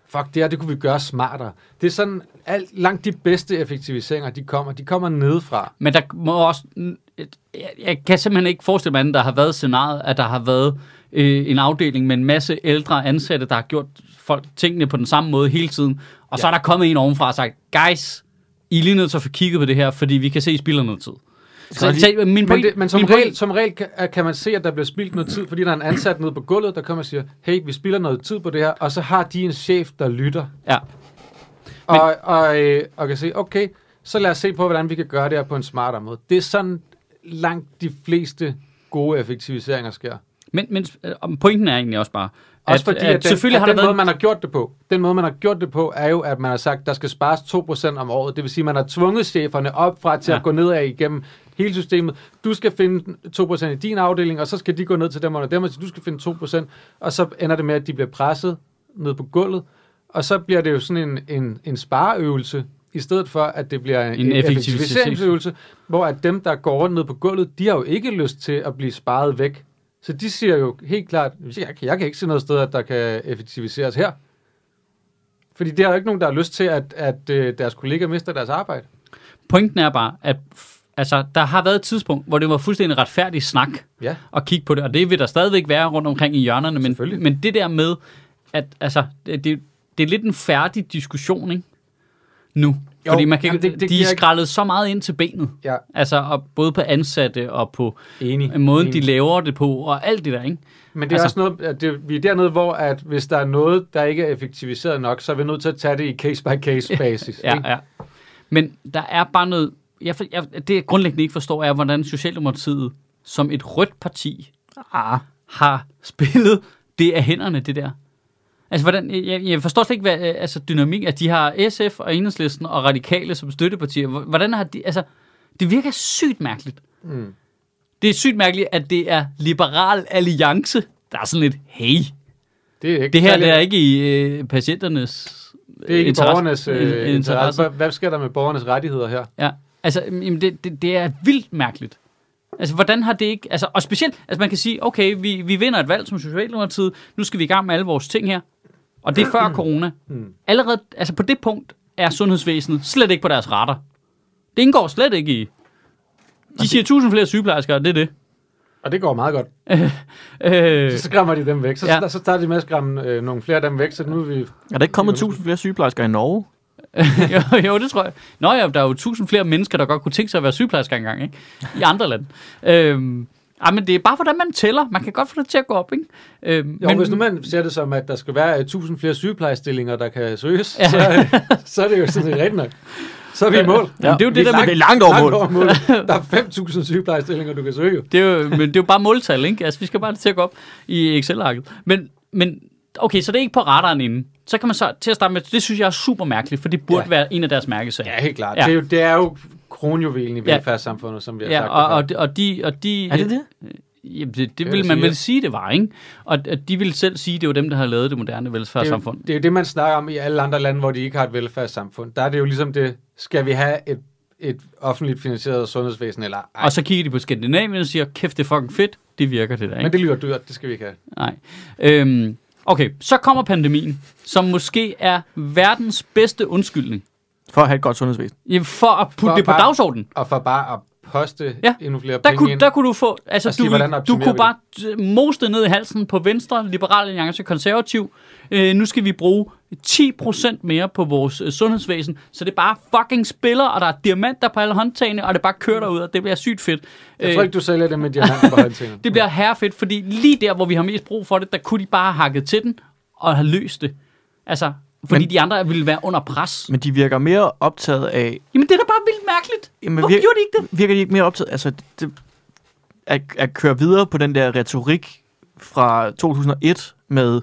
fuck det her, det kunne vi gøre smartere. Det er sådan, alt, langt de bedste effektiviseringer, de kommer, de kommer nedefra. Men der må også... Jeg, jeg kan simpelthen ikke forestille mig, at der har været scenariet, at der har været øh, en afdeling med en masse ældre ansatte, der har gjort folk tingene på den samme måde hele tiden. Og ja. så er der kommet en ovenfra og sagt, guys, I er lige nødt til at få kigget på det her, fordi vi kan se, at I spilder noget tid. Så, så, min Men, point, det, men som, min regel, point, som regel kan, kan man se, at der bliver spildt noget tid, fordi der er en ansat nede på gulvet, der kommer og siger, hey, vi spilder noget tid på det her, og så har de en chef, der lytter. ja. og, og, øh, og kan sige, okay, så lad os se på, hvordan vi kan gøre det her på en smartere måde. Det er sådan langt de fleste gode effektiviseringer sker. Men, men øh, pointen er egentlig også bare, Også fordi, at, at den, selvfølgelig at har den måde, man har gjort det på, den måde, man har gjort det på, er jo, at man har sagt, der skal spares 2% om året. Det vil sige, at man har tvunget cheferne op fra til Ja. at gå nedad igennem hele systemet. Du skal finde 2% i din afdeling, og så skal de gå ned til dem under dem, og du skal finde 2%, og så ender det med, at de bliver presset ned på gulvet, og så bliver det jo sådan en, en, en spareøvelse, i stedet for, at det bliver en, En effektiviseringsøvelse, hvor at dem, der går rundt ned på gulvet, de har jo ikke lyst til at blive sparet væk. Så de siger jo helt klart, jeg kan, jeg kan ikke se noget sted, at der kan effektiviseres her. Fordi det er jo ikke nogen, der har lyst til, at, at øh, deres kollegaer mister deres arbejde. Pointen er bare, at altså, der har været et tidspunkt, hvor det var fuldstændig retfærdig snak Ja. at kigge på det, og det vil der stadigvæk være rundt omkring i hjørnerne, men, men det der med, at altså, det, det, det er lidt en færdig diskussion, ikke? Nu. Jo, Fordi man kan, jamen, det- det de er ikke- skrællet så meget ind til benet. Ja, Altså, og både på ansatte og på enig. måden, de enig. laver det på, og alt det der, ikke? Men det er altså- også noget, at det, vi er dernede, hvor at hvis der er noget, der ikke er effektiviseret nok, så er vi nødt til at tage det i case-by-case [laughs] basis. Ja, ikke? ja. Men der er bare noget... Jeg, jeg, det jeg grundlæggende ikke forstår, er, hvordan Socialdemokratiet som et rødt parti Ah, har spillet det af hænderne, det der. Altså, hvordan, jeg, jeg forstår slet ikke, hvad øh, altså, dynamik, at de har SF og Enhedslisten og Radikale som støttepartier. Hvor- Hvordan har de, altså, det virker sygt mærkeligt. Mm. Det er sygt mærkeligt, at det er Liberal Alliance, der er sådan lidt, hey, Det, er ikke det her det er ikke i øh, patienternes det er ikke interesse- borgernes øh, in- interesse. Hvad, hvad sker der med borgernes rettigheder her? Ja, altså, jamen, det, det, det er vildt mærkeligt. Altså, hvordan har det ikke... Altså, og specielt, altså man kan sige, okay, vi, vi vinder et valg som Socialdemokratiet, nu skal vi i gang med alle vores ting her. Og det er før corona. Mm. Allerede, altså på det punkt er sundhedsvæsenet slet ikke på deres retter. Det indgår slet ikke i... De siger 1000 flere sygeplejersker, og det er det. Og det går meget godt. [laughs] Øh, Så skræmmer de dem væk. Så, Ja. så starter de med at skræmme øh, nogle flere af dem væk, så nu er vi... er der ikke kommet 1000 flere sygeplejersker i Norge? [laughs] jo, jo, det tror jeg. Nå ja, der er jo tusind flere mennesker, der godt kunne tænke sig at være sygeplejersker engang, ikke? I andre lande. Øhm, ej, men det er bare, hvordan man tæller. Man kan godt få det til at gå op, ikke? Øhm, Jo, men, hvis nu man ser det som, at der skal være 1000 flere sygeplejestillinger, der kan søges, Ja. ja. så, så er det jo sådan rigtigt nok. Så er vi i mål. Ja, det er jo det, Vi der med- det er langt over mål. over mål. Der er 5.000 sygeplejestillinger, du kan søge. jo. Det er jo, men det er jo bare måltal, ikke? Altså, vi skal bare til at gå op i Excel-arket. Men, men, okay, så det er ikke på radaren inden. Så kan man så til at starte med, det synes jeg er super mærkeligt, for det burde ja. Ja. være en af deres mærkesager. Ja, helt klart. Ja. Ja. Det, er jo, det er jo kronjuvelen i Ja. velfærdssamfundet, som vi har Ja, sagt. og, og, de- og, de, og de... Er det det? Jamen, det, det Det vil man sige, vel ja. sige, det var, ikke? Og at de vil selv sige, det var dem, der har lavet det moderne det, er velfærdssamfund. jo, det er jo det, man snakker om i alle andre lande, hvor de ikke har et velfærdssamfund. Der er det jo ligesom det, skal vi have et, et offentligt finansieret sundhedsvæsen, eller ej. Og så kigger de på Skandinavien og siger, kæft, det er fucking fedt. Det virker det der, ikke? Men det lyder dyrt, det skal vi ikke have. Nej. Øhm, okay, så kommer pandemien, som måske er verdens bedste undskyldning For at have et godt sundhedsvæsen. Jamen, for at putte For det på bare- dagsordenen. Og for bare at poste Ja. endnu flere Der penge kunne, ind. der kunne du få, altså sige, du, du kunne bare øh, mose det ned i halsen på Venstre, Liberal Alliance, Konservativ. Øh, nu skal vi bruge 10% mere på vores øh, sundhedsvæsen, så det er bare fucking spiller, og der er diamanter på alle håndtagene, og det bare kører derud, og det bliver sygt fedt. Jeg tror ikke, du sælger det med diamanter på [laughs] håndtagene. Det bliver herrefedt, fordi lige der, hvor vi har mest brug for det, der kunne de bare have hakket til den og have løst det. Altså, fordi Men- de andre ville være under pres. Men de virker mere optaget af... Jamen, det er da bare vildt mærkeligt. Jamen, Hvorfor vir- gjorde de ikke det? Virker de ikke mere optaget... Altså, det, at, at køre videre på den der retorik fra 2001 med,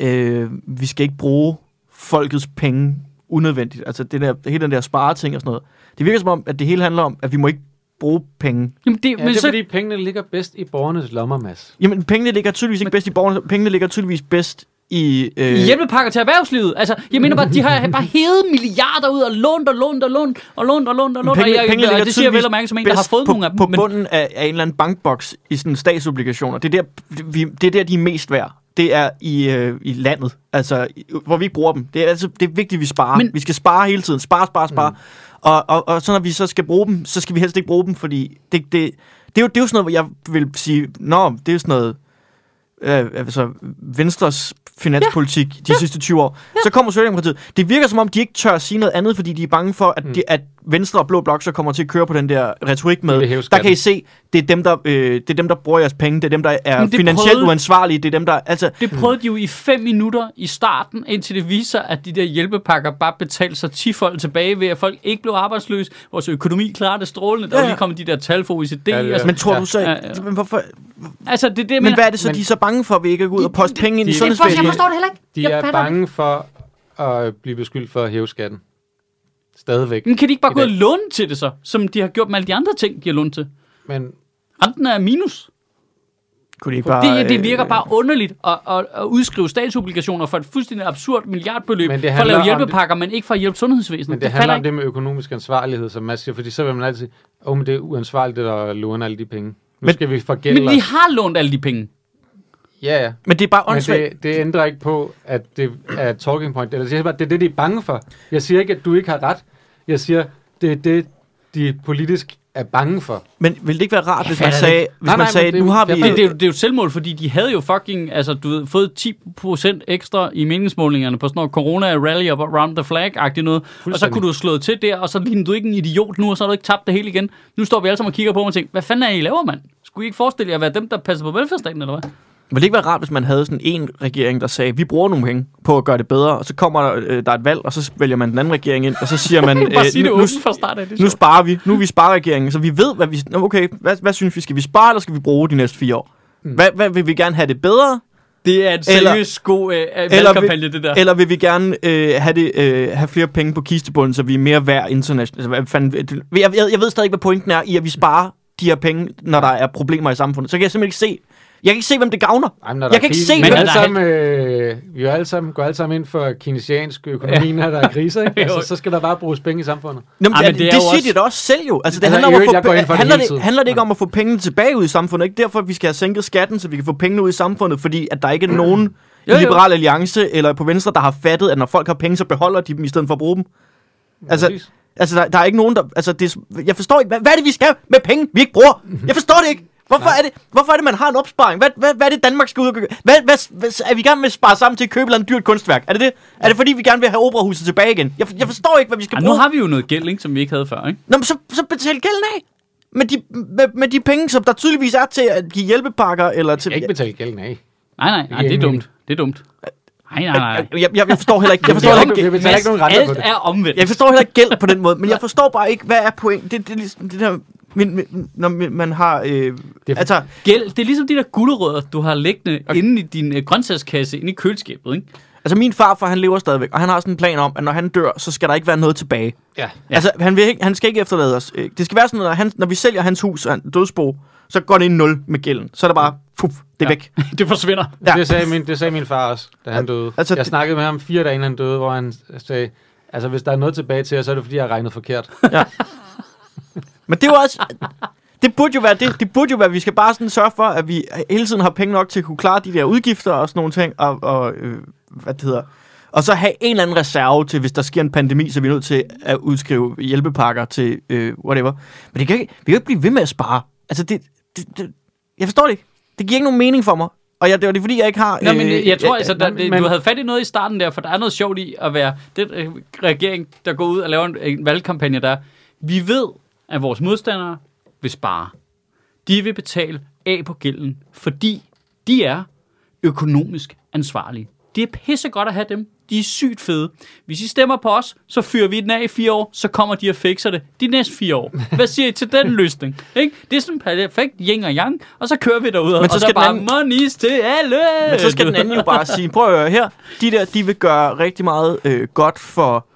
øh, vi skal ikke bruge folkets penge unødvendigt. Altså, det der, hele den der spareting og sådan noget. Det virker som om, at det hele handler om, at vi må ikke bruge penge. Jamen, det, Ja, men det er så, fordi, pengene ligger bedst i borgernes lommer, Mads. Jamen, pengene ligger tydeligvis ikke bedst i borgerne. Pengene ligger tydeligvis bedst i... Øh, hjælpepakker til erhvervslivet. Altså, jeg mener bare, de har [laughs] bare hævet milliarder ud og lånt og lånt og lånt og lånt og lånt og lånt. Pengene, og jeg, pengene og det siger vel og mærke som en, der har fået på, nogle af dem. på men, bunden af, af en eller anden bankboks i sådan statsobligationer. Det er der, vi, det er der de er mest værd. Det er i, øh, i landet, altså, i- hvor vi ikke bruger dem. Det er, altså, det er vigtigt, at vi sparer. Men, vi skal spare hele tiden. Spare, spare, spare. Mm. Og, og, og så når vi så skal bruge dem, så skal vi helst ikke bruge dem, fordi det, det, det, er, jo, det er jo sådan noget, hvor jeg vil sige, nå, det er jo sådan noget øh, altså Venstres finanspolitik ja. de ja. sidste 20 år, ja. så kommer Socialdemokratiet. Det virker som om, de ikke tør sige noget andet, fordi de er bange for, at, Mm. de, at Venstre og Blå Blok så kommer til at køre på den der retorik med, der kan I se, det er dem, der, øh, det er dem, der bruger jeres penge, det er dem, der er Men det finansielt prøvede- uansvarlige, det er dem, der... Altså, Det prøvede de jo i fem minutter i starten, indtil det viser, at de der hjælpepakker bare betalte sig 10 folk tilbage ved, at folk ikke blev arbejdsløse. Vores økonomi klarer det strålende. Der Ja, er ja. lige kommet de der tal for OECD. Ja, er- altså, men tror Ja. du så... Ja, ja. Men, hvorfor, altså, det er det, men mener. hvad er det så, Men- de er så bange for, at vi ikke går ud og poste penge ind i de- sundhedsvæsenet? Jeg forstår det heller ikke. De er det bange for at blive beskyldt for at hæve skatten. Stadigvæk. Men kan de ikke bare gå og låne til det så, som de har gjort med alle de andre ting, de har lånt til? Men Renten er minus. Kunne de ikke bare, Det, det virker øh, bare underligt at, at, at udskrive statsobligationer for et fuldstændig absurd milliardbeløb Men det for at lave hjælpepakker, men ikke for at hjælpe sundhedsvæsenet. Men det, det handler om det med økonomisk ansvarlighed, som Mads siger, fordi så vil man altid sige, åh, oh, men det er uansvarligt, det der låner alle de penge. Nu Men- skal vi forgælde Men vi os. har lånt alle de penge. Ja, ja. Men det er bare Men åndssvagt. det, det ændrer ikke på, at det er talking point. Eller jeg det er det, de er bange for. Jeg siger ikke, at du ikke har ret. Jeg siger, det er det, de politisk er bange for. Men ville det ikke være rart, hvis man det sagde, hvis Nej, man nej, sagde men det- nu har vi... jeg Men det er, jo, det er jo et selvmål, fordi de havde jo fucking, altså du ved, fået 10% ekstra i meningsmålingerne på sådan noget corona rally up around the flag-agtigt noget. Og så kunne du slå til der, og så ligner du ikke en idiot nu, og så har du ikke tabt det hele igen. Nu står vi alle sammen og kigger på og tænker, hvad fanden er I laver, mand? Skulle I ikke forestille jer at være dem, der passer på velfærdsstaten, eller hvad? Ville det ikke være rart, hvis man havde sådan en regering, der sagde, vi bruger nogle penge på at gøre det bedre, og så kommer der, øh, der er et valg, og så vælger man den anden regering ind, og så siger man, [laughs] Bare sige nu, fra start af, det er nu sparer vi, nu er vi spareregeringen, så vi ved, hvad vi... Okay, hvad, hvad synes vi? Skal vi spare, eller skal vi bruge de næste fire år? Hvad, hvad vil vi gerne have det bedre, Det er en seriøs god øh, Eller valgkampagne, det der. eller vil vi gerne øh, have, det, øh, have flere penge på kistebunden, så vi er mere værd internationalt? Altså, hvad fanden, det- jeg, jeg, jeg ved stadig ikke, hvad pointen er i, at vi sparer de her penge, når der er problemer i samfundet. Så kan jeg simpelthen ikke se... Jeg kan ikke se, hvem det gavner. Ej, men når Jeg kan ikke se, men er alle der- sammen, øh, vi er jo alle sammen, går alle sammen ind for keynesiansk økonomi, når der er kriser. Ikke? [laughs] Altså, så skal der bare bruges penge i samfundet. Nå, men, Ej, det, men det, det er siger også- de da også selv jo. Altså, det Altså, handler, om at få, for det handler, det, handler det ikke om at få pengene tilbage ud i samfundet? Ikke derfor, at vi skal have sænket skatten, så vi kan få pengene ud i samfundet, fordi at der ikke er nogen [clears throat] Jo, i jo. Liberal Alliance eller på Venstre, der har fattet, at når folk har penge, så beholder de dem i stedet for at bruge dem. Altså, altså der, der er ikke nogen, der... Altså, det, jeg forstår ikke, hvad, hvad er det, vi skal med penge, vi ikke bruger? Jeg forstår det ikke. Hvorfor er det, hvorfor er det, man har en opsparing? Hvad, hvad, hvad er det, Danmark skal ud og gøre? Hvad, hvad, hvad, er vi gerne med at spare sammen til at købe et dyrt kunstværk? Er det det? Er det fordi, vi gerne vil have operahuset tilbage igen? Jeg, jeg forstår ikke, hvad vi skal Ej, nu bruge. har vi jo noget gæld, ikke, som vi ikke havde før, ikke? Nå, men så, så betal gælden af. Med de, med, med de penge, som der tydeligvis er til at give hjælpepakker, eller til... Jeg kan ikke betale gælden af. Nej, nej, nej, det er dumt. Det er dumt. Nej, nej, nej. Jeg, jeg, jeg forstår heller ikke, jeg forstår Det er heller ikke- betaler ikke nogen renter på Alt det. er omvendt. jeg forstår heller ikke gæld på den måde, men jeg forstår bare ikke, hvad er point. Det, det, er ligesom det der, min, min, når man har... Øh, Det er- altså, Gæld, det er ligesom de der gulerødder, du har liggende okay. inde i din øh, grøntsagskasse, inde i køleskabet, ikke? altså, min farfar, han lever stadigvæk, og han har sådan en plan om, at når han dør, så skal der ikke være noget tilbage. Ja. Ja. Ja. Altså, han, vil ikke, han skal ikke efterlade os. Øh, Det skal være sådan, at når, han, når vi sælger hans hus og han- dødsbo, så går det i nul med gælden. Så er det bare, puff, det er Ja. væk. [laughs] det forsvinder. Ja. Ja. Det, sagde min, det sagde min far også, da han døde. Altså, jeg snakkede med ham fire dage inden han døde, hvor han sagde, altså hvis der er noget tilbage til jer, så er det fordi, jeg har regnet forkert. [laughs] Men det er jo også... Det burde jo være det. Det burde jo være, at vi skal bare sådan sørge for, at vi hele tiden har penge nok til at kunne klare de der udgifter og sådan nogle ting. Og, og øh, hvad det hedder. Og så have en eller anden reserve til, hvis der sker en pandemi, så er vi nødt til at udskrive hjælpepakker til øh, whatever. Men det kan ikke, vi kan jo ikke blive ved med at spare. Altså, det, det, det, jeg forstår det ikke. Det giver ikke nogen mening for mig. Og jeg, det var det, fordi jeg ikke har... Nå, men øh, jeg tror øh, altså, der, men- du havde fat i noget i starten der, for der er noget sjovt i at være den øh, regering, der går ud og laver en, en valgkampagne der. Vi ved, at vores modstandere vil spare. De vil betale af på gælden, fordi de er økonomisk ansvarlige. Det er pissegodt at have dem. De er sygt fede. Hvis I stemmer på os, så fyrer vi den af i fire år, så kommer de og fikser det de næste fire år. Hvad siger I til den [laughs] løsning? Ikke? Det er sådan perfekt yin og yang, og så kører vi derud, Men og så skal så den bare anden- monies til alle. Men så skal den anden jo bare sige, prøv at høre her, de der, de vil gøre rigtig meget øh, godt for,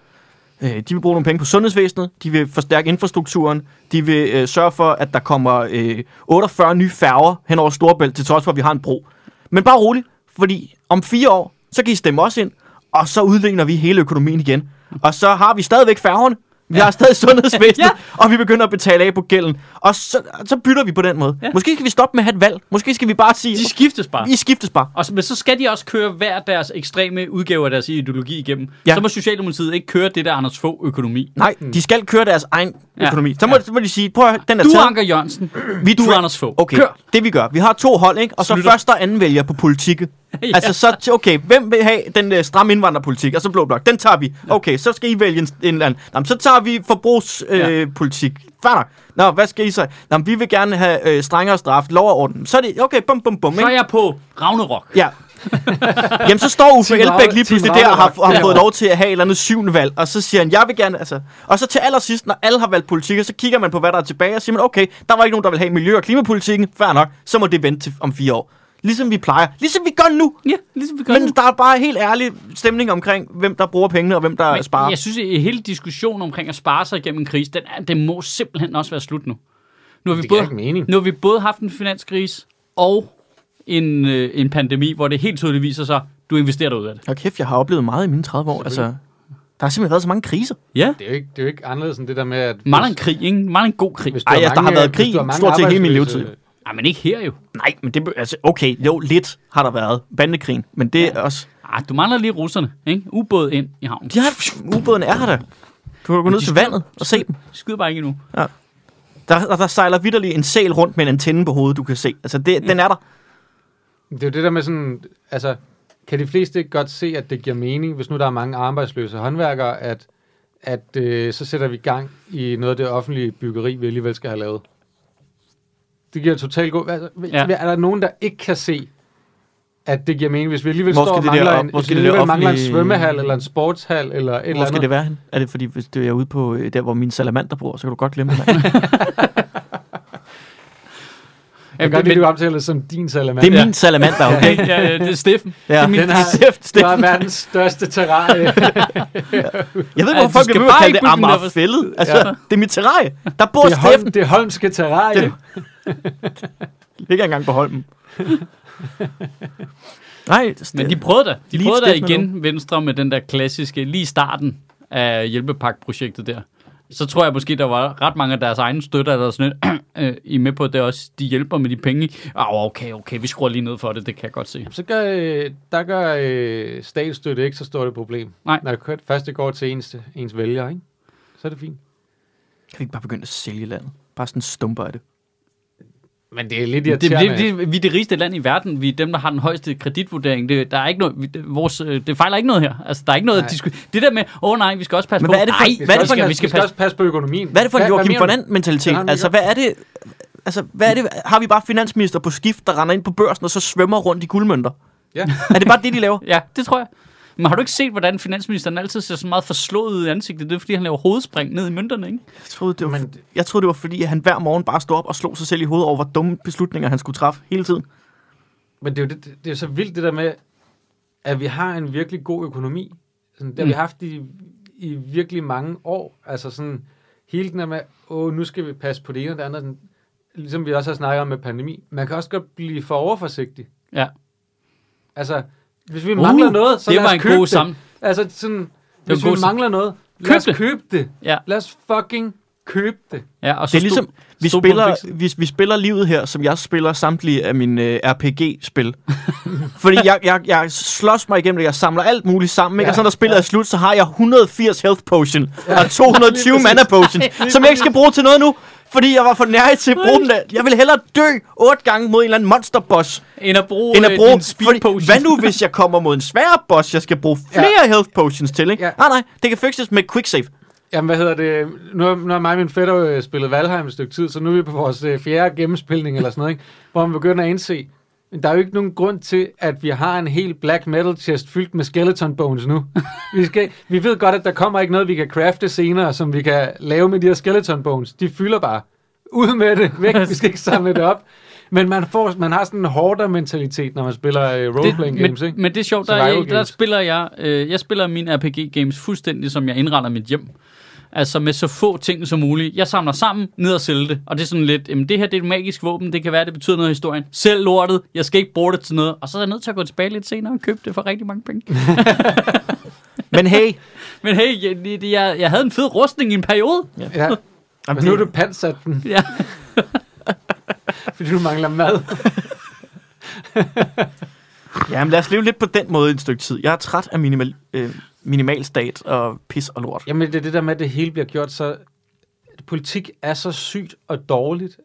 øh, de vil bruge nogle penge på sundhedsvæsenet, de vil forstærke infrastrukturen, de vil øh, sørge for, at der kommer øh, 48 nye færger hen over Storebælt, til trods for, at vi har en bro. Men bare roligt, fordi om fire år, så kan I stemme os ind, og så udligner vi hele økonomien igen. Og så har vi stadigvæk færgerne, vi har stadig sundhedsvæsenet, [laughs] Ja. og vi begynder at betale af på gælden. Og så, så bytter vi på den måde. Ja. Måske skal vi stoppe med at have et valg. Måske skal vi bare sige, De skiftes bare. I skiftes bare. Og så, men så skal de også køre hver deres ekstreme udgave af deres ideologi igennem. Ja. Ja. Så må Socialdemokratiet ikke køre det der Anders Fogh økonomi. Nej, de skal køre deres egen Ja. økonomi. Så må, Ja. så må de sige, prøv at høre, den er Du, taget. Anker Jørgensen. [clears throat] Vi du, tra- Anders Fogh. Okay, Kør. det vi gør. Vi har to hold, ikke? Og så Slutter. første og anden vælger på politik. [laughs] Ja. Altså så, okay, hvem vil have den uh, stramme indvandrerpolitik? Og så blå blok, den tager vi. Okay, så skal I vælge en, en eller anden. Nå, men så tager vi forbrugspolitik. Ja. Øh, politik. Fair nok. Nå, hvad skal I så? Nå, vi vil gerne have øh, strengere straf, lov og orden. Så er det, okay, bum, bum, bum, Så er jeg på Ragnarok. Ja. [laughs] Jamen, så står Uffe Elbæk lige pludselig der og har, har Ja. fået lov til at have et eller andet syvende valg, og så siger han, jeg vil gerne, altså... Og så til allersidst, når alle har valgt politik, så kigger man på, hvad der er tilbage, og siger man, okay, der var ikke nogen, der vil have miljø- og klimapolitikken, fair nok, så må det vente til om fire år. Ligesom vi plejer. Ligesom vi gør nu. Ja, ligesom vi gør Men nu. der er bare helt ærlig stemning omkring, hvem der bruger pengene, og hvem der Men sparer. jeg synes, at hele diskussionen omkring at spare sig igennem en krise, den, er, den må simpelthen også være slut nu. Nu har, vi både, ikke mening. nu har vi både haft en finanskrise og en, øh, en pandemi, hvor det helt tydeligt viser sig, du investerer dig ud af det. Og kæft, jeg har oplevet meget i mine 30 år. Altså, der har simpelthen været så mange kriser. Ja. Det er jo ikke, det er jo ikke anderledes end det der med, at... Meget en krig, ikke? Meget en god krig. Ej, altså, der har været krig stort set hele min levetid. Nej, men ikke her jo. Nej, men det... Altså, okay, jo, lidt har der været. Bandekrigen. Men det er også... Ah, du mangler lige russerne, ikke? Ubåd ind i havnen. De har... Ubåden er her da. Du kan gå ned til vandet og se dem. De skyder bare ikke endnu. Der, der, der sejler vidderlig en sæl rundt med en antenne på hovedet, du kan se. Altså, det, den er der. Det er jo det der med sådan, altså, kan de fleste ikke godt se, at det giver mening, hvis nu der er mange arbejdsløse håndværkere, at, at øh, så sætter vi gang i noget af det offentlige byggeri, vi alligevel skal have lavet. Det giver totalt god... Altså, Ja. ja. Er der nogen, der ikke kan se, at det giver mening, hvis vi alligevel står og skal det der mangler, op- en, skal det der alligevel mangler en svømmehal, eller en sportshal, eller et eller Hvor skal andet? det være hen? Er det fordi, hvis du er ude på øh, der, hvor min salamander bor, så kan du godt glemme det. Jeg kan godt lide, at du omtaler det som din salamander. Det er min salamander, okay? ja, ja, det er Steffen. Ja. Det er min, Den har, Steffen, du har Steffen. verdens største terrarie. [laughs] Jeg ved ikke, Ja, hvorfor folk skal bliver ikke det der Amagerfællet. Altså, Ja. det er mit terrarie. Der bor det, er Steffen. Det er Holmske terrarie. [laughs] Ligger engang på Holmen. Nej, Men de prøvede da. De Lige prøvede da igen, Venstre, med den der klassiske, lige i starten af hjælpepakke-projektet der. Så tror jeg måske, der var ret mange af deres egne støtter, der sådan lidt, [clears throat] øh, I er med på, at det også, de hjælper med de penge. Oh, okay, okay, vi skruer lige ned for det, det kan jeg godt se. Så gør, øh, der gør øh, statsstøtte ikke så stort et problem. Nej. Når det først det går til ens, ens vælger, ikke? så er det fint. Kan vi ikke bare begynde at sælge landet? Bare sådan stumper af det. Men det er lidt Det, irriterende. det, det, vi er det rigeste land i verden. Vi er dem, der har den højeste kreditvurdering. Det, der er ikke noget, vi, det, vores, øh, det fejler ikke noget her. Altså, der er ikke noget Nej. at. Det der med, åh oh, nej, vi skal også passe Men på. hvad er det for- nej, vi hvad er skal, det for også, en- vi skal, vi skal også passe på økonomien. Hvad er det for en Joachim von mentalitet? Altså, hvad er det? Altså, hvad er det? Har vi bare finansminister på skift, der render ind på børsen og så svømmer rundt i guldmønter? Ja. Er det bare det, de laver? [laughs] Ja, det tror jeg. Men har du ikke set, hvordan finansministeren altid ser så meget forslået ud i ansigtet? Det er, fordi han laver hovedspring ned i mønterne, ikke? Jeg troede, det var, Men- jeg troede, det var fordi, at han hver morgen bare stod op og slog sig selv i hovedet over, hvor dumme beslutninger han skulle træffe hele tiden. Men det er jo det, det er så vildt det der med, at vi har en virkelig god økonomi. Sådan, det har Mm. vi haft i, i virkelig mange år. Altså sådan, hele den der med, åh, nu skal vi passe på det ene og det andet. Sådan, ligesom vi også har snakket om med pandemi. Man kan også godt blive for overforsigtig. Ja. Altså, hvis vi mangler Uh, noget, så det lad var os en købe god det. sammen. Altså sådan, var hvis en vi god mangler noget, lad Køb os det. købe det. Ja. Lad os fucking købe det. ja og så Det er ligesom, vi stod spiller, vi, vi spiller livet her, som jeg spiller samtlige af mine uh, RPG-spil. [laughs] Fordi jeg, jeg, jeg slås mig igennem det, jeg samler alt muligt sammen, ikke? Ja, og så når spillet ja. er slut, så har jeg 180 health potion Ja, og 220 [laughs] lige mana potions, [laughs] som jeg ikke skal bruge til noget nu. Fordi jeg var for nær til at bruge der. Jeg vil hellere dø otte gange mod en eller anden monsterboss, End at bruge, end at øh, bruge... din speed Fordi, potion. hvad nu, hvis jeg kommer mod en sværere boss, jeg skal bruge [laughs] flere ja. health potions til, ikke? Ja. Nej, nej, det kan fixes med quick save. Jamen, hvad hedder det? Nu, har- nu har mig og min fætter øh, spillet Valheim et stykke tid, så nu er vi på vores øh, fjerde gennemspilning eller sådan noget, ikke? hvor man begynder at indse, men der er jo ikke nogen grund til, at vi har en helt black metal chest fyldt med skeleton bones nu. [laughs] vi, skal, vi ved godt, at der kommer ikke noget, vi kan crafte senere, som vi kan lave med de her skeleton bones. De fylder bare. Ud med det. Væk. Vi skal ikke samle det op. Men man, får, man har sådan en hårdere mentalitet, når man spiller øh, roleplaying games, men, ikke? men det er sjovt, der, jeg, der spiller jeg, øh, jeg spiller mine RPG-games fuldstændig, som jeg indretter mit hjem. Altså med så få ting som muligt. Jeg samler sammen, ned og sælger det. Og det er sådan lidt, jamen det her det er et magisk våben, det kan være, det betyder noget i historien. Selv lortet, jeg skal ikke bruge det til noget. Og så er jeg nødt til at gå tilbage lidt senere og købe det for rigtig mange penge. [laughs] Men hey, [laughs] Men hey, jeg, jeg, jeg havde en fed rustning i en periode. Ja. [laughs] Men nu er du pansat den, Ja. fordi du mangler mad. Jamen lad os leve lidt på den måde et stykke tid. Jeg er træt af minimal, øh, minimalstat og pis og lort. Jamen, det er det der med, at det hele bliver gjort så... Politik er så sygt og dårligt,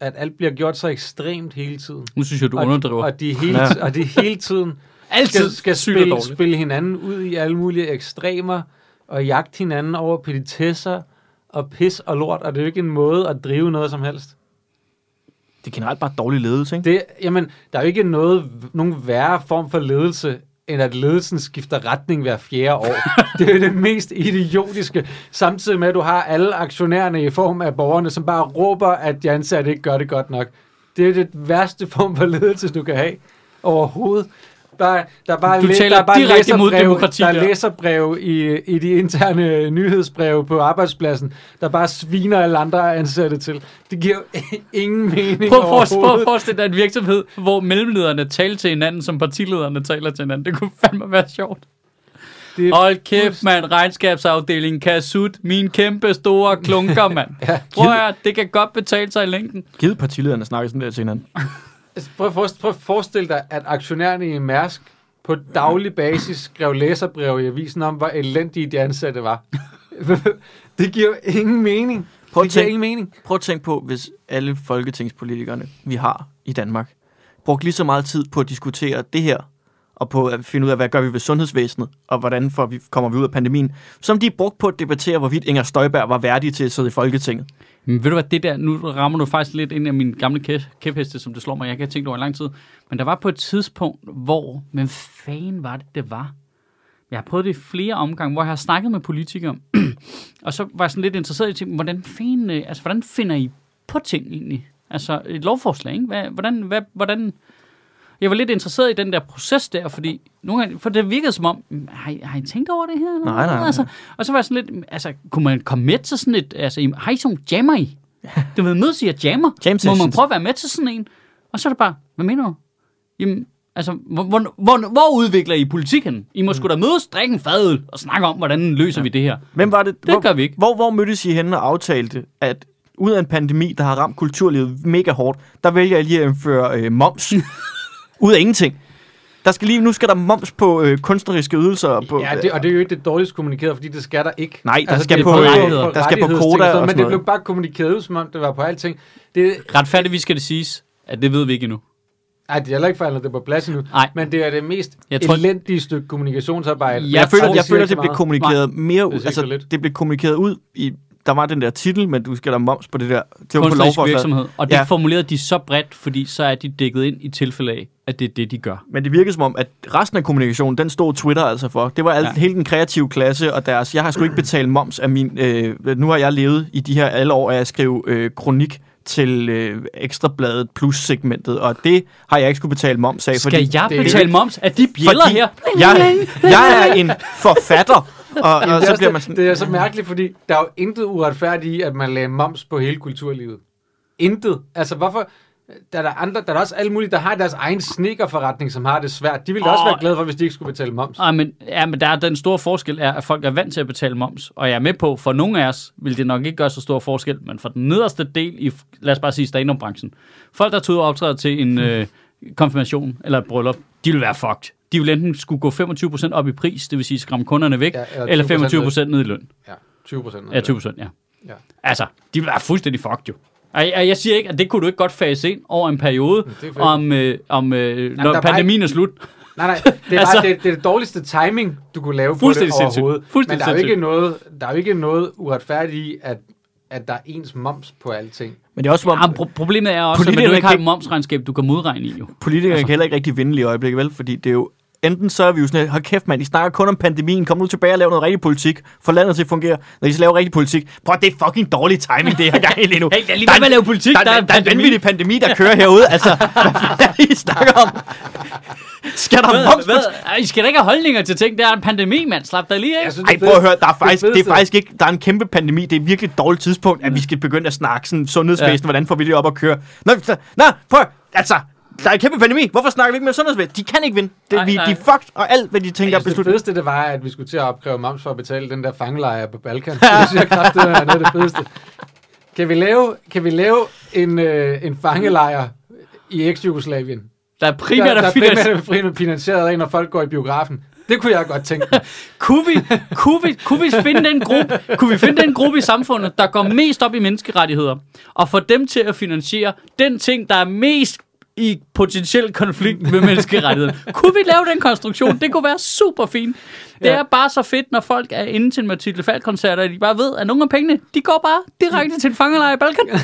at alt bliver gjort så ekstremt hele tiden. Nu synes jeg, du og, underdriver. og, de hele, Ja. og de hele tiden [laughs] Altid skal, skal spille, spille hinanden ud i alle mulige ekstremer, og jagte hinanden over petitesser og pis og lort, og det er jo ikke en måde at drive noget som helst. Det er generelt bare dårlig ledelse, ikke? Det, jamen, der er jo ikke noget, nogen værre form for ledelse, end at ledelsen skifter retning hver fjerde år. det er det mest idiotiske. Samtidig med, at du har alle aktionærerne i form af borgerne, som bare råber, at de ansatte ikke gør det godt nok. Det er det værste form for ledelse, du kan have overhovedet. Der, der er bare, Du læ- taler der er bare læserbreve- demokrati Der er der. læserbrev i, i de interne nyhedsbreve på arbejdspladsen, der bare sviner alle andre ansatte til. Det giver [laughs] ingen mening Prøv forestille, prøv at forestille dig en virksomhed, hvor mellemlederne taler til hinanden, som partilederne taler til hinanden. Det kunne fandme være sjovt. Det er Hold kæft, mand. Regnskabsafdelingen kan sut min kæmpe store klunker, [laughs] mand. Ja. Prøv at det kan godt betale sig i længden. Givet partilederne snakker sådan der til hinanden. Altså, Prøv, at forestille, prøv at forestille dig, at aktionærerne i Mærsk på daglig basis skrev læserbrev i avisen om, hvor elendige de ansatte var. [laughs] det giver jo ingen mening. Prøv at det giver tænk- ingen mening. Prøv at tænke på, hvis alle folketingspolitikerne, vi har i Danmark, brugte lige så meget tid på at diskutere det her, og på at finde ud af, hvad gør vi ved sundhedsvæsenet, og hvordan får vi, kommer vi ud af pandemien, som de brugte på at debattere, hvorvidt Inger Støjberg var værdig til at sidde i Folketinget. Men ved du hvad, det der, nu rammer du faktisk lidt ind af min gamle kæ- kæpheste, som det slår mig, jeg kan have tænkt over i lang tid. Men der var på et tidspunkt, hvor, men fanden var det, det var? Jeg har prøvet det i flere omgange, hvor jeg har snakket med politikere, [clears throat] og så var jeg sådan lidt interesseret i, ting, hvordan, fanden, øh, altså, hvordan finder I på ting egentlig? Altså et lovforslag, ikke? Hvad, hvordan, hvad, hvordan, jeg var lidt interesseret i den der proces der, fordi nogle gange, for det virkede som om, "Mm, har I, har I tænkt over det her? eller Nej, nej, hvad?" nej. Altså, og så var jeg sådan lidt, altså, kunne man komme med til sådan et, altså, har I sådan jammer i? Du ved, mødes I og jammer? [laughs] Jam Må man prøve at være med til sådan en? Og så er det bare, hvad mener du? Jamen, altså, hvor, hvor, hvor, hvor udvikler I politikken? I må sgu da mødes, drikke en fadøl og snakke om, hvordan løser vi det her. Hvem var det? Det hvor, gør vi ikke. Hvor, hvor mødtes I henne og aftalte, at ud af en pandemi, der har ramt kulturlivet mega hårdt, der vælger I lige at indføre øh, moms [laughs] ud af ingenting. Der skal lige, nu skal der moms på øh, kunstneriske ydelser. og På, Ja, det, og det er jo ikke det dårligst kommunikeret, fordi det skal der ikke. Nej, der skal det er på, øh, der skal på koda og sådan, Men det blev bare kommunikeret ud, som om det var på alting. Det, Retfærdigvis skal det siges, at det ved vi ikke endnu. ej, det er heller ikke forhandlet det på plads endnu. Nej. Men det er det mest Jeg tror- elendige stykke kommunikationsarbejde. Jeg jeg, jeg føler, jeg føler, det så blev kommunikeret mere ud. Det Altså, det blev kommunikeret ud i... Der var den der titel, men du skal der moms på det der. Det var på lovforslaget. virksomhed. Og det Ja. formulerede de så bredt, fordi så er de dækket ind i tilfælde af, at det er det, de gør. Men det virker som om, at resten af kommunikationen, den stod Twitter altså for. Det var alt, Ja. hele den kreative klasse, og deres, jeg har sgu ikke betalt moms af min... Øh, nu har jeg levet i de her alle år af at skrive øh, kronik til øh, Ekstrabladet plus-segmentet, og det har jeg ikke skulle betale moms af. Skal jeg det er betale ikke- moms af de bjæller fordi her? Jeg, jeg er en forfatter, og, [laughs] og det, er så bliver man sådan... det er så mærkeligt, fordi der er jo intet uretfærdigt i, at man lagde moms på hele kulturlivet. Intet. Altså, hvorfor... Der er, der, andre, der er der også alle mulige, der har deres egen sneakerforretning, som har det svært. De ville da også være glade for, hvis de ikke skulle betale moms. Ej, men, ja, men der er den store forskel er, at folk er vant til at betale moms. Og jeg er med på, for nogle af os vil det nok ikke gøre så stor forskel, men for den nederste del i, lad os bare sige, stand Folk, der tog og optræder til en [laughs] øh, konfirmation eller et bryllup, de vil være fucked. De vil enten skulle gå 25% op i pris, det vil sige skræmme kunderne væk, Ja, eller eller 20% 25% ned i løn. Ja, 20 procent. Ja, 20%, ja. Ja. Altså, de vil være fuldstændig fucked jo. Og jeg, jeg siger ikke, at det kunne du ikke godt fase ind over en periode, er om, øh, om øh, når er bare pandemien er slut. Nej, nej, det er, [laughs] Altså- bare, det, det er det dårligste timing, du kunne lave på det overhovedet. Fuldstændig Men der er, jo ikke noget, der er jo ikke noget uretfærdigt i, at, at der er ens moms på alting. Men det er også som om, Ja, pro- problemet er også, at du ikke har et momsregnskab, du kan modregne i jo. politikere Altså- kan heller ikke rigtig vinde i øjeblikket, vel? Fordi det er jo enten så er vi jo sådan, hold kæft mand, I snakker kun om pandemien, kom nu tilbage og lav noget rigtig politik, få landet til at fungere. Når I skal lave rigtig politik, prøv det er fucking dårlig timing, det her gang lige nu. Hey, er lige Der er med at lave politik, der, der, der, der er en pandemi. vanvittig pandemi, der kører herude. Altså, [laughs] hvad er det, I snakker om? Skal der moms på Hvad? I skal da ikke have holdninger til ting. Det er en pandemi, mand. Slap dig lige af. Jeg synes, ej, det prøv at høre, der er det faktisk, det er fedeste- faktisk ikke, der er en kæmpe pandemi, det er virkelig et dårligt tidspunkt, at vi skal begynde at snakke sådan sundhedsvæsen, Ja. hvordan får vi det op at køre. Nå, så- nå prøv, at- altså, der er en kæmpe pandemi. Hvorfor snakker vi ikke med sundhedsvæsen? De kan ikke vinde. Det, Nej, vi, nej. de er fucked, og alt, hvad de tænker er Altså, det besluttet. fedeste, det var, at vi skulle til at opkræve moms for at betale den der fangelejr på Balkan. [laughs] Det synes jeg kraftigt er noget af det fedeste. Kan vi lave, kan vi lave en, øh, en fangelejr i eks-Jugoslavien? Der er primært der, der er primært primært finansieret af, når folk går i biografen. Det kunne jeg godt tænke mig. [laughs] kunne, vi, kunne, vi, kunne vi finde den gruppe, kunne vi finde den gruppe i samfundet, der går mest op i menneskerettigheder, og få dem til at finansiere den ting, der er mest i potentiel konflikt med menneskerettighederne. [laughs] kunne vi lave den konstruktion? Det kunne være super fint. Det Ja. er bare så fedt, når folk er inde til en Mathilde Falk-koncert, og de bare ved, at nogle af pengene, de går bare direkte til en fangelejr i Balkan. [laughs]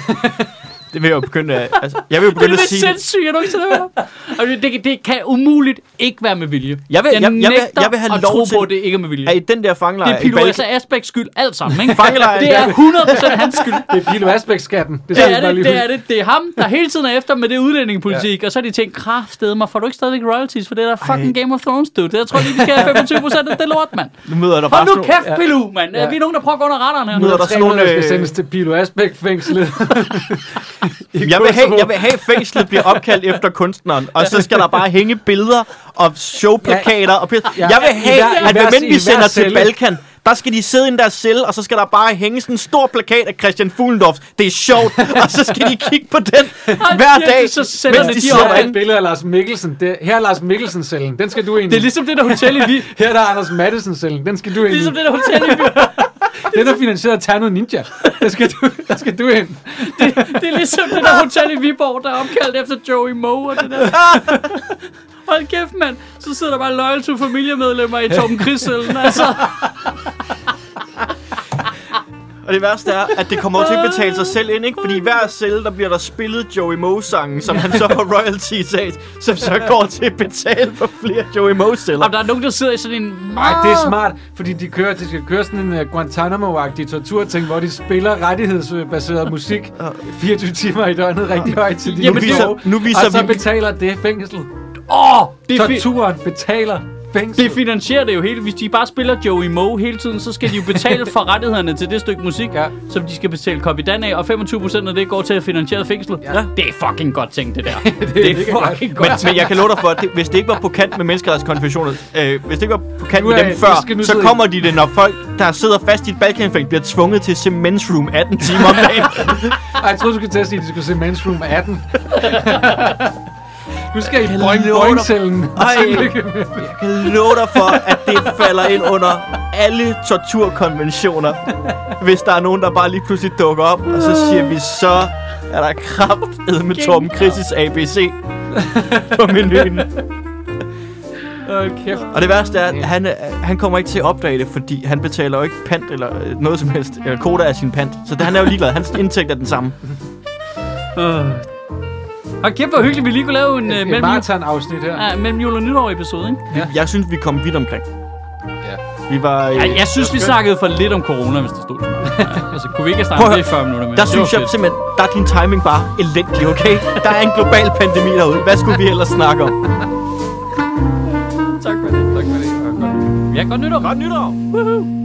Det vil jeg jo begynde at... Altså, jeg vil jo Det er begynde det at sige... mest sindssyge, jeg nogensinde har hørt. Og det, det, det kan umuligt ikke være med vilje. Jeg vil- jeg- jeg vil- nægter jeg vil have at lov tro til- på, at det ikke er med vilje. Er i den der fangelejr Det er Pilo Balkan... Asbæks skyld alt sammen, ikke? Fangelejren, Det er der- 100% hans skyld. Det er Pilo Asbæk-skatten. Det skal vi er bare det, lige det er det. Det er ham, der hele tiden er efter med det udlændingepolitik, ja. og så har de tænkt, kraftedeme mig, får du ikke stadigvæk royalties for det der fucking Game of Thrones, dude? Det jeg tror lige, vi skal have 25% af det lort, mand. Nu møder der bare Hold nu sådan kæft, Pilu, mand. Vi er nogen, der prøver at gå under radaren her. Nu er der sådan nogle, der skal øh, sendes til Pilo Asbæk-fængslet. [laughs] Jeg vil, have, jeg vil have, at fængslet bliver opkaldt efter kunstneren, og så skal der bare hænge billeder og showplakater. Og Ja, jeg vil have, at hvem vi sender til. Balkan, der skal de sidde i der celle, og så skal der bare hænge sådan en stor plakat af Christian Fuglendorf. Det er sjovt, og så skal de kigge på den hver dag, så sender mens de de op er et billede af Lars Mikkelsen. Det, her er Lars Mikkelsen-cellen. Den skal du ind i. Det er ligesom det der hotel i vi. Her er der Anders Madsen-cellen. Den skal du ind i. Ligesom det der hotel i vi. Den er finansieret af Terno Ninja. Der skal du, der skal du ind. Det det er ligesom det der hotel i Viborg, der er opkaldt efter Joey Moe og det der. Hold kæft, mand. Så sidder der bare loyal to familiemedlemmer i Torben Chris-cellen. Altså, og det værste er, at det kommer til at betale sig selv ind, ikke? Fordi i hver celle, der bliver der spillet Joey Moe-sangen, som han så får royalties af, som så går til at betale for flere Joey Moe-celler. og der er nogen, der sidder i sådan en... Nej, det er smart, fordi de, kører, de skal køre sådan en uh, Guantanamo-agtig torturting, hvor de spiller rettighedsbaseret musik 24 timer i døgnet rigtig højt til de Jamen, det- sove. nu viser og så vi- betaler det fængsel. Åh, oh, det, er Torturen betaler fængsel. det finansierer det jo hele. Hvis de bare spiller Joey Moe hele tiden, så skal de jo betale for rettighederne til det stykke musik, Ja. som de skal betale Copydan af, og 25% af det går til at finansiere fængslet. Ja. Det er fucking godt tænkt, det der. [laughs] det, er det er godt. fucking Men, godt. men jeg kan love dig for, at det, hvis det ikke var på kant med menneskerettighedskonventioner, øh, hvis det ikke var på kant med dem før, så kommer de det, når folk, der sidder fast i et balkanfængsel, bliver tvunget til at se Men's Room 18 timer om dagen. Ej, jeg troede, du skulle til at sige, at de skulle se Men's Room 18. [laughs] nu skal I kan boing boing cellen Ej. [laughs] Jeg kan love dig for, at det falder ind under alle torturkonventioner, hvis der er nogen, der bare lige pludselig dukker op, og så siger vi, så er der kraft med Torben Chris' ABC på menuen. Kæft. Og det værste er, at han, han kommer ikke til at opdage det, fordi han betaler jo ikke pant eller øh, noget som helst, eller koda af sin pant. Så det, han er jo ligeglad. Hans indtægt er den samme. Øh. Og kæft, hvor hyggeligt, vi lige kunne lave en uh, Et mellem, marathon-afsnit her. ja, mellem jul og nytår episode, ikke? Ja. Jeg synes, vi kom vidt omkring. Ja. Vi var... Øh, Ja, jeg synes, vi snakkede for lidt om corona, hvis det stod til mig. Ja, [laughs] altså, kunne vi ikke have snakket det i 40 minutter? Men der synes jeg fedt. simpelthen, der er din timing bare elendig, okay? Der er en global pandemi derude. Hvad skulle vi ellers snakke om? Tak for det. Tak for det. og godt Ja, godt nytår. Godt nytår! Woohoo.